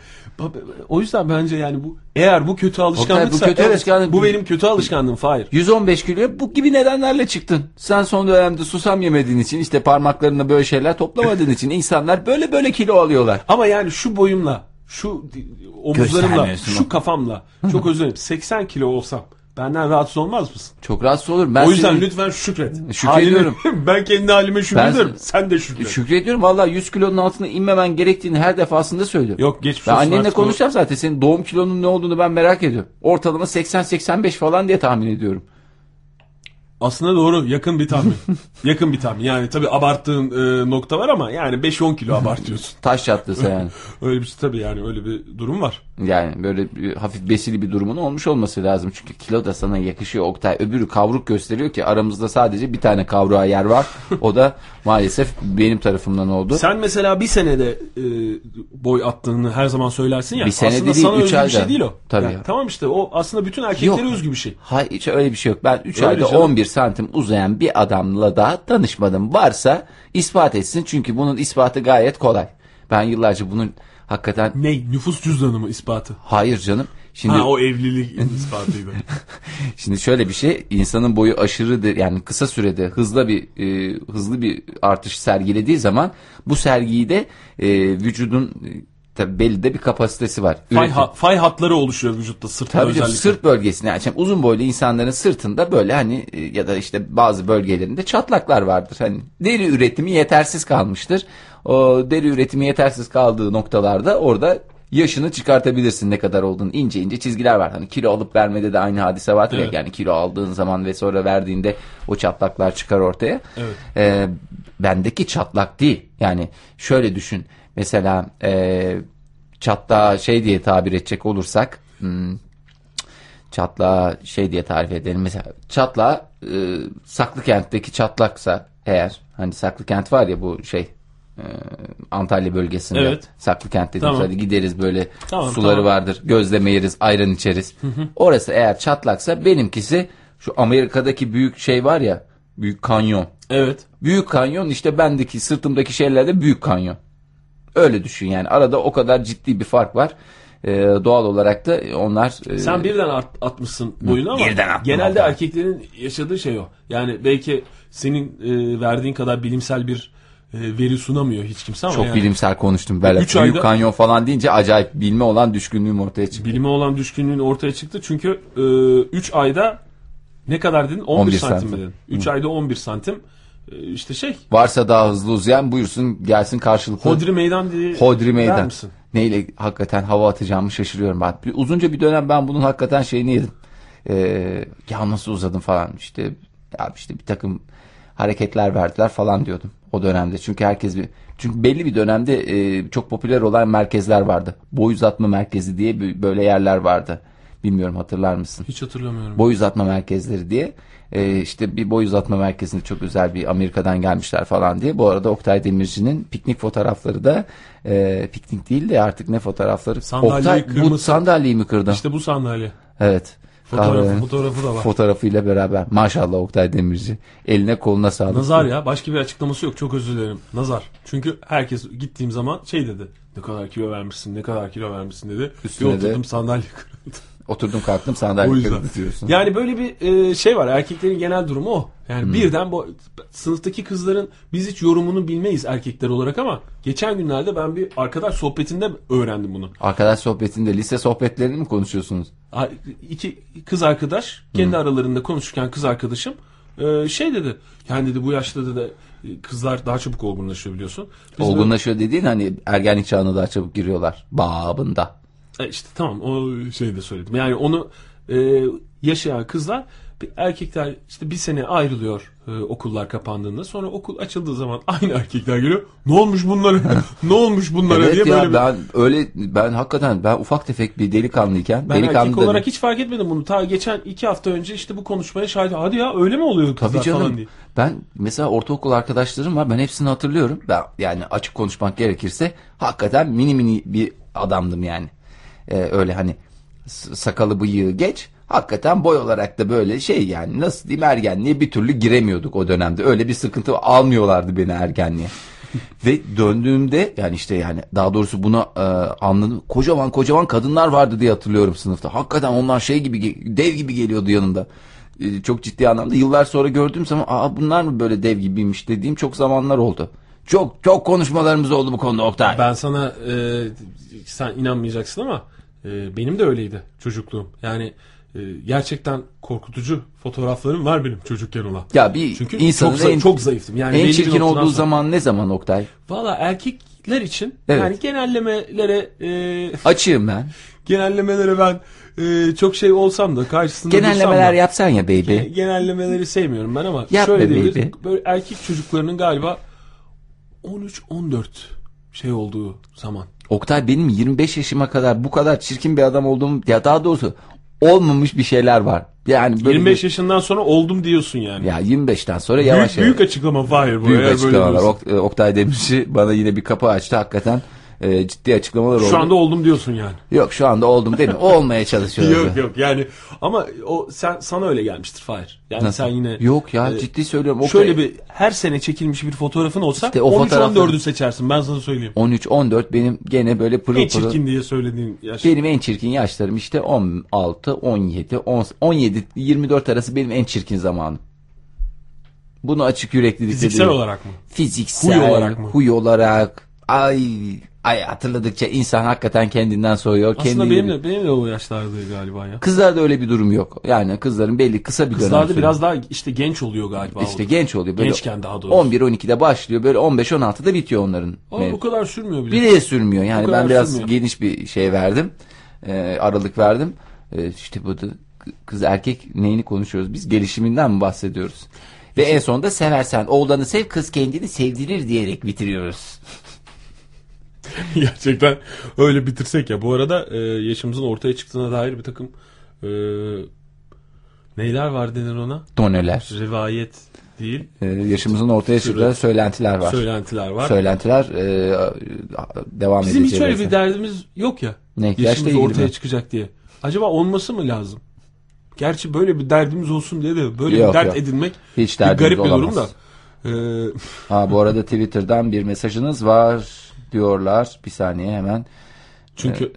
B: o yüzden bence yani bu eğer bu kötü alışkanlıksa
A: bu kötü
B: evet,
A: alışkanlık-
B: bu benim kötü alışkanlığım Fahir.
A: 115 kilo bu gibi nedenlerle çıktın. Sen son dönemde susam yemediğin için işte parmaklarına böyle şeyler toplamadığın için insanlar böyle böyle kilo alıyorlar.
B: Ama yani şu boyumla, şu omuzlarımla, şu kafamla çok özür dilerim 80 kilo olsam benden rahatsız olmaz mısın?
A: Çok rahatsız olurum. Ben
B: o yüzden
A: senin-
B: lütfen şükret. (laughs)
A: Şükrediyorum. (laughs)
B: Ben kendi halime şükrediyorum.
A: Ben-
B: Sen de şükret.
A: Şükrediyorum valla 100 kilonun altına inmemen gerektiğini her defasında söylüyorum.
B: Yok geçmiş
A: Ben
B: olsun
A: annenle konuşacağım zaten. Senin doğum kilonun ne olduğunu ben merak ediyorum. Ortalama 80-85 falan diye tahmin ediyorum.
B: Aslında doğru yakın bir tahmin. (laughs) yakın bir tahmin. Yani tabii abarttığın e, nokta var ama yani 5-10 kilo abartıyorsun.
A: Taş çatlasa yani. (laughs)
B: öyle bir tabii yani öyle bir durum var.
A: Yani böyle bir hafif besili bir durumun olmuş olması lazım. Çünkü kilo da sana yakışıyor Oktay. Öbürü kavruk gösteriyor ki aramızda sadece bir tane kavruğa yer var. O da maalesef benim tarafımdan oldu.
B: Sen mesela bir senede e, boy attığını her zaman söylersin ya.
A: Bir senede
B: aslında
A: değil,
B: sana
A: üç
B: özgü bir
A: ayda.
B: şey değil o.
A: Tabii
B: Yani
A: ya.
B: Tamam işte o aslında bütün erkeklere özgü bir şey.
A: Hayır hiç öyle bir şey yok. Ben 3
B: Öyle
A: ayda
B: canım.
A: 11 santim uzayan bir adamla daha tanışmadım. Varsa ispat etsin. Çünkü bunun ispatı gayet kolay. Ben yıllarca bunun hakikaten
B: Ne? Nüfus cüzdanı mı ispatı?
A: hayır canım. Şimdi
B: Ha o evlilik ispatıydı. (laughs)
A: Şimdi şöyle bir şey insanın boyu aşırı yani kısa sürede hızlı bir e, hızlı bir artış sergilediği zaman bu sergiyi de e, vücudun e, tabii belli de bir kapasitesi var.
B: fay,
A: Üretim-
B: ha- fay hatları oluşuyor vücutta sırtta
A: Tabii
B: özellikle.
A: sırt bölgesinde yani uzun boylu insanların sırtında böyle hani e, ya da işte bazı bölgelerinde çatlaklar vardır. Hani deri üretimi yetersiz kalmıştır. O deri üretimi yetersiz kaldığı noktalarda orada yaşını çıkartabilirsin ne kadar olduğunu. ince ince çizgiler var. Hani kilo alıp vermede de aynı hadise vardır ya.
B: Evet.
A: Yani kilo aldığın zaman ve sonra verdiğinde o çatlaklar çıkar ortaya.
B: Evet.
A: Ee, bendeki çatlak değil. Yani şöyle düşün. Mesela e, çatlağı şey diye tabir edecek olursak hmm, çatlağı şey diye tarif edelim. Mesela çatlağı e, Saklıkent'teki çatlaksa eğer hani Saklıkent var ya bu şey e, Antalya bölgesinde
B: Evet.
A: Saklıkent dediğimiz
B: Tamam.
A: hadi gideriz böyle
B: Tamam,
A: suları
B: tamam.
A: vardır gözleme yeriz ayran içeriz. Orası eğer çatlaksa benimkisi şu Amerika'daki büyük şey var ya büyük kanyon.
B: Evet.
A: Büyük kanyon işte bendeki sırtımdaki şeyler de büyük kanyon. Öyle düşün yani arada o kadar ciddi bir fark var. Ee, doğal olarak da onlar e,
B: Sen birden at, atmışsın boyunu ama
A: birden
B: genelde
A: vallahi.
B: erkeklerin yaşadığı şey o. Yani belki senin e, verdiğin kadar bilimsel bir e, veri sunamıyor hiç kimse ama
A: çok
B: yani
A: bilimsel konuştum böyle
B: Üç
A: büyük
B: ayda-
A: kanyon falan deyince acayip bilme olan düşkünlüğüm ortaya çıktı.
B: bilime olan düşkünlüğün ortaya çıktı. Çünkü 3 ayda ne kadar dedin? 11,
A: 11
B: santim,
A: santim.
B: dedin. 3 ayda 11 santim. E, işte şey
A: Varsa daha hızlı uzayan buyursun gelsin karşılıklı.
B: Hodri meydan diye
A: Hodri meydan.
B: misin?
A: Neyle hakikaten hava atacağımı şaşırıyorum ben. Bir, uzunca bir dönem ben bunun hakikaten şeyini yedim. Ee, ya nasıl uzadım falan işte ya işte bir takım hareketler verdiler falan diyordum o dönemde. Çünkü herkes bir çünkü belli bir dönemde e, çok popüler olan merkezler vardı. Boy uzatma merkezi diye böyle yerler vardı. Bilmiyorum hatırlar mısın?
B: Hiç hatırlamıyorum.
A: boy uzatma merkezleri diye. Ee, işte bir boy uzatma merkezinde çok özel bir Amerika'dan gelmişler falan diye. Bu arada Oktay Demirci'nin piknik fotoğrafları da e, piknik değil de artık ne fotoğrafları?
B: Sandalyeyi
A: Oktay bu sandalyeyi mi kırdın?
B: İşte bu sandalye.
A: evet.
B: Fotoğrafı,
A: Kahvenin
B: fotoğrafı da var.
A: Fotoğrafıyla beraber. Maşallah Oktay Demirci. Eline koluna sağlık.
B: Nazar ya. Başka bir açıklaması yok. Çok özür dilerim. Nazar. Çünkü herkes gittiğim zaman şey dedi. Ne kadar kilo vermişsin, ne kadar kilo vermişsin dedi.
A: Üstüne
B: bir oturdum
A: de-
B: sandalye kırıldı.
A: Oturdum kalktım sandalye kırdı diyorsun.
B: Yani böyle bir e, şey var. Erkeklerin genel durumu o. Yani birden bu sınıftaki kızların biz hiç yorumunu bilmeyiz erkekler olarak ama geçen günlerde ben bir arkadaş sohbetinde öğrendim bunu.
A: Arkadaş sohbetinde lise sohbetlerini mi konuşuyorsunuz?
B: İki kız arkadaş kendi aralarında konuşurken kız arkadaşım e, şey dedi. Yani dedi bu yaşta dedi e, kızlar daha çabuk olgunlaşıyor biliyorsun. Biz
A: Olgunlaşıyor dediğin hani ergenlik çağına daha çabuk giriyorlar. Babında.
B: E işte tamam o şeyi de söyledim. Yani onu e, yaşayan kızlar erkekler işte bir sene ayrılıyor e, okullar kapandığında. Sonra okul açıldığı zaman (laughs) aynı erkekler geliyor. Ne olmuş bunlara? (laughs) ne olmuş bunlara
A: Evet
B: diye
A: ya
B: böyle bir-
A: ben öyle ben hakikaten ben ufak tefek bir delikanlıyken
B: ben
A: delikanlı
B: erkek olarak hiç fark etmedim bunu. Ta geçen iki hafta önce işte bu konuşmaya şahit. Hadi ya öyle mi oluyor kızlar
A: Tabii
B: falan
A: canım.
B: diye.
A: Ben mesela ortaokul arkadaşlarım var. Ben hepsini hatırlıyorum. Ben yani açık konuşmak gerekirse hakikaten mini mini bir adamdım yani. Ee, öyle hani sakalı bıyığı geç. Hakikaten boy olarak da böyle şey yani nasıl diyeyim ergenliğe bir türlü giremiyorduk o dönemde. Öyle bir sıkıntı almıyorlardı beni ergenliğe. (laughs) Ve döndüğümde yani işte yani daha doğrusu buna e, anladım. Kocaman kocaman kadınlar vardı diye hatırlıyorum sınıfta. Hakikaten onlar şey gibi dev gibi geliyordu yanında. E, çok ciddi anlamda. Yıllar sonra gördüğüm zaman aa bunlar mı böyle dev gibiymiş dediğim çok zamanlar oldu. Çok çok konuşmalarımız oldu bu konuda Oktay.
B: Ben sana e, sen inanmayacaksın ama e, benim de öyleydi çocukluğum. Yani e, gerçekten korkutucu fotoğraflarım var benim çocukken olan.
A: ya bir
B: Çünkü
A: insanın
B: çok,
A: en,
B: çok zayıftım. Yani
A: en çirkin olduğu
B: sonra-
A: zaman ne zaman Oktay?
B: Valla erkekler için
A: Evet.
B: yani genellemelere e,
A: Açığım ben. (laughs)
B: genellemelere ben e, çok şey olsam da karşısında
A: Genellemeler
B: da,
A: yapsan ya baby.
B: ge- genellemeleri sevmiyorum ben ama
A: Yap
B: şöyle
A: baby.
B: Böyle erkek çocuklarının galiba 13-14 şey olduğu zaman.
A: Oktay benim 25 yaşıma kadar bu kadar çirkin bir adam olduğum ya daha doğrusu olmamış bir şeyler var. Yani böyle
B: 25 yaşından sonra oldum diyorsun yani.
A: ya 25'ten sonra yavaş
B: büyük, büyük
A: yavaş.
B: açıklama Fahir bu.
A: büyük açıklamalar. Ok- Oktay Demirci (laughs) bana yine bir kapı açtı hakikaten. E, ciddi açıklamalar oldu.
B: Şu anda oldum diyorsun yani.
A: Yok şu anda oldum değil mi? (laughs) Olmaya çalışıyoruz.
B: yok yok yani ama o sen sana öyle gelmiştir Fahir. Yani
A: Nasıl?
B: sen yine
A: Yok ya
B: e,
A: ciddi söylüyorum. Oktay,
B: şöyle bir her sene çekilmiş bir fotoğrafın olsa
A: İşte o
B: 13
A: fotoğrafları-
B: 14'ü seçersin ben sana söyleyeyim.
A: 13 14 benim gene böyle pırıl
B: En
A: pırıl.
B: çirkin diye söylediğin yaş.
A: Benim en çirkin yaşlarım işte 16, 17, 10, 17, 24 arası benim en çirkin zamanım. Bunu açık yüreklilikle
B: Fiziksel
A: diyorum.
B: olarak mı?
A: Fiziksel,
B: Huy olarak mı?
A: huy olarak, ay ay hatırladıkça insan hakikaten kendinden soğuyor.
B: Aslında
A: kendiyle-
B: benim de, benim de o yaşlarda galiba ya.
A: Kızlarda öyle bir durum yok. Yani kızların belli kısa bir dönem
B: Kızlarda
A: sürüyor.
B: biraz daha işte genç oluyor galiba.
A: işte genç oluyor. Böyle
B: Gençken daha doğrusu.
A: 11-12'de başlıyor. Böyle 15-16'da bitiyor onların.
B: Ama o kadar sürmüyor bile.
A: Bir de sürmüyor. Yani ben biraz
B: sürmüyor.
A: geniş bir şey verdim. Ee, aralık verdim. Ee, işte bu da kız erkek neyini konuşuyoruz? Biz gelişiminden mi bahsediyoruz? Ve en sonunda seversen oğlanı sev kız kendini sevdirir diyerek bitiriyoruz. (laughs)
B: Gerçekten öyle bitirsek ya. Bu arada e, yaşımızın ortaya çıktığına dair bir takım e, neyler var denir ona?
A: Doneler.
B: Rivayet değil.
A: Ee, yaşımızın ortaya çıktığı söylentiler var.
B: Söylentiler var.
A: Söylentiler e, devam
B: Bizim hiç öyle bir derdimiz yok ya.
A: Ne,
B: Yaşımız ortaya
A: mi?
B: çıkacak diye. Acaba olması mı lazım? Gerçi böyle bir derdimiz olsun diye de böyle
A: Yok,
B: bir dert
A: yok.
B: edinmek
A: Hiç
B: bir garip bir durum da. Ee,
A: Ha bu arada Twitter'dan bir mesajınız var diyorlar. Bir saniye hemen.
B: çünkü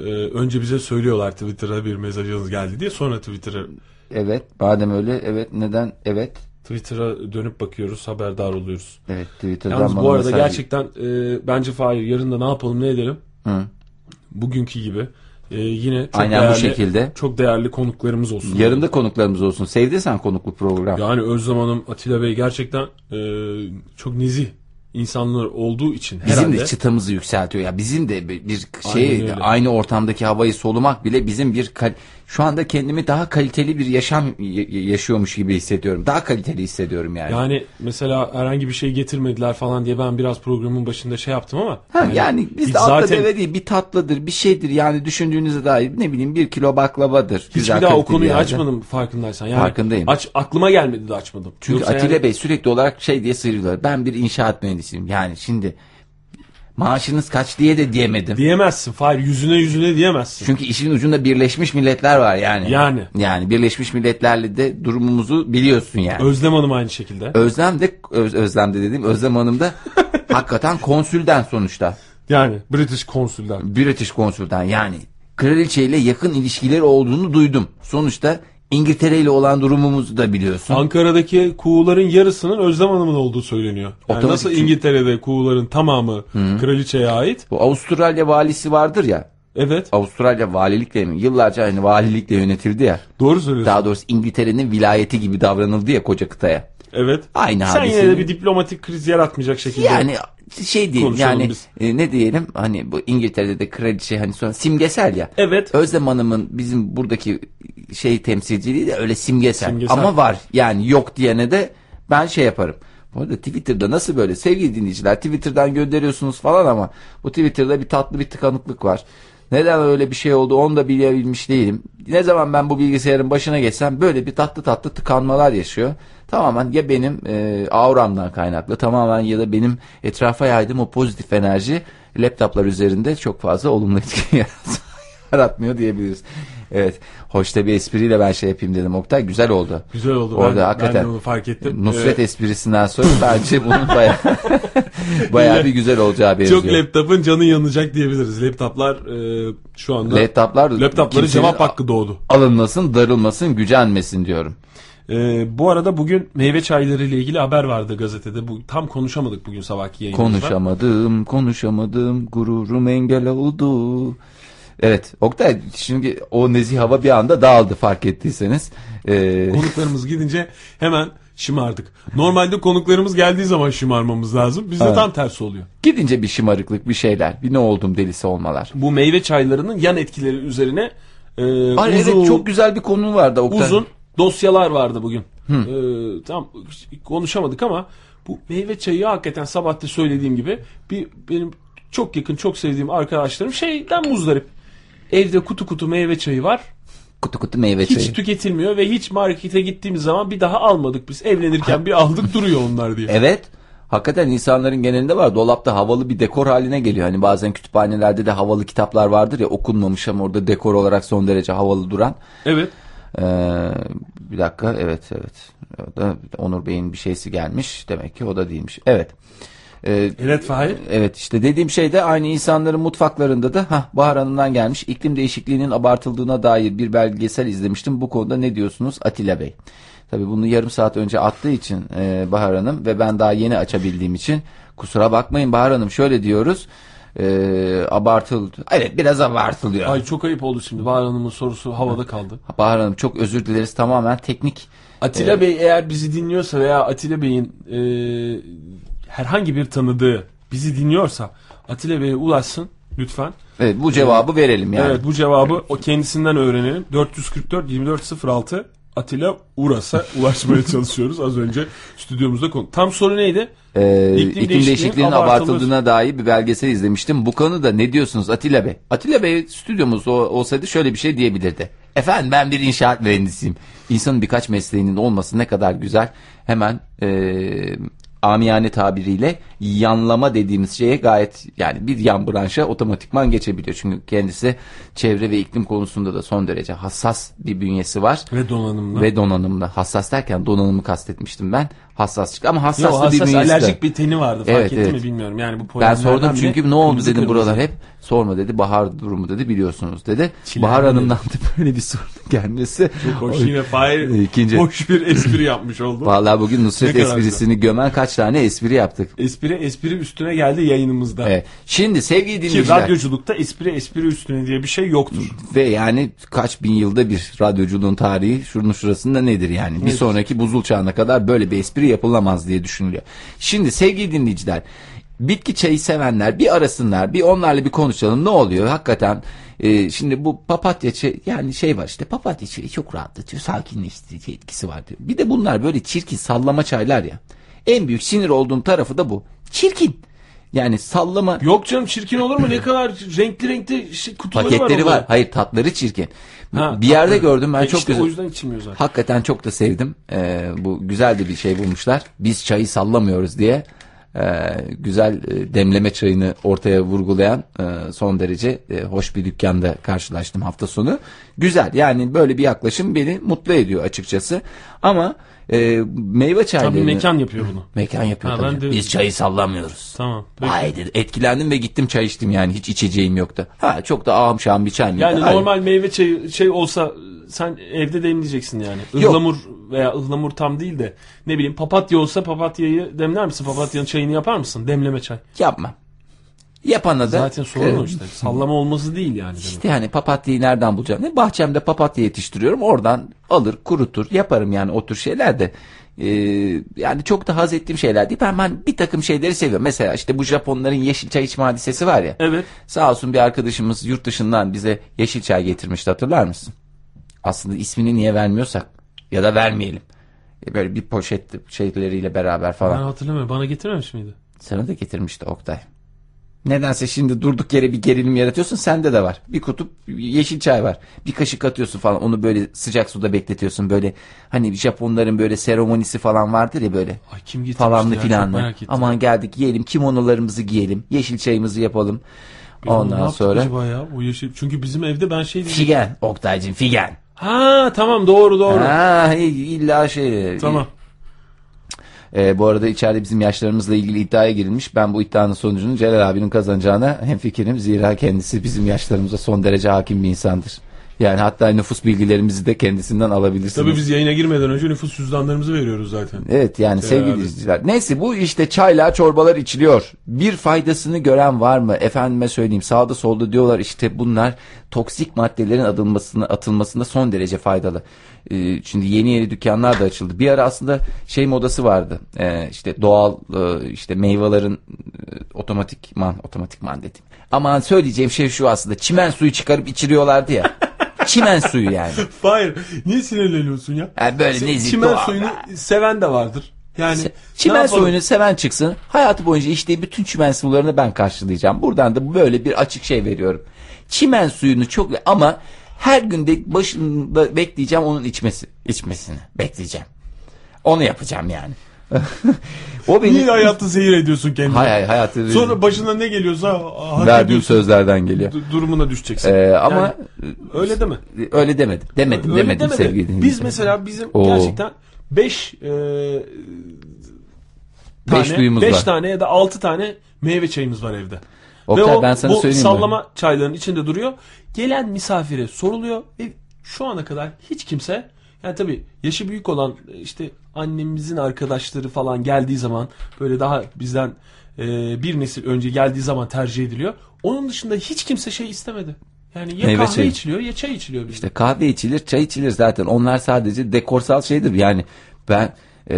B: e, önce bize söylüyorlar Twitter'a bir mesajınız geldi diye sonra Twitter'a
A: Evet madem öyle evet neden evet
B: Twitter'a dönüp bakıyoruz haberdar oluyoruz.
A: evet Twitter'dan
B: Yalnız bu arada
A: mesaj-
B: gerçekten e, bence Fahir yarın da ne yapalım ne edelim?
A: Hı.
B: Bugünkü gibi e, yine çok
A: Aynen bu
B: değerli,
A: şekilde.
B: çok değerli konuklarımız olsun.
A: Yarın da konuklarımız olsun. Sevdin sen konuklu program.
B: Yani Özlem Hanım, Atilla Bey gerçekten e, çok nezih insanlar olduğu için
A: Bizim
B: herhalde.
A: de çıtamızı yükseltiyor ya. Bizim de bir şey aynı ortamdaki havayı solumak bile bizim bir şu anda kendimi daha kaliteli bir yaşam yaşıyormuş gibi hissediyorum. Daha kaliteli hissediyorum yani.
B: Yani mesela herhangi bir şey getirmediler falan diye ben biraz programın başında şey yaptım ama.
A: Ha, yani,
B: hiç
A: bizde atla
B: zaten
A: deve değil bir tatlıdır bir şeydir yani düşündüğünüze dair ne bileyim bir kilo baklavadır.
B: hiç
A: Güzel,
B: daha o konuyu
A: yerde.
B: açmadım farkındaysan. Yani
A: Farkındayım.
B: Aç, aklıma gelmedi de açmadım.
A: Çünkü
B: Yoksa
A: Atilla
B: yani-
A: Bey sürekli olarak şey diye sıyrılıyor. Ben bir inşaat mühendisiyim. Yani şimdi maaşınız kaç diye de diyemedim.
B: Diyemezsin Fahir yüzüne yüzüne diyemezsin.
A: Çünkü işin ucunda Birleşmiş Milletler var yani.
B: Yani.
A: Yani Birleşmiş Milletler'le de durumumuzu biliyorsun yani.
B: Özlem Hanım aynı şekilde.
A: Özlem de Öz, Özlem de dediğim Özlem Hanım da (laughs) hakikaten konsülden sonuçta.
B: Yani British konsülden.
A: British konsülden yani. Kraliçeyle yakın ilişkileri olduğunu duydum. Sonuçta İngiltere ile olan durumumuzu da biliyorsun.
B: Ankara'daki kuğuların yarısının Özlem Hanım'ın olduğu söyleniyor. Yani
A: Otomatik
B: nasıl
A: çünkü-
B: İngiltere'de kuğuların tamamı kraliçeye ait?
A: Bu Avustralya valisi vardır ya.
B: Evet.
A: Avustralya valilikle mi? Yıllarca hani valilikle yönetildi ya.
B: Doğru söylüyorsun.
A: Daha doğrusu İngiltere'nin vilayeti gibi davranıldı ya koca kıtaya.
B: Evet.
A: Aynı
B: Sen
A: hadise.
B: yine de bir diplomatik kriz yaratmayacak şekilde.
A: Yani şey değil
B: Konuşalım
A: yani
B: biz.
A: e, ne diyelim hani bu İngiltere'de de kraliçe hani sonra simgesel ya.
B: Evet.
A: Özlem Hanım'ın bizim buradaki şey temsilciliği de öyle simgesel.
B: Simgesel.
A: Ama var yani yok diyene de ben şey yaparım. Bu arada Twitter'da nasıl böyle sevgili dinleyiciler Twitter'dan gönderiyorsunuz falan ama bu Twitter'da bir tatlı bir tıkanıklık var. Neden öyle bir şey oldu onu da bilebilmiş değilim. Ne zaman ben bu bilgisayarın başına geçsem böyle bir tatlı tatlı tıkanmalar yaşıyor. Tamamen ya benim e, auramdan kaynaklı tamamen ya da benim etrafa yaydığım o pozitif enerji laptoplar üzerinde çok fazla olumlu etki (laughs) yaratmıyor diyebiliriz. Evet. Hoş da bir espriyle ben şey yapayım dedim Oktay. Güzel oldu.
B: Güzel oldu.
A: Orada
B: ben,
A: hakikaten
B: ben onu fark ettim.
A: Nusret
B: Ee,
A: esprisinden sonra (laughs) bence bunun baya (laughs) baya bir güzel olacağı benziyor.
B: çok laptopun canı yanacak diyebiliriz. Laptoplar e, şu anda
A: Laptoplar
B: laptopları
A: kimsenin
B: cevap hakkı doğdu.
A: alınmasın, darılmasın, gücenmesin diyorum.
B: E, bu arada bugün meyve çayları ile ilgili haber vardı gazetede. Bu tam konuşamadık bugün sabahki yayınımızda.
A: Konuşamadım, konuşamadım, gururum engel oldu. Evet, Oktay şimdi o nezih hava bir anda dağıldı fark ettiyseniz. Ee,
B: Konuklarımız gidince hemen şımardık. Normalde konuklarımız geldiği zaman şımarmamız lazım. Bizde
A: Evet.
B: tam tersi oluyor.
A: gidince bir şımarıklık, bir şeyler, bir ne oldum delisi olmalar.
B: Bu meyve çaylarının yan etkileri üzerine e,
A: Ay
B: uzun,
A: evet çok güzel bir konu vardı Oktay.
B: uzun dosyalar vardı bugün. E, tam konuşamadık ama bu meyve çayı hakikaten sabah da söylediğim gibi bir benim çok yakın çok sevdiğim arkadaşlarım şeyden muzdarip. Evde kutu kutu meyve çayı var.
A: Kutu kutu meyve
B: Hiç
A: çayı.
B: tüketilmiyor ve hiç markete gittiğimiz zaman bir daha almadık biz. Evlenirken bir aldık duruyor onlar diye.
A: Evet. Hakikaten insanların genelinde var. Dolapta havalı bir dekor haline geliyor. Hani bazen kütüphanelerde de havalı kitaplar vardır ya okunmamış ama orada dekor olarak son derece havalı duran.
B: Evet.
A: Ee, bir dakika evet evet. O da Onur Bey'in bir şeysi gelmiş. Demek ki o da değilmiş. Evet. Ee,
B: Evet Fahir.
A: Evet işte dediğim şey de aynı insanların mutfaklarında da ha Bahar Hanım'dan gelmiş. İklim değişikliğinin abartıldığına dair bir belgesel izlemiştim. Bu konuda ne diyorsunuz Atilla Bey? Tabii bunu yarım saat önce attığı için e, Bahar Hanım ve ben daha yeni açabildiğim için kusura bakmayın Bahar Hanım şöyle diyoruz. E, abartıldı. Evet biraz abartılıyor.
B: Ay çok ayıp oldu şimdi. Bahar Hanım'ın sorusu havada kaldı.
A: Bahar Hanım çok özür dileriz tamamen teknik.
B: Atilla
A: Evet.
B: Bey eğer bizi dinliyorsa veya Atilla Bey'in e, herhangi bir tanıdığı bizi dinliyorsa Atilla Bey'e ulaşsın lütfen.
A: Evet bu cevabı verelim yani.
B: Evet bu cevabı o kendisinden öğrenelim. 444 2406 Atilla Uras'a (laughs) ulaşmaya çalışıyoruz. Az önce stüdyomuzda konu. Tam soru neydi?
A: Ee,
B: İklim
A: iklim,
B: değişikliğinin
A: abartıldığına dair bir belgesel izlemiştim. Bu konuda ne diyorsunuz Atilla Bey? Atilla Bey stüdyomuz olsaydı şöyle bir şey diyebilirdi. Efendim ben bir inşaat mühendisiyim. İnsanın birkaç mesleğinin olması ne kadar güzel. Hemen e, amiyane tabiriyle yanlama dediğimiz şeye gayet yani bir yan branşa otomatikman geçebiliyor. Çünkü kendisi çevre ve iklim konusunda da son derece hassas bir bünyesi var.
B: Ve donanımlı.
A: Ve donanımlı. Hassas derken donanımı kastetmiştim ben. Hassas çıktı ama hassas
B: Yo,
A: da bir
B: hassas
A: bünyesi de.
B: alerjik bir teni vardı fark
A: Evet,
B: etti
A: evet.
B: mi bilmiyorum. Yani bu
A: Ben sordum çünkü ne oldu dedim
B: kırmızı.
A: buralar hep. Sorma dedi. Bahar durumu dedi biliyorsunuz dedi.
B: Çilendi
A: Bahar. Hanım'dan da böyle bir sorun gelmesi.
B: Çok hoş yine Fahir
A: İkinci.
B: hoş bir espri yapmış oldu.
A: Vallahi bugün Nusret esprisini gömen kaç tane espri yaptık.
B: Espri espri üstüne geldi yayınımızda.
A: Evet. Şimdi sevgili
B: Ki
A: dinleyiciler
B: radyoculukta espri espri üstüne diye bir şey yoktur.
A: ve yani kaç bin yılda bir radyoculuğun tarihi şunun şurasında nedir yani? Bir
B: Nedir?
A: sonraki buzul çağına kadar böyle bir espri yapılamaz diye düşünülüyor. Şimdi sevgili dinleyiciler bitki çayı sevenler bir arasınlar bir onlarla bir konuşalım ne oluyor hakikaten e, şimdi bu papatya çayı yani şey var işte papatya çayı çok rahatlatıyor sakinleştirici etkisi var diyor. Bir de bunlar böyle çirkin sallama çaylar ya en büyük sinir olduğum tarafı da bu çirkin yani sallama
B: Yok canım çirkin olur mu? Ne kadar renkli renkli şey, kutuları var.
A: paketleri
B: orada.
A: var. Hayır tatları çirkin.
B: Ha,
A: bir yerde gördüm ben
B: E
A: çok
B: işte
A: güzel.
B: O yüzden içilmiyor zaten.
A: Hakikaten çok da sevdim. Ee, bu güzel de bir şey bulmuşlar. Biz çayı sallamıyoruz diye. Ee, güzel e, demleme çayını ortaya vurgulayan e, son derece e, hoş bir dükkanda karşılaştım hafta sonu. Güzel yani böyle bir yaklaşım beni mutlu ediyor açıkçası. Ama e, meyve çaylarını...
B: Tabii mekan yapıyor bunu. (laughs)
A: Mekan yapıyor
B: Ha,
A: tabii.
B: de-
A: Biz çayı sallamıyoruz.
B: Tamam. Peki.
A: Haydi etkilendim ve gittim çay içtim yani hiç içeceğim yoktu. Ha çok da ağım şahım bir çay mıydı?
B: Yani
A: Hayır.
B: normal meyve çayı şey olsa sen evde demleyeceksin yani.
A: Yok.
B: Ihlamur veya ıhlamur tam değil de ne bileyim papatya olsa papatyayı demler misin? Papatyanın çayını yapar mısın? Demleme çay.
A: Yapmam. Yapana da
B: Zaten sorun
A: e,
B: işte. Sallama olması değil yani. demek.
A: İşte hani papatyayı nereden bulacağım? Ne bahçemde papatya yetiştiriyorum. Oradan alır, kurutur, yaparım yani o tür şeyler de. Ee, yani çok da haz ettiğim şeyler değil. Ben, ben bir takım şeyleri seviyorum. Mesela işte bu Japonların yeşil çay içme hadisesi var ya.
B: Evet.
A: Sağ olsun bir arkadaşımız yurt dışından bize yeşil çay getirmişti hatırlar mısın? Aslında ismini niye vermiyorsak ya da vermeyelim. E, Böyle bir poşet şeyleriyle beraber
B: Ben
A: falan.
B: hatırlamıyorum. Bana getirmemiş miydi?
A: Sana da getirmişti Oktay. Nedense şimdi durduk yere bir gerilim yaratıyorsun. Sende de var. Bir kutup yeşil çay var. Bir kaşık atıyorsun falan. Onu böyle sıcak suda bekletiyorsun. Böyle hani Japonların böyle seremonisi falan vardır ya böyle.
B: Ay kim getirmişti
A: Falanlı
B: ya?
A: Filanlı. Aman geldik yiyelim kimonolarımızı giyelim. Yeşil çayımızı yapalım.
B: Biz
A: Ondan sonra
B: acaba ya? O yeşil. Çünkü bizim evde ben şey diyeceğim.
A: figen. Oktay'cım figen.
B: Ha tamam doğru doğru.
A: Ha illa şey.
B: Tamam.
A: Ee, bu arada içeride bizim yaşlarımızla ilgili iddiaya girilmiş. Ben bu iddianın sonucunu Celal abinin kazanacağına hemfikirim. Zira kendisi bizim yaşlarımıza son derece hakim bir insandır. Yani hatta nüfus bilgilerimizi de kendisinden alabilirsiniz.
B: Tabii biz yayına girmeden önce nüfus cüzdanlarımızı veriyoruz zaten.
A: Evet yani
B: Celal
A: sevgili izleyiciler. Neyse bu işte çaylar çorbalar içiliyor. Bir faydasını gören var mı? Efendime söyleyeyim sağda solda diyorlar işte bunlar toksik maddelerin atılmasına, atılmasında son derece faydalı. Ee, şimdi yeni yeni dükkanlar da açıldı. Bir ara aslında şey modası vardı. Ee, işte doğal e, işte meyvelerin e, otomatikman otomatikman dedim. Aman söyleyeceğim şey şu aslında. Çimen suyu çıkarıp içiriyorlardı ya. (laughs) Çimen suyu yani. (laughs)
B: Hayır. Niye sinirleniyorsun ya?
A: Yani böyle
B: Se-
A: nezik
B: Çimen
A: doğal.
B: suyunu seven de vardır. Yani
A: Çimen suyunu seven çıksın. Hayatı boyunca içtiği bütün çimen sularını ben karşılayacağım. Buradan da böyle bir açık şey veriyorum. Çimen suyunu çok ama her günde başında bekleyeceğim onun içmesi, içmesini bekleyeceğim. Onu yapacağım yani. O benim
B: Niye hayatı zehir ediyorsun kendini?
A: hay hay hayatı
B: Sonra başına ne geliyorsa
A: verdiğim sözlerden geliyor.
B: Du- durumuna düşeceksin.
A: Ee, ama
B: Yani öyle deme.
A: öyle demedim. Demedim
B: Öyle
A: demedim
B: deme de.
A: sevgili
B: Biz mesela bizim
A: Oo.
B: gerçekten 5
A: Beş
B: tane,
A: duyumuz
B: beş
A: var.
B: tane ya da 6 tane meyve çayımız var evde.
A: Oktay,
B: ve o,
A: ben sana
B: bu
A: söyleyeyim mi?
B: sallama çayların içinde duruyor. Gelen misafire soruluyor ve şu ana kadar hiç kimse yani tabii yaşı büyük olan işte annemizin arkadaşları falan geldiği zaman böyle daha bizden e, bir nesil önce geldiği zaman tercih ediliyor. Onun dışında hiç kimse şey istemedi. Yani ya
A: Meyve
B: kahve
A: çayı.
B: içiliyor ya çay içiliyor. bizde.
A: İşte kahve içilir, çay içilir zaten. Onlar sadece dekorsal şeydir. Yani ben e,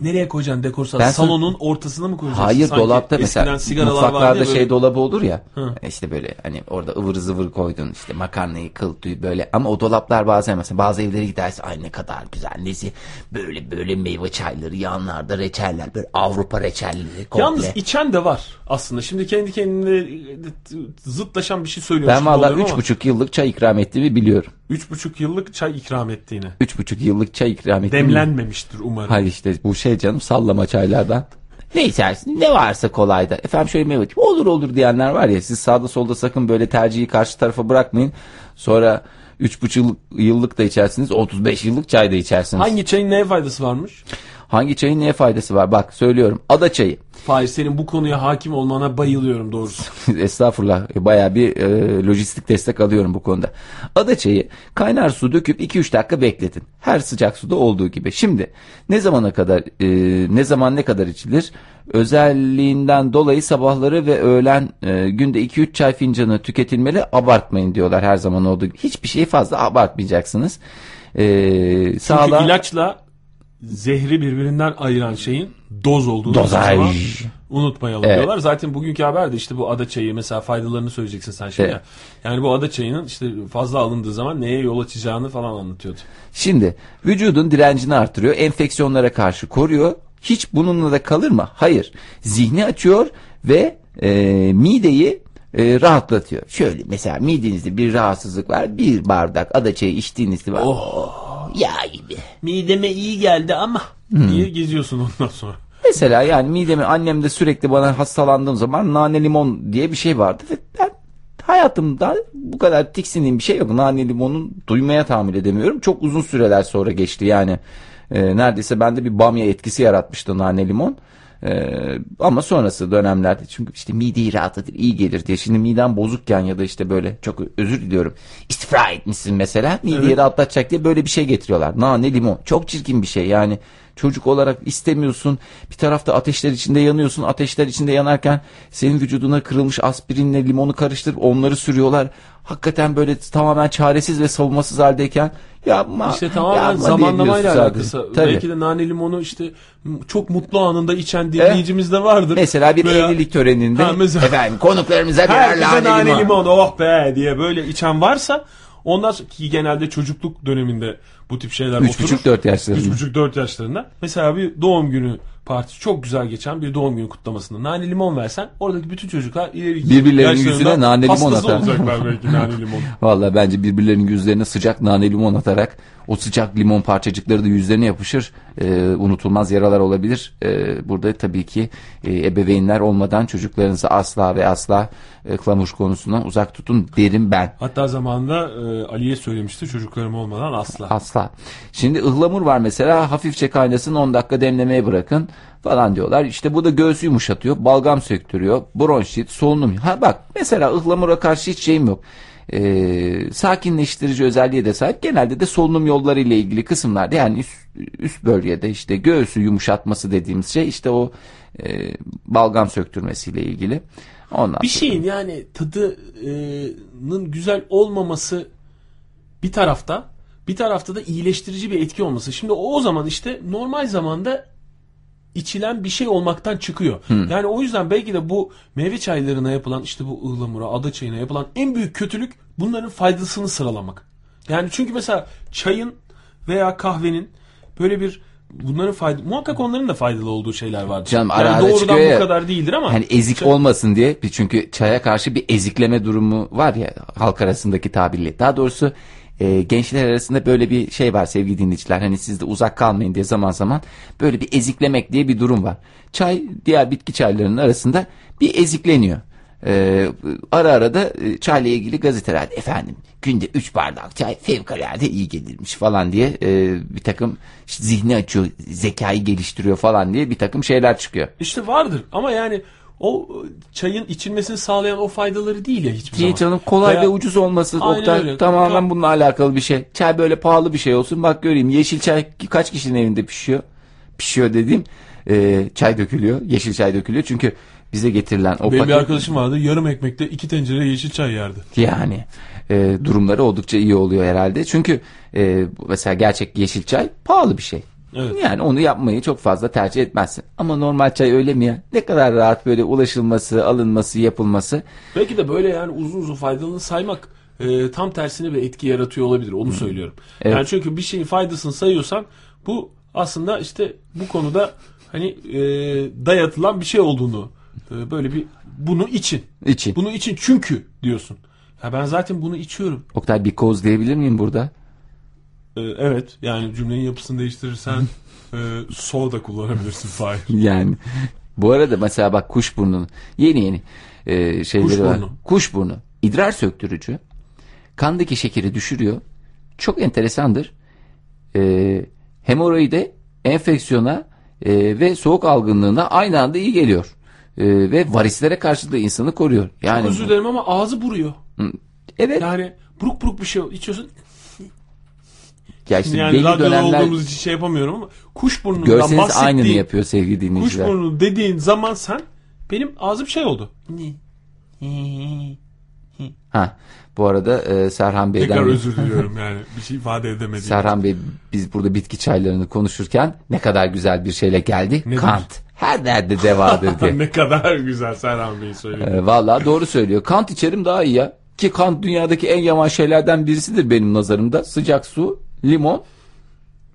B: Nereye koyacaksın dekorsal?
A: Ben-
B: Salonun ortasına mı koyacaksın?
A: hayır
B: Sanki
A: dolapta mesela mutfaklarda
B: böyle.
A: şey dolabı olur ya.
B: Hı.
A: İşte böyle hani orada ıvır zıvır koydun işte makarnayı kıl böyle ama o dolaplar bazen mesela bazı evlere gidersin ay ne kadar güzel nesi böyle böyle meyve çayları yanlarda reçeller böyle Avrupa reçelleri komple.
B: Yalnız içen de var aslında. Şimdi kendi kendine zıtlaşan bir şey söylüyormuş
A: ben valla üç buçuk yıllık çay ikram ettiğimi biliyorum.
B: Üç buçuk yıllık çay ikram ettiğini.
A: Üç buçuk yıllık çay ikram ettiğimi
B: Demlenmemiştir umarım.
A: Hayır işte bu şey canım sallama çaylardan. Ne içersin? Ne varsa kolayda. Efendim şöyle meyve olur olur diyenler var ya siz sağda solda sakın böyle tercihi karşı tarafa bırakmayın. Sonra 3,5 yıllık da içersiniz 35 yıllık çay da içersiniz. Hangi,
B: çayın neye faydası varmış?
A: Çayın neye faydası var? Bak söylüyorum. Ada çayı.
B: Fahir senin bu konuya hakim olmana bayılıyorum doğrusu. (laughs)
A: Estağfurullah bayağı bir e, lojistik destek alıyorum bu konuda. Ada çayı kaynar su döküp 2-3 dakika bekletin. Her sıcak suda olduğu gibi. Şimdi ne zamana kadar e, ne zaman ne kadar içilir? Özelliğinden dolayı sabahları ve öğlen e, günde 2-3 çay fincanı tüketilmeli abartmayın diyorlar her zaman olduğu gibi. Hiçbir şeyi fazla abartmayacaksınız. E,
B: Çünkü
A: sağlığa-
B: ilaçla zehri birbirinden ayıran şeyin doz olduğunu
A: Dozaj.
B: unutmayalım
A: Evet.
B: diyorlar. Zaten bugünkü haberde işte bu ada çayı mesela faydalarını söyleyeceksin sen şimdi.
A: Evet.
B: ya. Yani bu ada çayının işte fazla alındığı zaman neye yol açacağını falan anlatıyordu.
A: Şimdi vücudun direncini artırıyor, enfeksiyonlara karşı koruyor. Hiç bununla da kalır mı? Hayır. Zihni açıyor ve e, mideyi e, rahatlatıyor. Şöyle mesela midenizde bir rahatsızlık var, bir bardak adaçayı içtiğinizde var. Oh, yağ gibi.
B: Mideme iyi geldi ama
A: Hmm.
B: diye geziyorsun ondan sonra.
A: Mesela yani midemi annem de sürekli bana hastalandığım zaman nane limon diye bir şey vardı ve ben hayatımda bu kadar tiksindiğim bir şey yok. Nane limonun duymaya tahammül edemiyorum. Çok uzun süreler sonra geçti yani. e, neredeyse bende bir bamya etkisi yaratmıştı nane limon. E, ama sonrası dönemlerde çünkü işte mideyi rahatlatır, iyi gelir diye. Şimdi midem bozukken ya da işte böyle çok özür diliyorum. İstifra etmişsin mesela. Mideyi
B: Evet.
A: rahatlatacak diye böyle bir şey getiriyorlar. Nane limon. Çok çirkin bir şey yani. Çocuk olarak istemiyorsun. Bir tarafta ateşler içinde yanıyorsun. Ateşler içinde yanarken senin vücuduna kırılmış aspirinle limonu karıştırıp onları sürüyorlar. Hakikaten böyle tamamen çaresiz ve savunmasız haldeyken yapma.
B: İşte tamamen
A: yapma
B: zamanlamayla alakası.
A: Tabii.
B: Belki de nane limonu işte çok mutlu anında içen dinleyicimiz de vardır.
A: Mesela bir
B: Veya
A: evlilik töreninde
B: Ha, mesela-
A: efendim konuklarımıza birer nane,
B: nane
A: limon.
B: limon oh be diye böyle içen varsa onlar ki genelde çocukluk döneminde bu tip şeyler
A: Üç
B: oturur.
A: buçuk, dört yaşlarında.
B: 3,5-4 yaşlarında. Mesela bir doğum günü partisi çok güzel geçen bir doğum günü kutlamasında nane limon versen oradaki bütün çocuklar ileri
A: Birbirlerinin yüzüne nane limon atar.
B: olacaklar belki (laughs) nane limon.
A: Vallahi bence birbirlerinin yüzlerine sıcak nane limon atarak o sıcak limon parçacıkları da yüzlerine yapışır. Ee, unutulmaz yaralar olabilir. Ee, burada tabii ki e, ebeveynler olmadan çocuklarınızı asla ve asla e, klamuş konusundan uzak tutun derim ben.
B: Hatta zamanında e, Ali'ye söylemişti çocuklarım olmadan asla.
A: Asla. Şimdi ıhlamur var mesela hafifçe kaynasın 10 dakika demlemeye bırakın falan diyorlar. İşte bu da göğsü yumuşatıyor, balgam söktürüyor, bronşit, solunum. Ha bak mesela ıhlamura karşı hiç şeyim yok. Ee, sakinleştirici özelliğe de sahip. Genelde de solunum yolları ile ilgili kısımlarda yani üst, üst bölgede işte göğsü yumuşatması dediğimiz şey işte o e, balgam söktürmesiyle ilgili. Ondan
B: Bir
A: sonra-
B: şeyin yani tadının güzel olmaması bir tarafta bir tarafta da iyileştirici bir etki olması. Şimdi o zaman işte normal zamanda içilen bir şey olmaktan çıkıyor. Yani o yüzden belki de bu meyve çaylarına yapılan işte bu ıhlamura, ada çayına yapılan en büyük kötülük bunların faydasını sıralamak. Yani çünkü mesela çayın veya kahvenin böyle bir bunların fayda muhakkak onların da faydalı olduğu şeyler vardır.
A: Canım
B: yani
A: ara
B: doğrudan
A: çıkıyor
B: bu
A: ya.
B: kadar değildir ama
A: Hani ezik
B: Çay-
A: olmasın diye çünkü çaya karşı bir ezikleme durumu var ya halk arasındaki tabirle. Daha doğrusu e, gençler arasında böyle bir şey var sevgili dinleyiciler. Hani siz de uzak kalmayın diye zaman zaman böyle bir eziklemek diye bir durum var. Çay diğer bitki çaylarının arasında bir ezikleniyor. E, ara ara da e, çayla ilgili gazeteler efendim günde 3 bardak çay fevkalade iyi gelirmiş falan diye e, bir takım işte zihni açıyor zekayı geliştiriyor falan diye bir takım şeyler çıkıyor.
B: İşte vardır ama yani o çayın içilmesini sağlayan o faydaları değil ya hiçbir zaman.
A: Değil canım kolay
B: Veya-
A: ve ucuz olması
B: Aynen
A: Oktay
B: öyle.
A: tamamen
B: Tamam.
A: bununla alakalı bir şey. Çay böyle pahalı bir şey olsun bak göreyim yeşil çay kaç kişinin evinde pişiyor? Pişiyor dediğim e, çay dökülüyor yeşil çay dökülüyor çünkü bize getirilen o
B: Benim bir
A: paket
B: arkadaşım vardı yarım ekmekte iki tencere yeşil çay yerdi.
A: yani e, durumları oldukça iyi oluyor herhalde. Çünkü e, mesela gerçek yeşil çay pahalı bir şey.
B: Evet.
A: Yani onu yapmayı çok fazla tercih etmezsin. Ama normal çay öyle mi ya? Ne kadar rahat böyle ulaşılması, alınması, yapılması.
B: Belki de böyle yani uzun uzun faydalarını saymak e, tam tersine bir etki yaratıyor olabilir. Onu söylüyorum.
A: Evet.
B: Yani çünkü bir şeyin faydasını sayıyorsan bu aslında işte bu konuda hani e, dayatılan bir şey olduğunu e, böyle bir bunu için.
A: için.
B: Bunu için çünkü diyorsun. Ya ben zaten bunu içiyorum.
A: Oktay bir koz diyebilir miyim burada?
B: E, evet yani cümlenin yapısını değiştirirsen (laughs) e, so da kullanabilirsin Fahir.
A: Yani bu arada mesela bak kuşburnu yeni yeni e, şeyleri var.
B: Kuşburnu.
A: Kuşburnu idrar söktürücü. Kandaki şekeri düşürüyor. Çok enteresandır. E, hemoroide, enfeksiyona e, ve soğuk algınlığına aynı anda iyi geliyor. E, ve varislere karşı da insanı koruyor. Yani
B: Özür dilerim ama ağzı buruyor.
A: evet.
B: Yani buruk buruk bir şey içiyorsun.
A: Ya işte
B: yani
A: belli dönemler
B: olduğumuz için şey yapamıyorum ama kuşburnundan
A: görseniz
B: bahsettiğin
A: aynını yapıyor sevgili dinleyiciler.
B: kuşburnu dediğin zaman sen benim ağzım şey oldu.
A: Ha, bu arada e, Serhan Bey'den
B: Tekrar özür diliyorum yani bir şey ifade edemedim.
A: Serhan Bey biz burada bitki çaylarını konuşurken ne kadar güzel bir şeyle geldi.
B: Ne
A: Kant. Her derde devadır (laughs) diye.
B: ne kadar güzel Serhan Bey söyledi.
A: e, vallahi doğru söylüyor. Kant içerim daha iyi ya. Ki kant dünyadaki en yaman şeylerden birisidir benim nazarımda. Sıcak su, limon.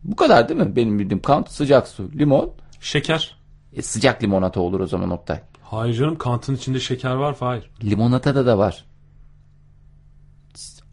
A: Bu kadar değil mi? Benim bildiğim kant sıcak su, limon.
B: Şeker.
A: E, sıcak limonata olur o zaman Oktay.
B: Hayır canım kantın içinde şeker var Fahir.
A: Limonatada da var.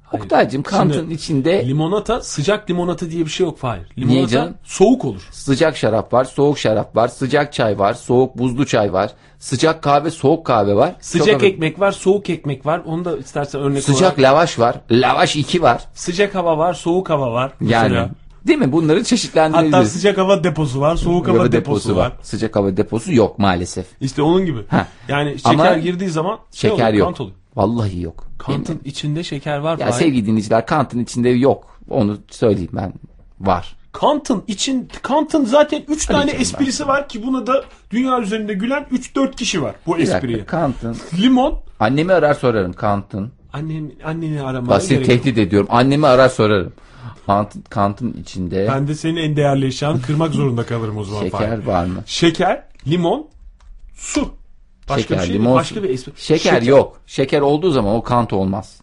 B: Hayır.
A: Oktay'cım kantın
B: Şimdi
A: içinde
B: Limonata sıcak limonata diye bir şey yok Fahir.
A: Niye
B: Limonata
A: canım?
B: soğuk olur.
A: Sıcak şarap var, soğuk şarap var, sıcak çay var, soğuk buzlu çay var, sıcak kahve, soğuk kahve var.
B: Sıcak
A: Çok-
B: ekmek var, soğuk ekmek var. Onu da istersen örnek
A: Sıcak
B: olarak.
A: lavaş var, lavaş 2 var.
B: Sıcak hava var, soğuk hava var.
A: Yani
B: Mesela.
A: değil mi? Bunları
B: Hatta
A: çeşitlendirebiliriz.
B: sıcak hava deposu var, soğuk hava
A: Hava
B: deposu, var.
A: Sıcak hava deposu yok maalesef.
B: İşte onun gibi.
A: Ha.
B: Yani şeker
A: Ama
B: girdiği zaman şey
A: Şeker
B: oluyor,
A: yok.
B: Kant oluyor.
A: Vallahi yok.
B: Kantın
A: Yemin-
B: içinde şeker var.
A: Ya sevgili dinleyiciler Kant'ın içinde yok. Onu söyleyeyim ben. Var.
B: Kant'ın için Kant'ın zaten 3 tane esprisi var ki buna da dünya üzerinde gülen 3-4 kişi var bu espriye.
A: Kant'ın.
B: Limon
A: Annemi arar sorarım Kant'ın.
B: annem anneni aramaya
A: Bak
B: gerek yok.
A: tehdit ediyorum. Annemi arar sorarım. Kant'ın, Kant'ın içinde
B: Ben de senin en değerli eşyanı kırmak zorunda kalırım o zaman.
A: şeker
B: Fahir.
A: var mı?
B: Şeker, limon, su. Başka
A: Şeker,
B: bir şey
A: limon,
B: başka bir espri.
A: Şeker, yok. Şeker olduğu zaman o Kant olmaz.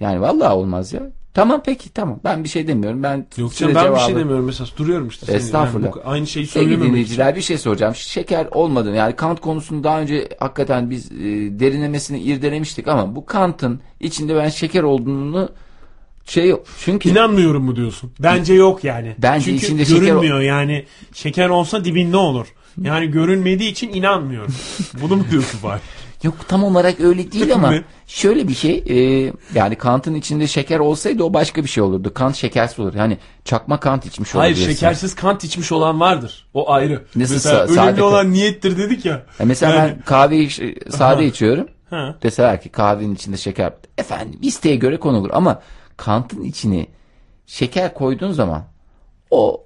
A: Yani vallahi olmaz ya. Tamam peki tamam. Ben bir şey demiyorum. Ben
B: Yok canım ben bir şey
A: cevabı-
B: demiyorum mesela duruyorum işte.
A: Estağfurullah.
B: Yani bu- aynı şeyi söylememek için.
A: dinleyiciler bir şey soracağım. Şeker olmadığını yani Kant konusunu daha önce hakikaten biz e, derinlemesine irdelemiştik ama bu Kant'ın içinde ben şeker olduğunu şey yok. Çünkü
B: İnanmıyorum mu diyorsun? Bence yok yani.
A: Bence
B: Çünkü
A: içinde şeker-
B: görünmüyor yani. Şeker olsa dibinde olur. (laughs) Yani görünmediği için inanmıyorum. Bunu mu diyorsun Fahir? (laughs)
A: yok tam olarak öyle değil ama şöyle bir şey e, yani Kant'ın içinde şeker olsaydı o başka bir şey olurdu. Kant şekersiz olur. Yani çakma Kant içmiş olur.
B: Hayır
A: diyorsun.
B: şekersiz kant içmiş olan vardır. O ayrı.
A: Nasıl
B: Mesela
A: sa-
B: önemli olan niyettir dedik ya.
A: E mesela
B: Yani-
A: ben kahve iç- sade içiyorum.
B: Ha.
A: Deseler ki kahvenin içinde şeker. Efendim isteğe göre konulur ama Kant'ın içine şeker koyduğun zaman o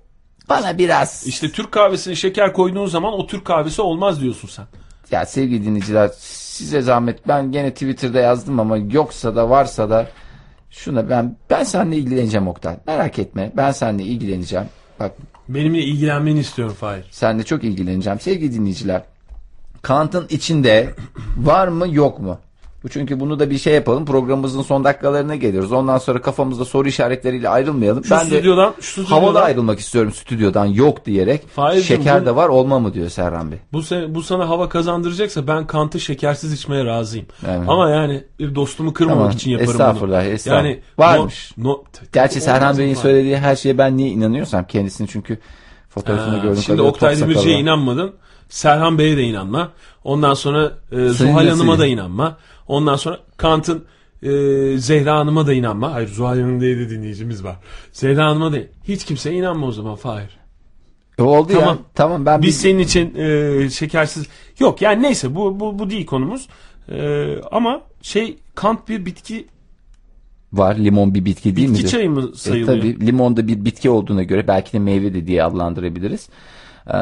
A: bana biraz
B: İşte Türk kahvesine şeker koyduğun zaman o Türk kahvesi olmaz diyorsun sen.
A: ya sevgili dinleyiciler size zahmet ben gene Twitter'da yazdım ama yoksa da varsa da şuna ben ben seninle ilgileneceğim Oktay. Merak etme ben seninle ilgileneceğim. Bak
B: Benimle ilgilenmeni istiyorum Fahir.
A: seninle çok ilgileneceğim. Sevgili dinleyiciler Kant'ın içinde var mı yok mu? Bu çünkü bunu da bir şey yapalım. Programımızın son dakikalarına geliyoruz. Ondan sonra kafamızda soru işaretleriyle ayrılmayalım.
B: Şu
A: ben de
B: stüdyodan, şu stüdyodan
A: havada ayrılmak istiyorum stüdyodan yok diyerek.
B: Fahir'cim
A: şeker
B: bu-
A: de var olma mı diyor Serhan Bey.
B: Bu, bu sana hava kazandıracaksa ben kantı şekersiz içmeye razıyım.
A: Evet.
B: Ama yani bir dostumu kırmamak
A: Tamam,
B: için yaparım
A: estağfurullah,
B: bunu.
A: estağfurullah.
B: Yani
A: Varmış.
B: No, no-
A: Gerçi Serhan Bey'in söylediği her şeye ben niye inanıyorsam kendisini çünkü fotoğrafını gördüm.
B: Şimdi Oktay Demirci'ye inanmadın. Serhan Bey'e de inanma. Ondan sonra e, Zuhal
A: de
B: Hanım'a da inanma. Ondan sonra Kant'ın e, Zehra Hanım'a da inanma. Hayır Zuhal Hanım diye de dinleyicimiz var. Zehra Hanım'a da hiç kimseye inanma o zaman Fahir.
A: Oldu
B: Tamam.
A: ya. Tamam ben
B: Biz
A: bir-
B: senin için e, şekersiz yok yani neyse bu bu bu değil konumuz. E, ama şey Kant bir bitki
A: var limon bir bitki değil
B: bitki
A: mi?
B: çayı mı sayılıyor?
A: E, tabii limon da bir bitki olduğuna göre belki de meyve de diye adlandırabiliriz. Ee,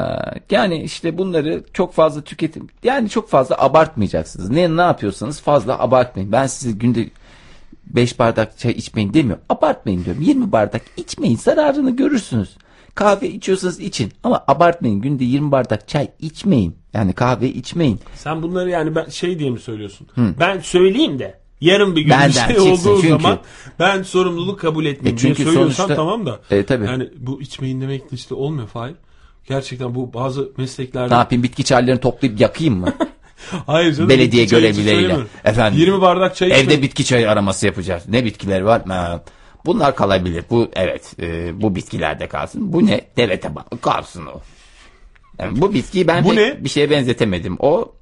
A: yani işte bunları çok fazla tüketim yani çok fazla abartmayacaksınız. Ne ne yapıyorsanız fazla abartmayın. Ben size günde 5 bardak çay içmeyin demiyorum. Abartmayın diyorum. 20 bardak içmeyin. Zararını görürsünüz. Kahve içiyorsanız için ama abartmayın. Günde 20 bardak çay içmeyin. Yani kahve içmeyin.
B: Sen bunları yani ben şey diye mi söylüyorsun? Ben söyleyeyim de yarın bir gün
A: Benden
B: bir şey olduğu
A: çünkü.
B: zaman ben sorumluluk kabul etmeyeyim
A: E çünkü
B: diye söylüyorsan
A: sonuçta-
B: tamam da.
A: E, tabii.
B: Yani bu içmeyin demek de işte olmuyor Fahir. Gerçekten bu bazı mesleklerde.
A: Ne yapayım bitki çaylarını toplayıp yakayım mı? (laughs)
B: Hayır canım.
A: Belediye görevlileriyle. Efendim.
B: 20 bardak çay.
A: Evde bitki çayı araması yapacağız. Ne bitkileri var? Ha, Bunlar kalabilir. Bu evet e, bu bitkilerde kalsın. Bu ne? Deve tabağı kalsın o. Yani bu bitkiyi ben
B: Bu ne?
A: bir şeye benzetemedim. O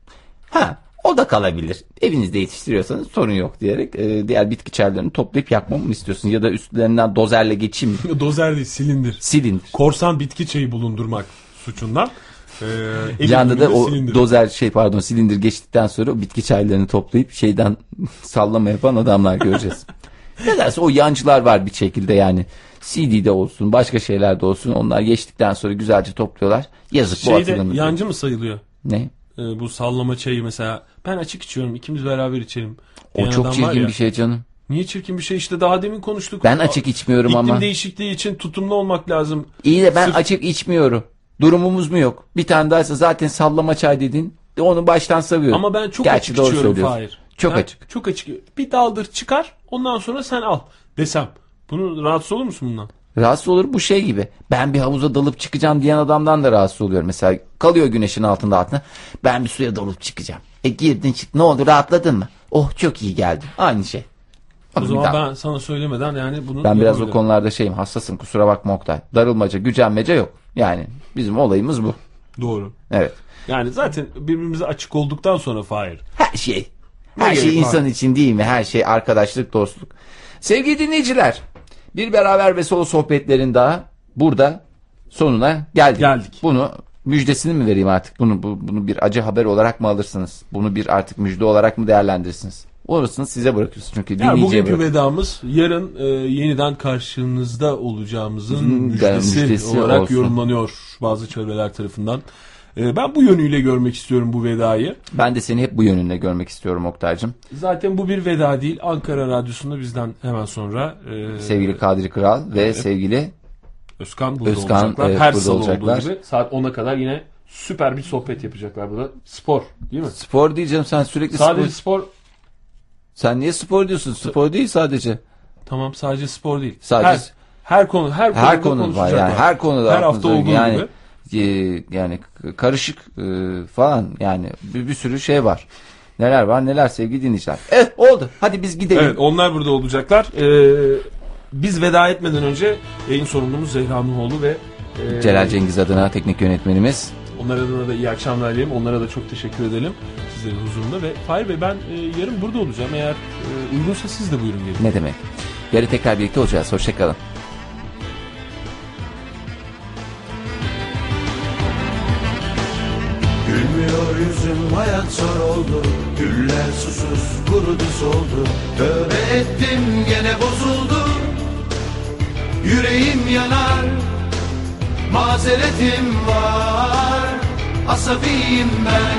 A: ha o da kalabilir. Evinizde yetiştiriyorsanız sorun yok diyerek e, diğer bitki çaylarını toplayıp yakmamı mı istiyorsun? Ya da üstlerinden dozerle geçeyim mi? (laughs)
B: Dozer değil silindir.
A: Silindir.
B: Korsan bitki çayı bulundurmak suçundan. Ee,
A: Yanda da o
B: silindir.
A: dozer şey pardon silindir geçtikten sonra o bitki çaylarını toplayıp şeyden (laughs) sallama yapan adamlar göreceğiz. (laughs) Nedense o yancılar var bir şekilde yani. CD'de olsun başka şeylerde olsun onlar geçtikten sonra güzelce topluyorlar. Yazık bu
B: Şeyde
A: atılımı.
B: yancı mı sayılıyor?
A: Ne?
B: Ee, bu sallama çayı mesela. Ben açık içiyorum. ikimiz beraber içelim.
A: O
B: diyen
A: çok çirkin bir şey canım.
B: Niye çirkin bir şey işte daha demin konuştuk.
A: Ben açık içmiyorum
B: İklim
A: ama.
B: değişikliği için tutumlu olmak lazım.
A: İyi de ben
B: Sırf-
A: açık içmiyorum. Durumumuz mu yok? Bir tane daha zaten sallama çay dedin. De Onu baştan savuyorum.
B: Ama ben çok
A: Gerçi
B: açık
A: doğru
B: içiyorum. Fahir.
A: Çok
B: Ben
A: açık.
B: Çok açık. Bir daldır çıkar ondan sonra sen al desem. Bunu rahatsız olur musun bundan?
A: Rahatsız olur bu şey gibi. Ben bir havuza dalıp çıkacağım diyen adamdan da rahatsız oluyorum. Mesela kalıyor güneşin altında altına. Ben bir suya dalıp çıkacağım. E girdin çık ne oldu rahatladın mı? Oh çok iyi geldi. Aynı şey.
B: O zaman
A: Ben,
B: ben sana söylemeden yani bunu
A: ben biraz o konularda şeyim hassasım kusura bakma Oktay. Darılmaca gücenmece yok. Yani bizim olayımız bu.
B: Doğru.
A: Evet.
B: Yani zaten birbirimize açık olduktan sonra Fahir.
A: Her şey. Her
B: Ne
A: şey
B: gerek var?
A: insan için değil mi? Her şey arkadaşlık, dostluk. Sevgili dinleyiciler, bir beraber ve solo sohbetlerin daha burada sonuna geldik.
B: Geldik.
A: Bunu müjdesini mi vereyim artık? Bunu bu- bunu bir acı haber olarak mı alırsınız? Bunu bir artık müjde olarak mı değerlendirirsiniz? Orasını size bırakıyorsunuz çünkü
B: Yani bugünkü
A: bırak-
B: vedamız yarın e, yeniden karşınızda olacağımızın müjdesi,
A: müjdesi
B: olarak
A: olsun.
B: yorumlanıyor bazı çevreler tarafından. E, ben bu yönüyle görmek istiyorum bu vedayı.
A: Ben de seni hep bu yönünde görmek istiyorum Oktay'cım.
B: Zaten bu bir veda değil. Ankara Radyosu'nda bizden hemen sonra e,
A: Sevgili Kadri Kral ve sevgili
B: Özkan burada
A: Özkan,
B: olacaklar.
A: evet,
B: Her
A: burada
B: salı
A: olacaklar.
B: gibi saat 10'a kadar yine süper bir sohbet yapacaklar burada. Spor değil mi?
A: spor diyeceğim sen sürekli
B: Sadece
A: spor.
B: spor
A: Sen niye spor diyorsun? Spor değil sadece.
B: tamam sadece spor değil.
A: Sadece-
B: her, her konu her,
A: her konu var yani her konuda
B: her hafta olduğu
A: yani
B: gibi.
A: E, yani karışık e, falan yani bir, bir sürü şey var. Neler var neler sevgili dinleyiciler. Evet oldu. Hadi biz gidelim.
B: Evet onlar burada olacaklar. Ee, biz veda etmeden önce yayın sorumlumuz Zehra Nuhoğlu ve e,
A: Celal Cengiz adına teknik yönetmenimiz.
B: onlar adına da iyi akşamlar diyelim. Onlara da çok teşekkür edelim sizlerin huzurunda ve Fahir Bey ben e, yarın burada olacağım. Eğer e, uygunsa siz de buyurun gelin.
A: Ne demek? Yarın tekrar birlikte olacağız. Hoşçakalın.
J: Gülmüyor yüzüm hayat zor oldu. Güller susuz kurudu soldu. Tövbe ettim gene bozuldu. Yüreğim yanar Mazeretim var. Asabiyim ben.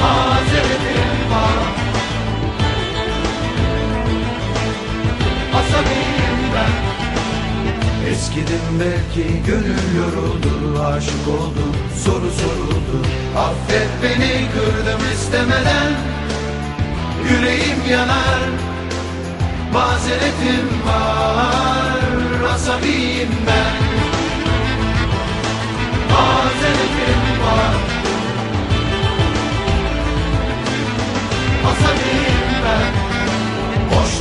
J: Mazeretim var Eskidim belki gönül yoruldu Aşık oldum soru soruldu. Affet beni kırdım istemeden. Yüreğim yanar Mazeretim var Asabiyim ben. Mazeretim var. Asabiyim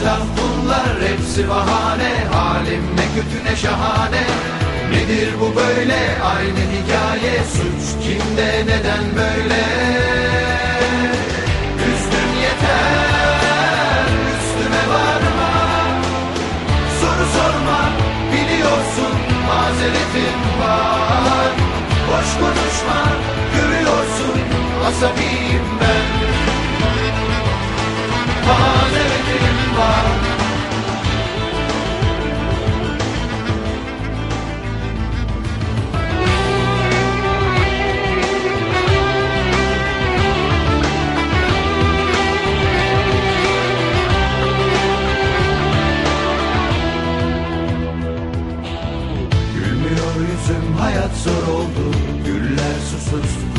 J: laf bunlar hepsi bahane. Halim ne kötü ne şahane. Nedir bu böyle? Aynı hikaye. Suç kimde neden böyle? Üstüm yeter üstüme varma. Soru sorma biliyorsun mazeretim var. Boş konuşma görüyorsun asabiyim ben bana ödülüm var
A: Gülmüyor yüzüm hayat zor oldu. Güller susuz